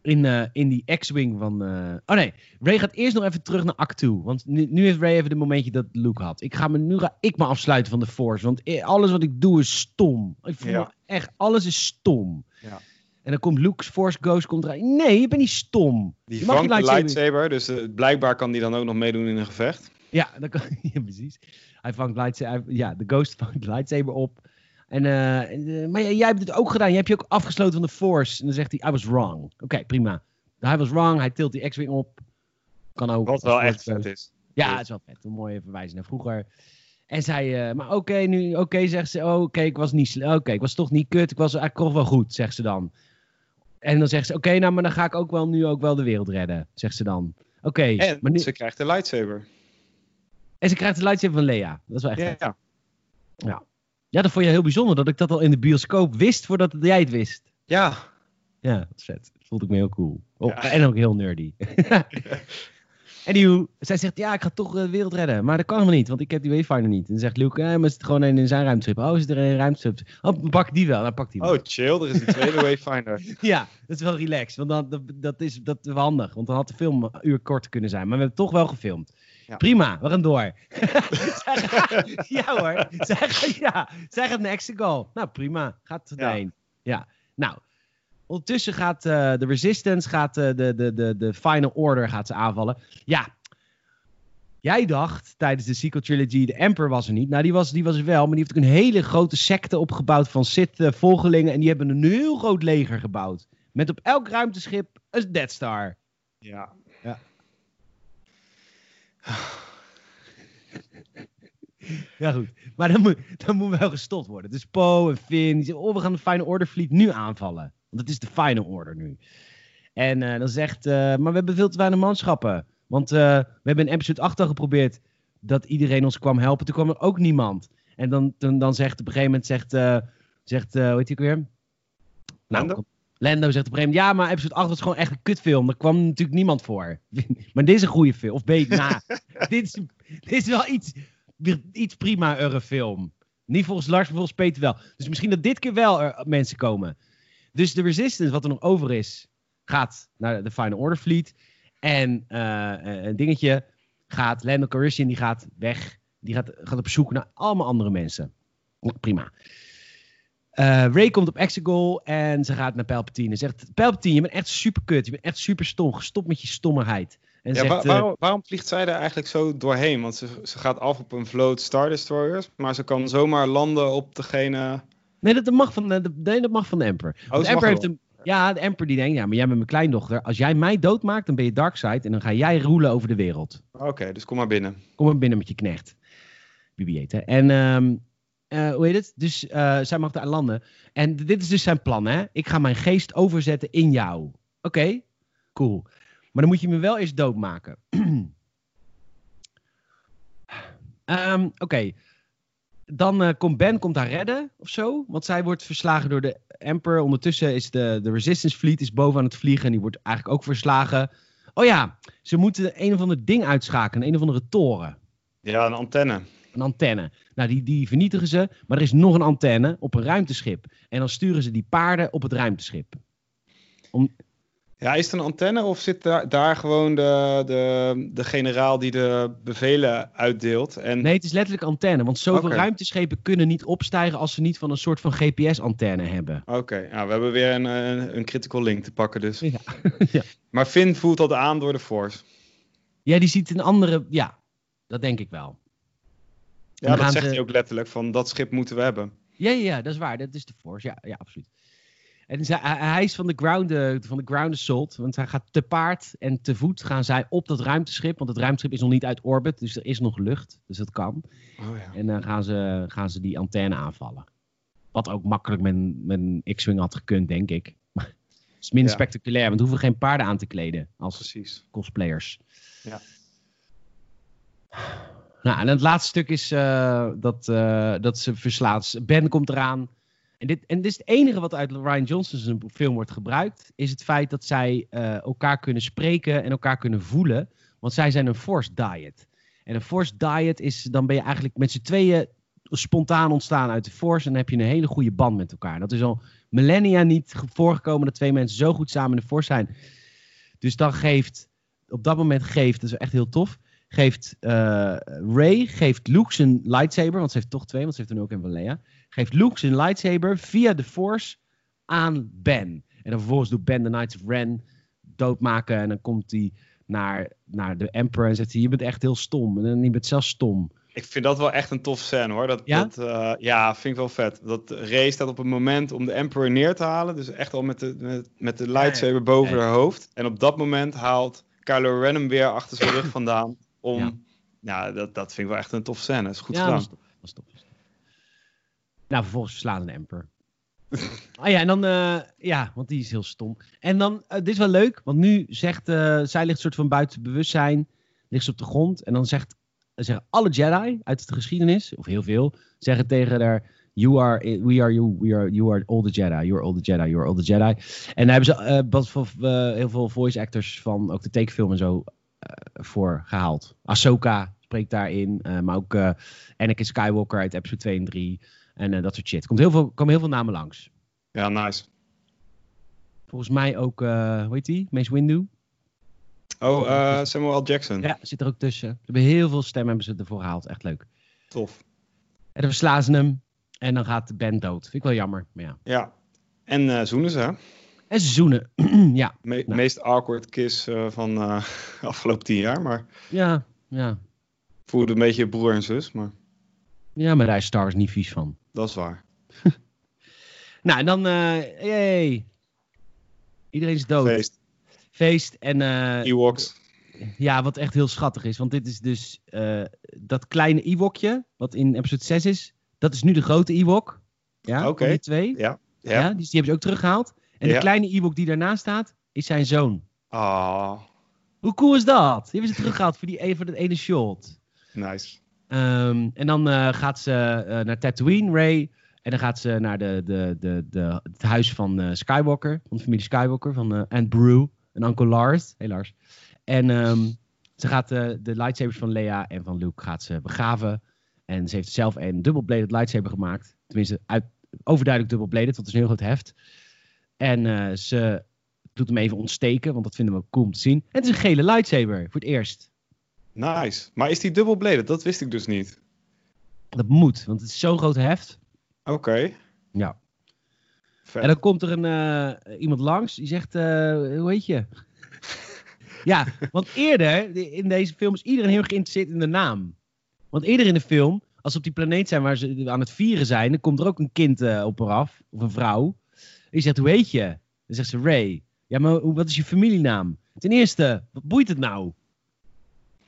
in, eh, in die X-Wing van... eh, Oh nee, Ray gaat eerst nog even terug naar Act 2. Want nu, nu heeft Ray even de momentje dat Luke had. Ik ga me, nu ga ik me afsluiten van de Force. Want alles wat ik doe is stom. Ik voel Ja. me echt, alles is stom. Ja. En dan komt Luke's Force Ghost komt eruit. Nee, je bent niet stom. Die Je mag vangt lightsaber- lightsaber. Dus blijkbaar kan die dan ook nog meedoen in een gevecht. Ja, dan kan, ja precies. Hij vangt lightsaber, ja, de Ghost vangt lightsaber op. En, eh, maar jij, hebt het ook gedaan. Jij hebt je ook afgesloten van de Force. En dan zegt hij, I was wrong. Oké, prima. Hij was wrong. Hij tilt die X-Wing op. Kan ook. Wat wel echt vet is. Ja, het is wel vet. Een mooie verwijzing naar vroeger. En zij, eh, maar oké, nu, oké, zegt ze. Oh, oké, ik was niet, oké, ik was toch niet kut. Ik was eigenlijk toch wel goed, zegt ze dan. En dan zegt ze, oké, nou, maar dan ga ik ook wel nu ook wel de wereld redden, zegt ze dan. Oké, En maar nu, ze krijgt de lightsaber. en ze krijgt de lightsaber van Lea. Dat is wel echt Ja, vet. ja. Ja, dat vond je heel bijzonder, dat ik dat al in de bioscoop wist voordat jij het wist. ja. Ja, dat is vet. Dat vond ik me heel cool. Oh, Ja. En ook heel nerdy. Anywho, zij zegt, ja, ik ga toch eh, de wereld redden. Maar dat kan helemaal niet, want ik heb die Wayfinder niet. En dan zegt Luke, eh, maar zit gewoon een in zijn ruimteschip. Oh, zit er een ruimteschip? Oh, pak die wel. Dan pak die wel. Oh, chill. Er is een tweede Wayfinder. Ja, dat is wel relaxed. Want dan, dat, dat, is, dat is wel handig. Want dan had de film een uur korter kunnen zijn. Maar we hebben het toch wel gefilmd. Ja. Prima, we gaan door. Zij gaat- ja hoor. Zij gaat, ja, zij gaat naar Exegol. Nou, prima. Gaat Ja. erheen. Ja. Nou, ondertussen gaat eh, de Resistance, gaat eh, de, de, de, de Final Order gaat ze aanvallen. Ja. Jij dacht tijdens de sequel trilogy, de Emperor was er niet. Nou, die was, die was er wel, maar die heeft ook een hele grote secte opgebouwd van Sith-volgelingen. En die hebben een heel groot leger gebouwd. Met op elk ruimteschip een Death Star. Ja. Ja, goed. Maar dan moet, dan moet wel gestopt worden. Dus Poe en Finn, die zeggen, oh, we gaan de Final Order Fleet nu aanvallen. Want het is de Final Order nu. En eh, dan zegt, eh, maar we hebben veel te weinig manschappen. Want eh, we hebben in episode 8 al geprobeerd dat iedereen ons kwam helpen. Toen kwam er ook niemand. En dan, dan, dan zegt op een gegeven moment, zegt, zegt hoe heet die ook weer? Nou, Lando? Lando zegt op een gegeven moment, ja, maar episode 8 was gewoon echt een kutfilm. Daar kwam natuurlijk niemand voor. maar dit is een goede film. Of beter, nou, dit, is, dit is wel iets, iets prima film. Niet volgens Lars, maar volgens Peter wel. Dus misschien dat dit keer wel er mensen komen. Dus de Resistance, wat er nog over is, gaat naar de Final Order Fleet. En eh, een dingetje gaat, Lando Calrissian die gaat weg. Die gaat, gaat op zoek naar allemaal andere mensen. Prima. Eh Ray komt op Exegol en ze gaat naar Palpatine. En zegt, Palpatine, je bent echt super kut. Je bent echt super stom. Stop met je stommigheid. En Ja, zegt, eh, waarom, waarom vliegt zij daar eigenlijk zo doorheen? Want ze, ze gaat af op een vloot Star Destroyers, maar ze kan zomaar landen op degene... nee, dat mag van de, de- nee, dat mag van de Emperor. Dat de Emperor heeft een, ja, de Emperor die denkt, ja, maar jij bent mijn kleindochter. Als jij mij doodmaakt, dan ben je Darkseid. En dan ga jij roelen over de wereld. Oké, dus kom maar binnen. Kom maar binnen met je knecht. BB-8, hè. En, ehm, eh, hoe heet het? Dus eh, zij mag daar landen. En dit is dus zijn plan, hè. Ik ga mijn geest overzetten in jou. Oké, cool. Maar dan moet je me wel eerst doodmaken. Ehm, Oké. Dan eh, komt Ben komt haar redden of zo. Want zij wordt verslagen door de Emperor. Ondertussen is de, de Resistance Fleet is boven aan het vliegen. En die wordt eigenlijk ook verslagen. Oh ja, ze moeten een of ander ding uitschakelen. Een of andere toren. Ja, een antenne. Een antenne. Nou, die, die vernietigen ze. Maar er is nog een antenne op een ruimteschip. En dan sturen ze die paarden op het ruimteschip. Ja, is het een antenne of zit daar, daar gewoon de, de, de generaal die de bevelen uitdeelt? En, Nee, het is letterlijk antenne. Want zoveel ruimteschepen kunnen niet opstijgen als ze niet van een soort van GPS-antenne hebben. Oké, ja, we hebben weer een, een, een critical link te pakken dus. Ja. ja. Maar Finn voelt dat aan door de Force. ja, die ziet een andere... Ja, dat denk ik wel. Ja, dat zegt ze- hij ook letterlijk, van dat schip moeten we hebben. Ja, ja, ja, dat is waar. Dat is de Force. Ja, ja absoluut. En zij- hij, is van de, ground, eh, van de ground assault. Want hij gaat te paard en te voet gaan zij op dat ruimteschip. Want het ruimteschip is nog niet uit orbit. Dus er is nog lucht. Dus dat kan. Oh, ja. En dan gaan ze, gaan ze die antenne aanvallen. Wat ook makkelijk met, een- met een X-Wing had gekund, denk ik. Het is minder Ja. spectaculair. Want we hoeven geen paarden aan te kleden als Precies. cosplayers. Ja. Nou, en het laatste stuk is eh, dat, eh, dat ze verslaat. Ben komt eraan. En dit, en dit is het enige wat uit Ryan Johnson's film wordt gebruikt. Is het feit dat zij eh, elkaar kunnen spreken en elkaar kunnen voelen. Want zij zijn een forced diet. En een forced diet is, dan ben je eigenlijk met z'n tweeën spontaan ontstaan uit de force. En dan heb je een hele goede band met elkaar. Dat is al millennia niet ge- voorgekomen dat twee mensen zo goed samen in de force zijn. Dus dan geeft, op dat moment geeft, dat is echt heel tof, geeft eh, Ray, geeft Luke zijn lightsaber, want ze heeft toch twee, want ze heeft er nu ook een van Leia. Geeft Luke zijn lightsaber via de Force aan Ben. En dan vervolgens doet Ben de Knights of Ren doodmaken en dan komt hij naar, naar de Emperor en zegt hij, je bent echt heel stom. En dan je bent zelf stom. Ik vind dat wel echt een tof scène hoor. Dat, Ja? Dat, eh, ja, vind ik wel vet. Dat Rey staat op een moment om de Emperor neer te halen. Dus echt al met de, met, met de lightsaber boven Ja, ja. haar hoofd. En op dat moment haalt Kylo Ren hem weer achter zijn rug vandaan. Om, Ja. ja, dat, dat vind ik wel echt een tof scène. Dat is goed ja, gedaan. Dat is tof. Dat is. Nou, vervolgens verslaan de Emperor. oh ja, en dan, eh, ja, want die is heel stom. En dan, eh, dit is wel leuk, want nu zegt, eh, zij ligt soort van buiten bewustzijn, ligt ze op de grond. En dan zegt, zeggen alle Jedi uit de geschiedenis, of heel veel, zeggen tegen haar, you are, we are you, we are, you are all the Jedi, you are all the Jedi, you are all the Jedi. En daar hebben ze heel veel voice actors van ook de tekenfilm en zo voor gehaald. Ahsoka spreekt daarin, eh, maar ook eh, Anakin Skywalker uit episode 2 en 3 en eh, dat soort shit. Komt heel veel, komen heel veel namen langs. Ja, nice. Volgens mij ook, eh hoe heet die? Mace Windu. Oh, eh, Samuel L. Jackson. Ja, zit er ook tussen. Ze hebben heel veel stemmen hebben ze ervoor gehaald. Echt leuk. Tof. En dan verslaan ze hem. En dan gaat Ben dood. Vind ik wel jammer. Maar ja. Ja. En eh zoenen ze, hè? En ze zoenen. ja. Me- Nou. Meest awkward kiss eh, van eh afgelopen tien jaar. Maar Ja. Ja. voelde een beetje broer en zus. Maar Ja, maar daar is Star niet vies van. dat is waar. Nou, en dan... eh yay. Iedereen is dood. Feest. Feest. En eh, Ewoks. ja, wat echt heel schattig is. Want dit is dus dat kleine Ewokje. Wat in episode 6 is. Dat is nu de grote Ewok. Ja, Oké. die twee. Ja. Ja. Ja. dus die hebben ze ook teruggehaald. En de kleine Ewok die daarnaast staat, is zijn zoon. Ah, Hoe cool is dat? Die hebben ze teruggehaald voor, die, e- voor dat ene shot. nice. Ehm, en dan eh, gaat ze eh, naar Tatooine, Ray. En dan gaat ze naar de, de, de, de, het huis van eh, Skywalker. Van de familie Skywalker. Van Aunt Brew en Uncle Lars. Hey Lars. En ehm, ze gaat de lightsabers van Leia en van Luke gaat ze begraven. En ze heeft zelf een dubbelbladed lightsaber gemaakt. Tenminste, uit, overduidelijk dubbelbladed, want het is een heel groot heft. En eh, ze doet hem even ontsteken, want dat vinden we cool om te zien. En het is een gele lightsaber, voor het eerst. Nice. Maar is die dubbelbladed? Dat wist ik dus niet. Dat moet, want het is zo'n groot heft. Oké. Ja. Vet. En dan komt er een, eh, iemand langs die zegt, eh, hoe heet je? ja, want eerder de- in deze film is iedereen heel geïnteresseerd in de naam. Want eerder in de film, als ze op die planeet zijn waar ze aan het vieren zijn, dan komt er ook een kind op haar af, of een vrouw. Die zegt, hoe heet je? Dan zegt ze Ray. Ja, maar wat is je familienaam? Ten eerste, wat boeit het nou?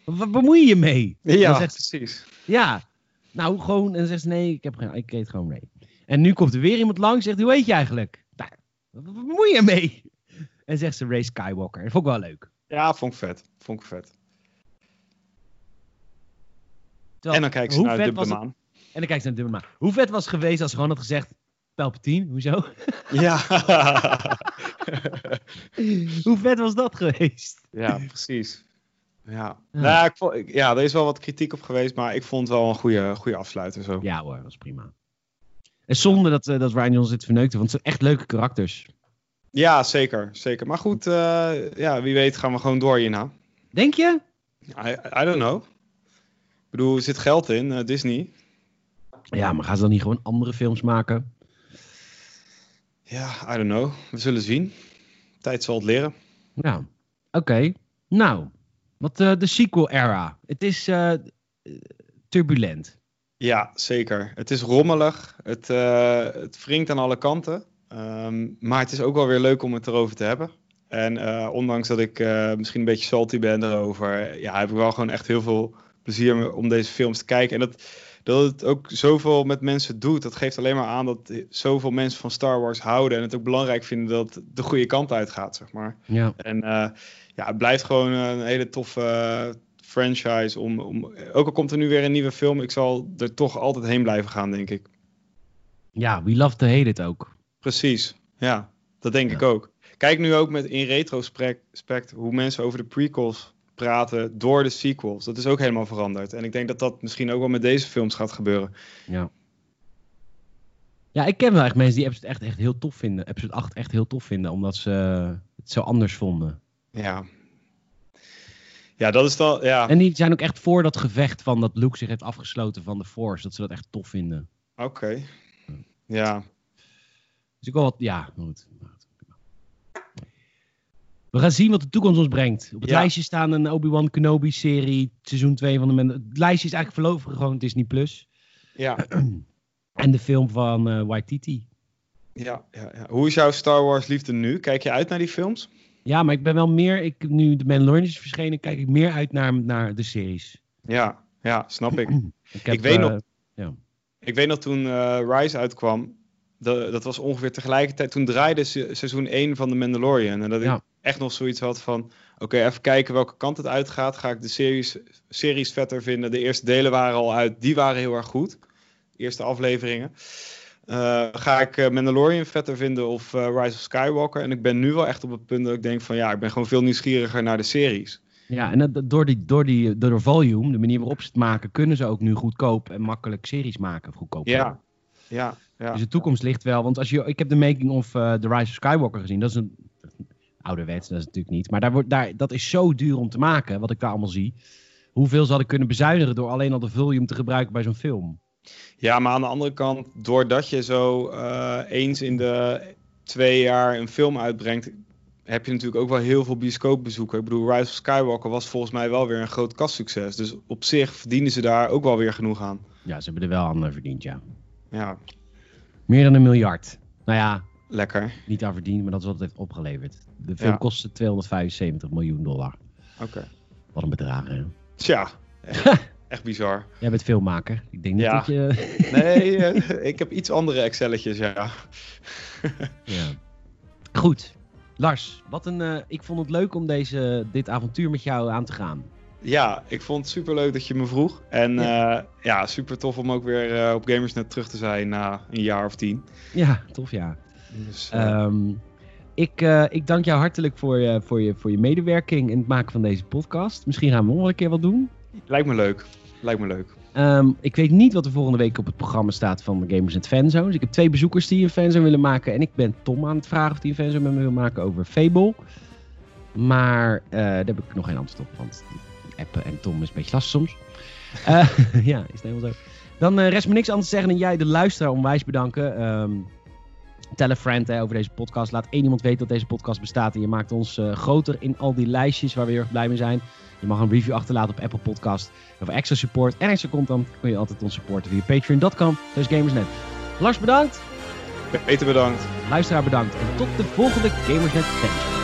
Wat, bemoei je mee? Ja, ze, precies. ja, nou gewoon. En dan zegt ze, nee, ik, heb geen, ik heet gewoon Ray. En nu komt er weer iemand langs en zegt, hoe heet je eigenlijk? Nou, wat, bemoei je mee? En zegt ze Ray Skywalker. Dat vond ik wel leuk. Ja, vond ik vet. Vond ik vet. Terwijl, en dan kijken ze naar de maan. En dan kijkt ze naar de maan. Hoe vet was het geweest als ze gewoon had gezegd, Palpatine, hoezo? Ja. hoe vet was dat geweest? ja, precies. Ja. Ja. Nou, ik vond, ik- ja, er is wel wat kritiek op geweest, maar ik vond het wel een goede, goede afsluiter zo. Ja hoor, dat was prima. En zonde dat, eh, dat Ryan Johnson dit verneukte, want het zijn echt leuke karakters. Ja, zeker. zeker. Maar goed, eh, ja, wie weet gaan we gewoon door hierna. Denk je? I, I don't know. Ik bedoel, er zit geld in, eh, Disney. Ja, maar gaan ze dan niet gewoon andere films maken? Ja, I don't know. We zullen zien. Tijd zal het leren. Ja, oké. Nou, wat eh, de sequel era. Het is eh, turbulent. Ja, zeker. Het is rommelig. Het, eh, het wringt aan alle kanten. Ehm, maar het is ook wel weer leuk om het erover te hebben. En ondanks dat ik misschien een beetje salty ben erover, ja, heb ik wel gewoon echt heel veel plezier om deze films te kijken. En dat, dat het ook zoveel met mensen doet, dat geeft alleen maar aan dat zoveel mensen van Star Wars houden. En het ook belangrijk vinden dat het de goede kant uitgaat, zeg maar. Ja. En eh, ja, het blijft gewoon een hele toffe eh, franchise. Om, om, ook al komt er nu weer een nieuwe film, ik zal er toch altijd heen blijven gaan, denk ik. ja, we love to hate it ook. Precies, ja, dat denk Ja. ik ook. Kijk nu ook met in retrospect hoe mensen over de prequels praten door de sequels. Dat is ook helemaal veranderd. En ik denk dat dat misschien ook wel met deze films gaat gebeuren. Ja. Ja, ik ken wel echt mensen die episode echt, echt heel tof vinden. Episode 8 echt heel tof vinden, omdat ze het zo anders vonden. Ja, ja dat is dan, ja, En die zijn ook echt voor dat gevecht van dat Luke zich heeft afgesloten van de Force. Dat ze dat echt tof vinden. oké. Ja, Dus ik wel wat, ja, goed. We gaan zien wat de toekomst ons brengt. Op het Ja. lijstje staan een Obi-Wan Kenobi serie, seizoen 2 van de Men. Het lijstje is eigenlijk voorlopig gewoon Disney+. Plus. ja, En de film van eh Waititi. ja, ja, ja. Hoe is jouw Star Wars liefde nu? Kijk je uit naar die films? Ja, maar ik ben wel meer, ik, nu de Mandalorian is verschenen, kijk ik meer uit naar, naar de series. Ja, ja, snap ik. Ik, heb, Ik weet eh, nog- Ik weet nog toen eh, Rise uitkwam, dat, dat was ongeveer tegelijkertijd, toen draaide se- seizoen 1 van The Mandalorian. En dat Ja. ik echt nog zoiets had van, oké, even kijken welke kant het uitgaat. Ga ik de series, series vetter vinden? De eerste delen waren al uit, die waren heel erg goed. De eerste afleveringen. Eh, ga ik eh, Mandalorian vetter vinden of eh, Rise of Skywalker? En ik ben nu wel echt op het punt dat ik denk van, ja, ik ben gewoon veel nieuwsgieriger naar de series. Ja, en dat, door, die, door, die, door de volume, de manier waarop ze het maken, kunnen ze ook nu goedkoop en makkelijk series maken. Goedkoop. Ja, ja, ja. Dus de toekomst ligt wel. Want als je, ik heb de making of eh The Rise of Skywalker gezien. Dat is een ouderwets, dat is natuurlijk niet. Maar daar wordt, daar, dat is zo duur om te maken, wat ik daar allemaal zie. Hoeveel ze hadden kunnen bezuinigen door alleen al de volume te gebruiken bij zo'n film. Ja, maar aan de andere kant, doordat je zo eh, eens in de twee jaar een film uitbrengt, heb je natuurlijk ook wel heel veel bioscoopbezoeken. Ik bedoel, Rise of Skywalker was volgens mij wel weer een groot kastsucces. Dus op zich verdienen ze daar ook wel weer genoeg aan. Ja, ze hebben er wel aan verdiend, ja. Ja, Meer dan een miljard. Nou ja, lekker. niet aan verdiend, maar dat is wat het heeft opgeleverd. De film Ja. kostte 275 miljoen dollar. Oké. Wat een bedrag, hè? Tja, echt, echt bizar. Jij bent filmmaker. Ik denk niet Ja. dat je... Nee, eh, ik heb iets andere Excelletjes, ja. Ja. Goed. Lars, wat een, eh, ik vond het leuk om deze, dit avontuur met jou aan te gaan. Ja, ik vond het super leuk dat je me vroeg. En ja, ja super tof om ook weer eh, op Gamersnet terug te zijn na een jaar of tien. Ja, tof ja. Dus, eh, Ehm, ik, eh, ik dank jou hartelijk voor je, voor, je, voor je medewerking in het maken van deze podcast. Misschien gaan we nog wel een keer wat doen. lijkt me leuk. Lijkt me leuk. Ehm, ik weet niet wat er volgende week op het programma staat van de Gamers Net Fanzones. Ik heb twee bezoekers die een fanzone willen maken. En ik ben Tom aan het vragen of die een fanzone met me wil maken over Fable. Maar eh, daar heb ik nog geen antwoord op. Want appen en Tom is een beetje lastig soms. Uh, ja, is het helemaal zo. Dan uh, rest me niks anders te zeggen dan jij, de luisteraar, onwijs bedanken. Um, Tell a friend hè, over deze podcast. Laat één iemand weten dat deze podcast bestaat. En je maakt ons uh, groter in al die lijstjes waar we heel erg blij mee zijn. Je mag een review achterlaten op Apple Podcast. Of extra support en extra content kun je altijd ons supporten via patreon.com. Dus Gamersnet. Lars bedankt. Peter bedankt. Luisteraar bedankt. En tot de volgende Gamersnet Thanks.